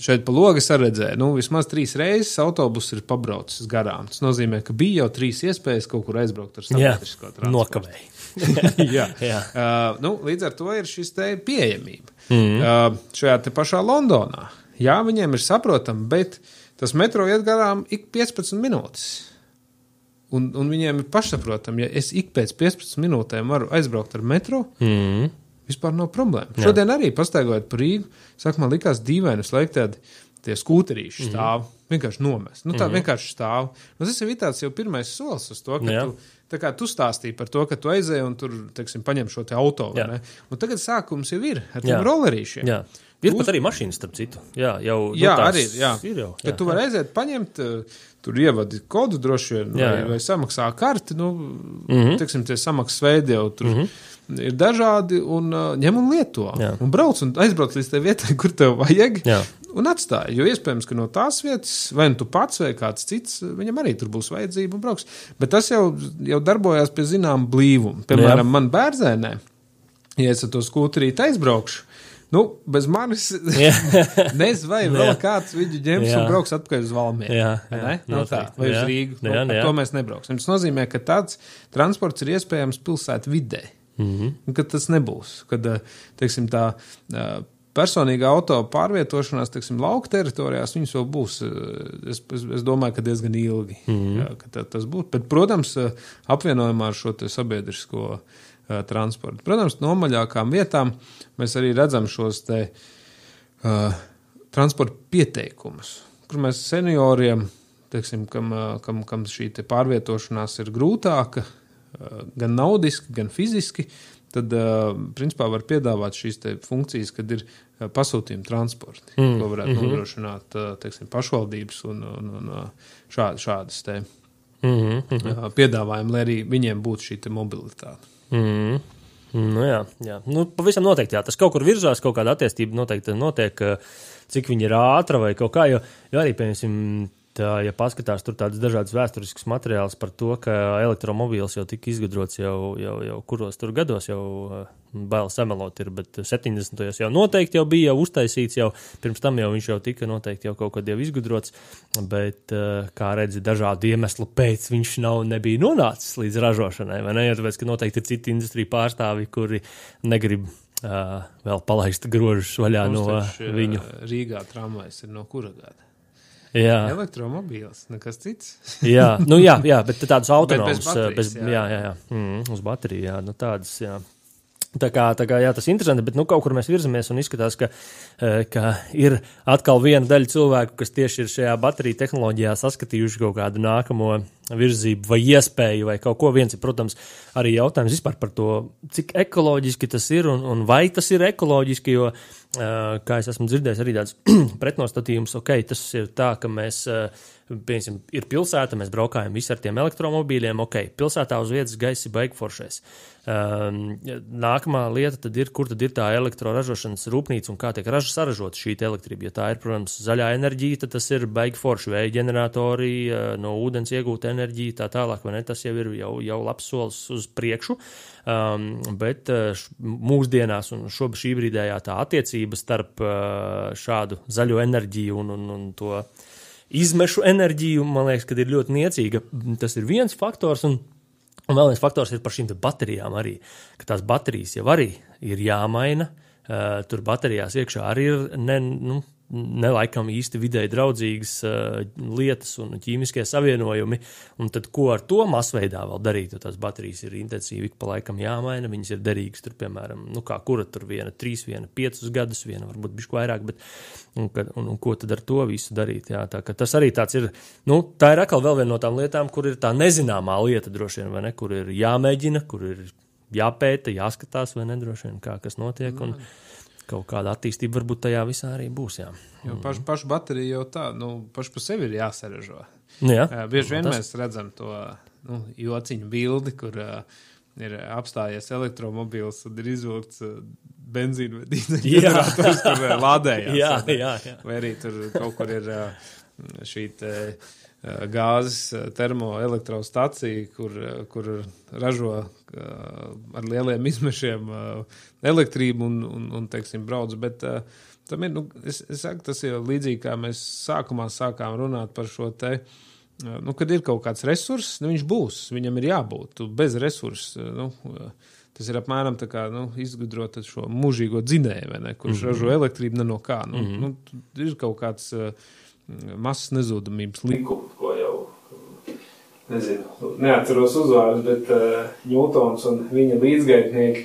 šeit pa logu es arī redzēju, nu, vismaz trīs reizes autobus ir pabraucis garām. Tas nozīmē, ka bija jau trīs iespējas kaut kur aizbraukt ar sabiedrisko transportu. nokavēji. Jā. Jā. Uh, nu, līdz ar to ir šis te pieejamība. Mm. Uh, šajā te pašā Londonā. Jā, viņiem ir saprotami, bet tas metro iet garām ik 15 minūtes. Un, un viņiem ir pašsaprotami, ja es ik pēc 15 minūtēm varu aizbraukt ar metro, Mm. vispār nav problēma. Jā. Šodien arī pastaigājot par Rīgu, saka, man likās dīvaini, es laiku tādi tie skūterīši Mhm. stāv, vienkārši nomest. Nu, tā mm -hmm. vienkārši stāv. Nu, tas ir tāds jau pirmais solis uz to, ka Jā. tu, kā tu stāstīji par to, ka tu aizēji un tur, teiksim, paņem šo te auto. tagad sākums jau ir ar tiem rollerīšiem. Jā. Ir Uz- pat arī mašīnas, starp citu. Jā, jau Jā, nu, arī jā. ir jau. Kad tu vari aiziet, paņemt, uh, tur ievadi kodu droši vien, vai, Jā, jā. vai samaksā karti. Nu, mm. -hmm. Teiksim, tie samaksas veidi jau tur mm -hmm. ir dažādi, un uh, ņem un lieto. Jā. Un brauc un aizbrauc līdz tai vietai, kur tev vajag. Jā. Un atstāja. Jo iespējams, ka no tās vietas, vai nu tu pats, vai kāds cits, viņam arī tur būs vajadzība un brauks. Bet tas jau, jau darbojās pie zināma blīvuma. Piemēram, Jā. man bērnē, ja es ar to skūterīti aizbraukšu. Nu, bez manis nezinu, vai vēl kāds viņu ņems un brauks atpakaļ uz Valmiju. Jā, jā, ne? Nu, tā, vai uz. Rīgu. Nu, Jā, ar jā. To mēs nebrauksim. Tas nozīmē, ka tāds transports ir iespējams pilsētu vidē. Mhm. Un Kad tas nebūs, kad eh, teiksim, tā eh, personīga auto pārvietošanās teiksim, lauka teritorijās, viņas vēl būs. eh, Es, es, es domāju, ka diezgan ilgi Mhm. jā, ka tā, tas būs. Bet, protams, apvienojumā ar šo sabiedrisko uh, transportu. Protams, no maļākām vietām mēs arī redzam šos te uh, transporta pieteikumus, kur mēs senioriem, teiksim, kam, uh, kam, kam šī pārvietošanās ir grūtāka, uh, gan naudiski, gan fiziski, tad, uh, principā, var piedāvāt šīs funkcijas, kad ir uh, pasūtījuma transporti, mm. ko varētu mm -hmm. nodrošināt, uh, teiksim, pašvaldības un, un, un uh, šād, šādas te Mhm, mhm. uh, piedāvājumi, lai arī viņiem būtu šī te mobilitāte. Mm. Nu, jā, jā. Nu, pavisam noteikti. Jā. Tas kaut kur virzās, kaut kāda attīstība noteikti notiek, eh, cik viņi ir ātra vai kaut kā. Jo, jo arī, piemēram, tā, ja paskatās tur tādas dažādas vēsturiskas materiāls par to, ka elektromobīls jau tika izgudrots jau, jau, jau kuros tur gados, jau bail samelot ir, bet 70. jau noteikti jau bija jau uztaisīts, jau pirms tam jau viņš jau tika noteikti jau kaut kad jau izgudrots, bet, kā redzi, dažādu iemeslu pēc viņš nav, nebija nonācis līdz ražošanai, vai ne? Jo tāpēc, ka noteikti ir citi industrija pārstāvi, kuri negrib uh, vēl palaist grožus vaļā no Mums taču, viņu. ā, Rīgā tramvajs ir no kura gada? Jā, Elektromobīls, nekas cits. jā, nu, jā, jā bet tādas autonomas, bez baterijas, bez, jā. jā, jā, jā. Mm, uz bateriju, jā, nu, tādas, jā. Tā kā, tā kā jā, tas ir interesanti, bet nu, kaut kur mēs virzamies un izskatās, ka, eh, ka ir atkal viena daļa cilvēku, kas tieši ir šajā bateriju tehnoloģijā saskatījuši kaut kādu nākamo virzību vai iespēju vai kaut ko. Viens ir, protams, arī jautājums vispār par to, cik ekoloģiski tas ir un, un vai tas ir ekoloģiski, jo, eh, kā es esmu dzirdējis, arī tāds pretnostatījums, ok, tas ir tā, ka mēs, eh, piemēram, ir pilsēta, mēs braukājam visi ar tiem elektromobīļiem, ok, pilsētā uz vietas gaisa ir baigforšais. Um, nākamā lieta tad ir, kur tad ir tā elektroražošanas rūpnīca un kā tiek raža saražota šī elektrība. Ja tā ir, protams, zaļā enerģija, tad tas ir baigi forši vēja ģeneratori, uh, no ūdens iegūta enerģija, tā tālāk, vai ne? Tas jau ir jau, jau labs solis uz priekšu. Um, bet š- mūsdienās un šo šī brīdējā tā attiecība starp uh, šādu zaļo enerģiju un, un, un to izmešu enerģiju, man liekas, ka ir ļoti niecīga. Tas ir viens faktors. Un, Un vēl viens faktors ir par šīm te baterijām arī, ka tās baterijas jau arī ir jāmaina. Uh, tur baterijās iekšā arī ir ne, nu, nelaikam īsti vidēji draudzīgas uh, lietas un ķīmiskie savienojumi. Un tad, ko ar to masveidā vēl darīt, jo tās baterijas ir intensīvi ik pa laikam jāmaina. Viņas ir derīgas tur, piemēram, nu, kā kura tur viena, trīs, viena, piecus gadus, viena varbūt bišķi vairāk, bet un, kad- un, un ko tad ar to visu darīt? Jā, tā, tas arī tāds ir, nu, tā ir atkal viena no tām lietām, kur ir tā nezināmā lieta droši vien, vai ne, kur ir jāmēģina, kur ir jāpēta, jāskatās, vai nedroši vien, kā kas notiek. Un, Kaut kāda attīstība varbūt tajā visā arī būs. Jā, Jo pašu, pašu bateriju jau tā, nu, pašu par sevi ir jāsaražo. nu, jā. Jā, bieži vien tas- mēs redzam to nu, jociņu bildi, kur uh, ir apstājies elektromobīls un ir izvilkts uh, benzīna vai dīzeļa Jā. ģenerators, kur uh, lādējās. Jā, ne? jā, jā. Vai arī tur kaut kur ir uh, šī uh, gāzes uh, termoelektrostacija, kur, uh, kur ražo ar lieliem izmešiem elektrību un, un, un teiksim, brauc. Bet, Tam ir, nu, es, es saku, tas ir līdzīgi kā mēs sākumā sākām runāt par šo te, nu, kad ir kaut kāds resurss, nu, viņš būs, viņam ir jābūt. Bez resursa, nu, tas ir apmēram tā kā, nu, izgudrot šo mūžīgo dzinēju, kurš mm -hmm. ražo elektrību ne no kā. Nu, mm -hmm. nu, ir kaut kāds uh, masas nezudamības likums, ko jau. Nezinu, neatceros uzvārdus, bet uh, Ņūtons un viņa līdzgaitnieki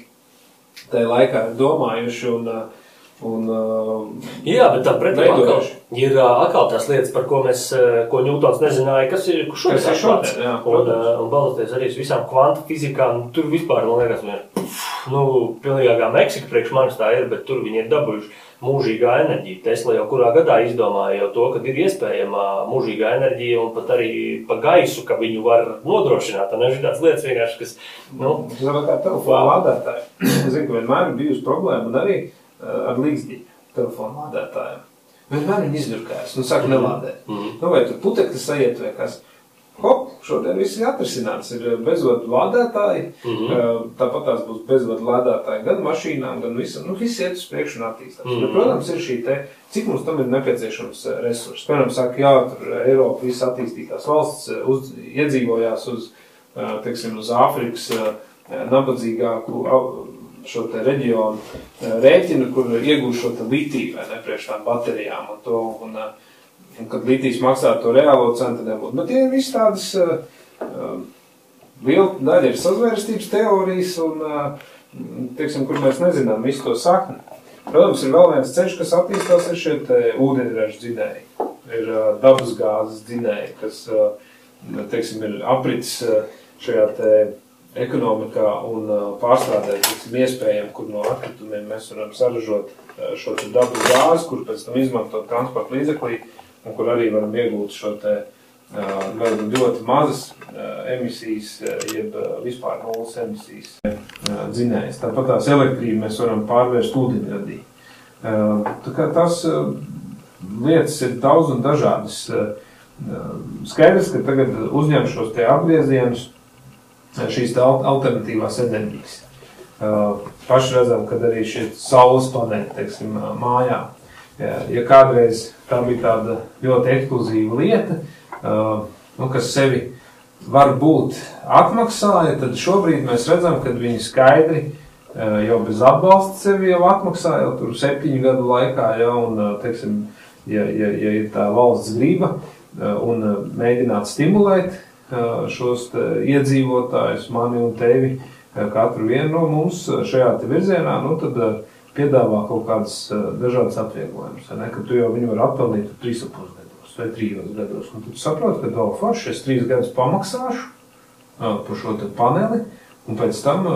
tajā laikā ir domājuši un, uh, un uh, Jā, bet tā pretī atkal ir ā, atkal tās lietas, par ko mēs, ā, ko Ņūtons nezināja, kas ir Kas šodien. ir šodien, jā, un, ā, un balstoties arī uz visām kvantu fizikām, tur vispār, man liekas, vien, nu, pilnīgākā Meksika priekš manis tā ir, bet tur viņi ir dabūjuši mūžīgā enerģija. Tesla jau kurā gadā izdomāja to, ka ir iespējama mūžīgā enerģija un pat arī pa gaisu, ka viņu var nodrošināt. Un ne šādas lietas vienkārši, kas, nu, Zinu, kā telefona lādētāji. Es zinu, ka vienmēr ir bijusi problēma arī uh, ar līdzdību telefona lādētājiem. Vienmēr viņi izvirkājas un saka nelādēt. Mhm. Nu, vai tur putekļi sajiet vai kas. Hop, šodien viss ir atrisināts. Ir bezvadu lādētāji, Mhm. uh, tāpat tās būs bezvadu lādētāji gan mašīnām, gan visam. Nu, viss iet uz priekšu un attīstās. Mhm. Bet, protams, ir šī te, cik mums tam ir nepieciešams uh, resurss. Piemēram, saka, jā, tur Eiropa, visas attīstītās valsts uz, iedzīvojās uz, teiksim, uz Āfrikas nabadzīgāku šo te reģionu rēķinu, kur iegūst šo litiju vai ne priekš tām baterijām un to. Un, uh, Un, kad litīs maksā to reālo cenu, tad nebūtu. Bet tie ir visi tādas, uh, uh, liela daļa ir sazvērstības teorijas, un, uh, teiksim, kur mēs nezinām visu to sakni. Protams, ir vēl viens ceļš, kas attīstās, ir šie ūdeņraža dzinēji. Ir uh, dabas gāzes dzinēji, kas, uh, teiksim, ir aprits uh, šajā te ekonomikā un uh, pārstrādē, teiksim, iespējami, kur no atkritumiem mēs varam saražot uh, šo te dabas gāzi, kur pēc tam izmantot transporta līdzeklī, un kur arī varam iegūt šo te vēl ļoti mazas emisijas, jeb vispār nulles emisijas dzinējas. Tāpat tās elektrību mēs varam pārvērst ūdeņradī. Tā kā tas lietas ir daudz un dažādas. Skaidrs, ka tagad uzņem šos te apgriezienus, šīs te al- alternatīvās enerģijas. Paši redzam, ka arī šie saules paneļi, teiksim, mājā. Ja, kādreiz tā bija tāda ļoti ekskluzīva lieta, uh, nu, kas sevi varbūt atmaksāja, tad šobrīd mēs redzam, ka viņi skaidri uh, jau bez atbalsta sevi jau atmaksāja jau tur septiņu gadu laikā, jau, un, uh, teiksim, ja, ja, ja ir tā valsts griba un mēģināt stimulēt šos iedzīvotājus, mani un tevi, katru vienu no mums šajā virzienā, nu tad piedāvā kaut kādas dažādas atvieglojumus. Ka tu jau viņu vari atpelnīt 3,5 gados vai 3 gados. Un tu saproti, ka to forši es 3 gadus pamaksāšu par šo paneli, un pēc tam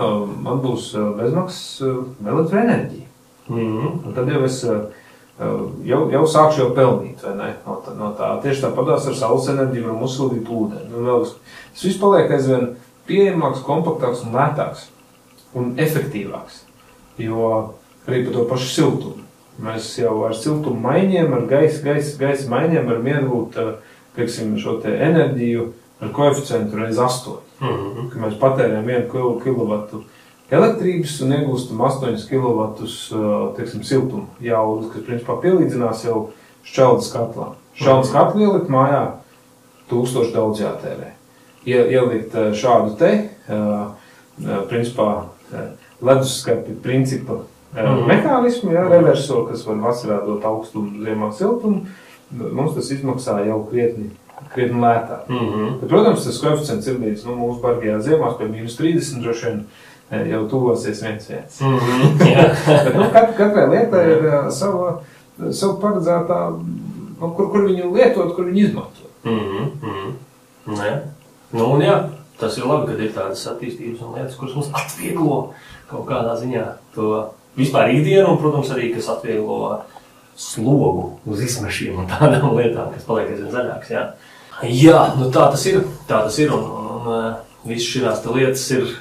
man būs bezmaksas elektroenerģija. Mm -hmm. Un tad jau es jau, jau sākšu jau pelnīt no, tā, no tā. Tieši tāpat ar saules enerģiju varam uzsildīt ūdeni. Nu, vēl, tas viss paliek aizvien pieejamāks, kompaktāks un lētāks un efektīvāks. Jo arī par to pašu siltumu. Mēs jau ar siltumu maiņiem, ar gaisa, gaisa, gaisa maiņiem varam iegūt teiksim, šo te enerģiju ar koeficientu reiz 8. Mm -hmm. Kad mēs patērējam 1 kW elektrības un iegūstam 8 kW teiksim, siltuma jaudas, kas principā pielīdzinās jau šķeldas katlām. Šķeldas katlu ielikt mājā, tūkstoši daudz jātērē. Ielikt šādu te, principā, leduskapi principa mm -hmm. mehānismu, ja, reverso, kas var vasarā dot augstumu, ziemā siltumu, mums tas izmaksā jau krietni krietni lētāk. Mm -hmm. Bet, protams, tas koeficients ir līdz nu, mūsu bargajā ziemās pie mīnus 30 droši vien eh, jau tuvosies viens viens. Mm -hmm. Bet, nu, kat, katrai lietai ir uh, sava, sava paredzētā, nu, kur, kur viņu lietot, kur viņu izmantot. Mm -hmm. Nē. Nu, un jā, tas ir labi, ka ir tādas attīstības un lietas, kuras mums atvieglo kaut kādā ziņā to vispār ikdienu, un, protams, arī kas atvieglo slogu uz izmešiem un tādām lietām, kas paliek aizvien zaļākas. Jā. Jā, nu tā tas ir. Tā tas ir un, un, un uh, visas šīs lietas ir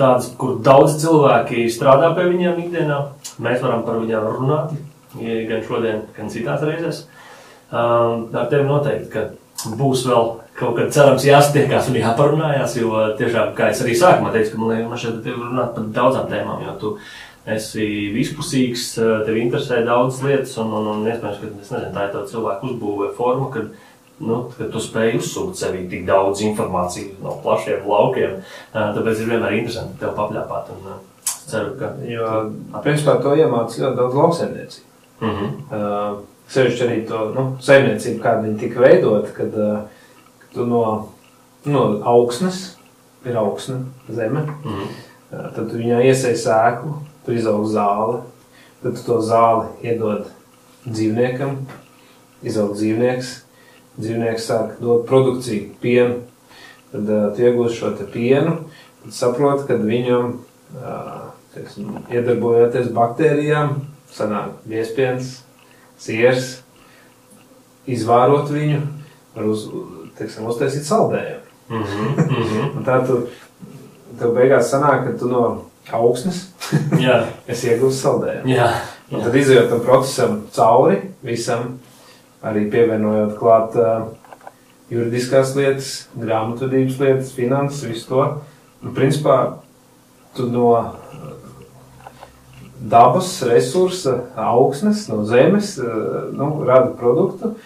tādas, kur daudz cilvēki strādā pie viņiem ikdienā. Mēs varam par viņiem runāt gan šodien, gan citās reizēs. Um, ar tevi noteikti, ka būs vēl kaut kad cerams jāsatiekās un jāparunājās, jo tiešām, kā es arī sākumā teicu, ka man liekas, man šeit ir runāt par daudzām tēmām, jo tu esi vispusīgs, tev interesē daudz lietas un, un, un iespējams, ka, nezinu, tā ir tā cilvēku uzbūve forma, kad nu, ka tu spēj uzsūkt sevī tik daudz informācijas no plašiem laukiem. Tāpēc ir vienmēr interesanti tev papļāpāt. Un, ceru, ka. Jo, principā, to iemācīs ļoti daudz lauksaimniecību. Mm -hmm. uh, Sevišķi arī to nu, saimniecību, kāda viņa tika veidota, kad, uh, kad tu no, no augsnes, ir augsne, zeme, mm -hmm. uh, tad tu viņā iesēji sēklu, tu izaug zāli, tad tu to zāli iedod dzīvniekam, izaug dzīvnieks, dzīvnieks sāk dot produkciju, pienu, tad uh, tu iegūsi šo pienu, tad saproti, ka viņam, uh, teiksim, iedarbojoties baktērijām, sanāk biespiens, siers, izvārot viņu, var uz, teiksim, uztaisīt saldējumu. Mm -hmm, mm -hmm. tā tu, tev beigās sanāk, ka tu no augsnes esi iegūst saldējumu. Jā, jā. Un tad izjūt tam procesam cauri visam, arī pievienojot klāt uh, juridiskās lietas, grāmatvedības lietas, finanses, visu to. Nu, principā, tu no dabas resursa, augsnes, no zemes, uh, nu, rada produktu,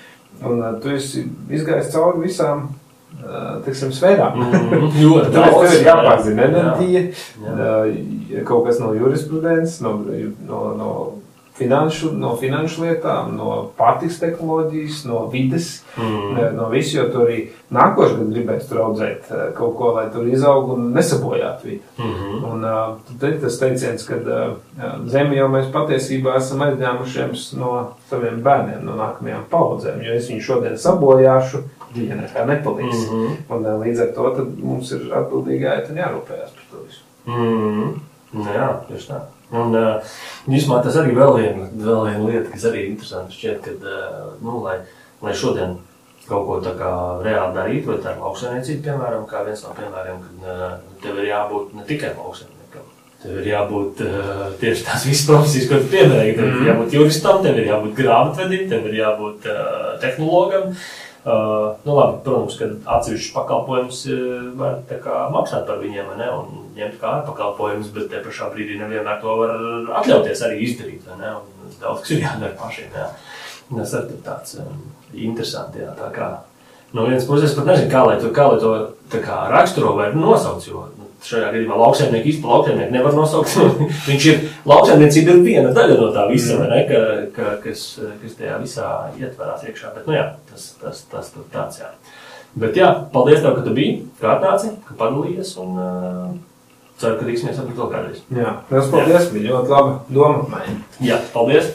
un uh, tu esi izgājis cauri visām teiksim, sfērām. Mm, ļoti daudz. Tev ir jāpārzina enerģija, jā. Jā. kaut kas no jurisprudences, no, no, no finanšu, no finanšu lietām, no pārtiks tehnoloģijas, no vides, mm. no visu, jo tur arī nākošais gads gribēs tur audzēt kaut ko, lai tur izaug un nesabojātu vidi. Mm -hmm. Un tad tas teiciens, ka zemi jau mēs patiesībā esam aizņēmušies no saviem bērniem, no nākamajām paudzēm, jo es viņu šodien sabojāšu, viņa nekā nepalīdz. Mm -hmm. Un līdz ar to mums ir atbildīgi jāiet un jārūpējas par to visu. Mm -hmm. Jā, tieši tā. Un, uh, īsumā, tas arī vēl viena, vēl viena lieta, kas arī ir interesanti. Šķiet, ka, uh, nu, lai, lai šodien kaut ko tādu reāli darītu, vai tā ir lauksaimniecība, piemēram, kā viens no piemēriem, kad uh, tev ir jābūt ne tikai lauksaimniekam. Tev ir jābūt uh, tieši tās visas profesijas, ko tu pieminēji. Tev ir mm. jābūt juristam, tev ir jābūt grāmatvedim, tev ir jābūt uh, tehnologam. Uh, Uh, nu, labi, protams, ka atsevišķus pakalpojumus var maksāt par viņiem, ne, un ņemt kā pakalpojumus, bet te pašā brīdī nevienmēr to var atļauties arī izdarīt. Ne, daudz kas ir jādara pašiem. Jā. Tas ir tāds um, interesants. No vienas puses, pat nezinu, kā lai to, kā lai to kā, raksturo vai nosauc, jo šajā gadījumā lauksaimnieku īstu lauksaimnieku nevar nosaukt. Viņš ir lauksaimniecība ir viena daļa no tā visa, vai ne, ka, ka, kas, kas tajā visā ietverās iekšā. Bet, nu jā, tas, tas, tas tur tāds, jā. Bet jā, paldies tev, ka tu biji, kā atnāci, ka padalījies un uh, ceru, ka tiksimies vēl kādreiz. Jā, tas paldies, bija ļoti laba doma apmaiņa. Jā, paldies!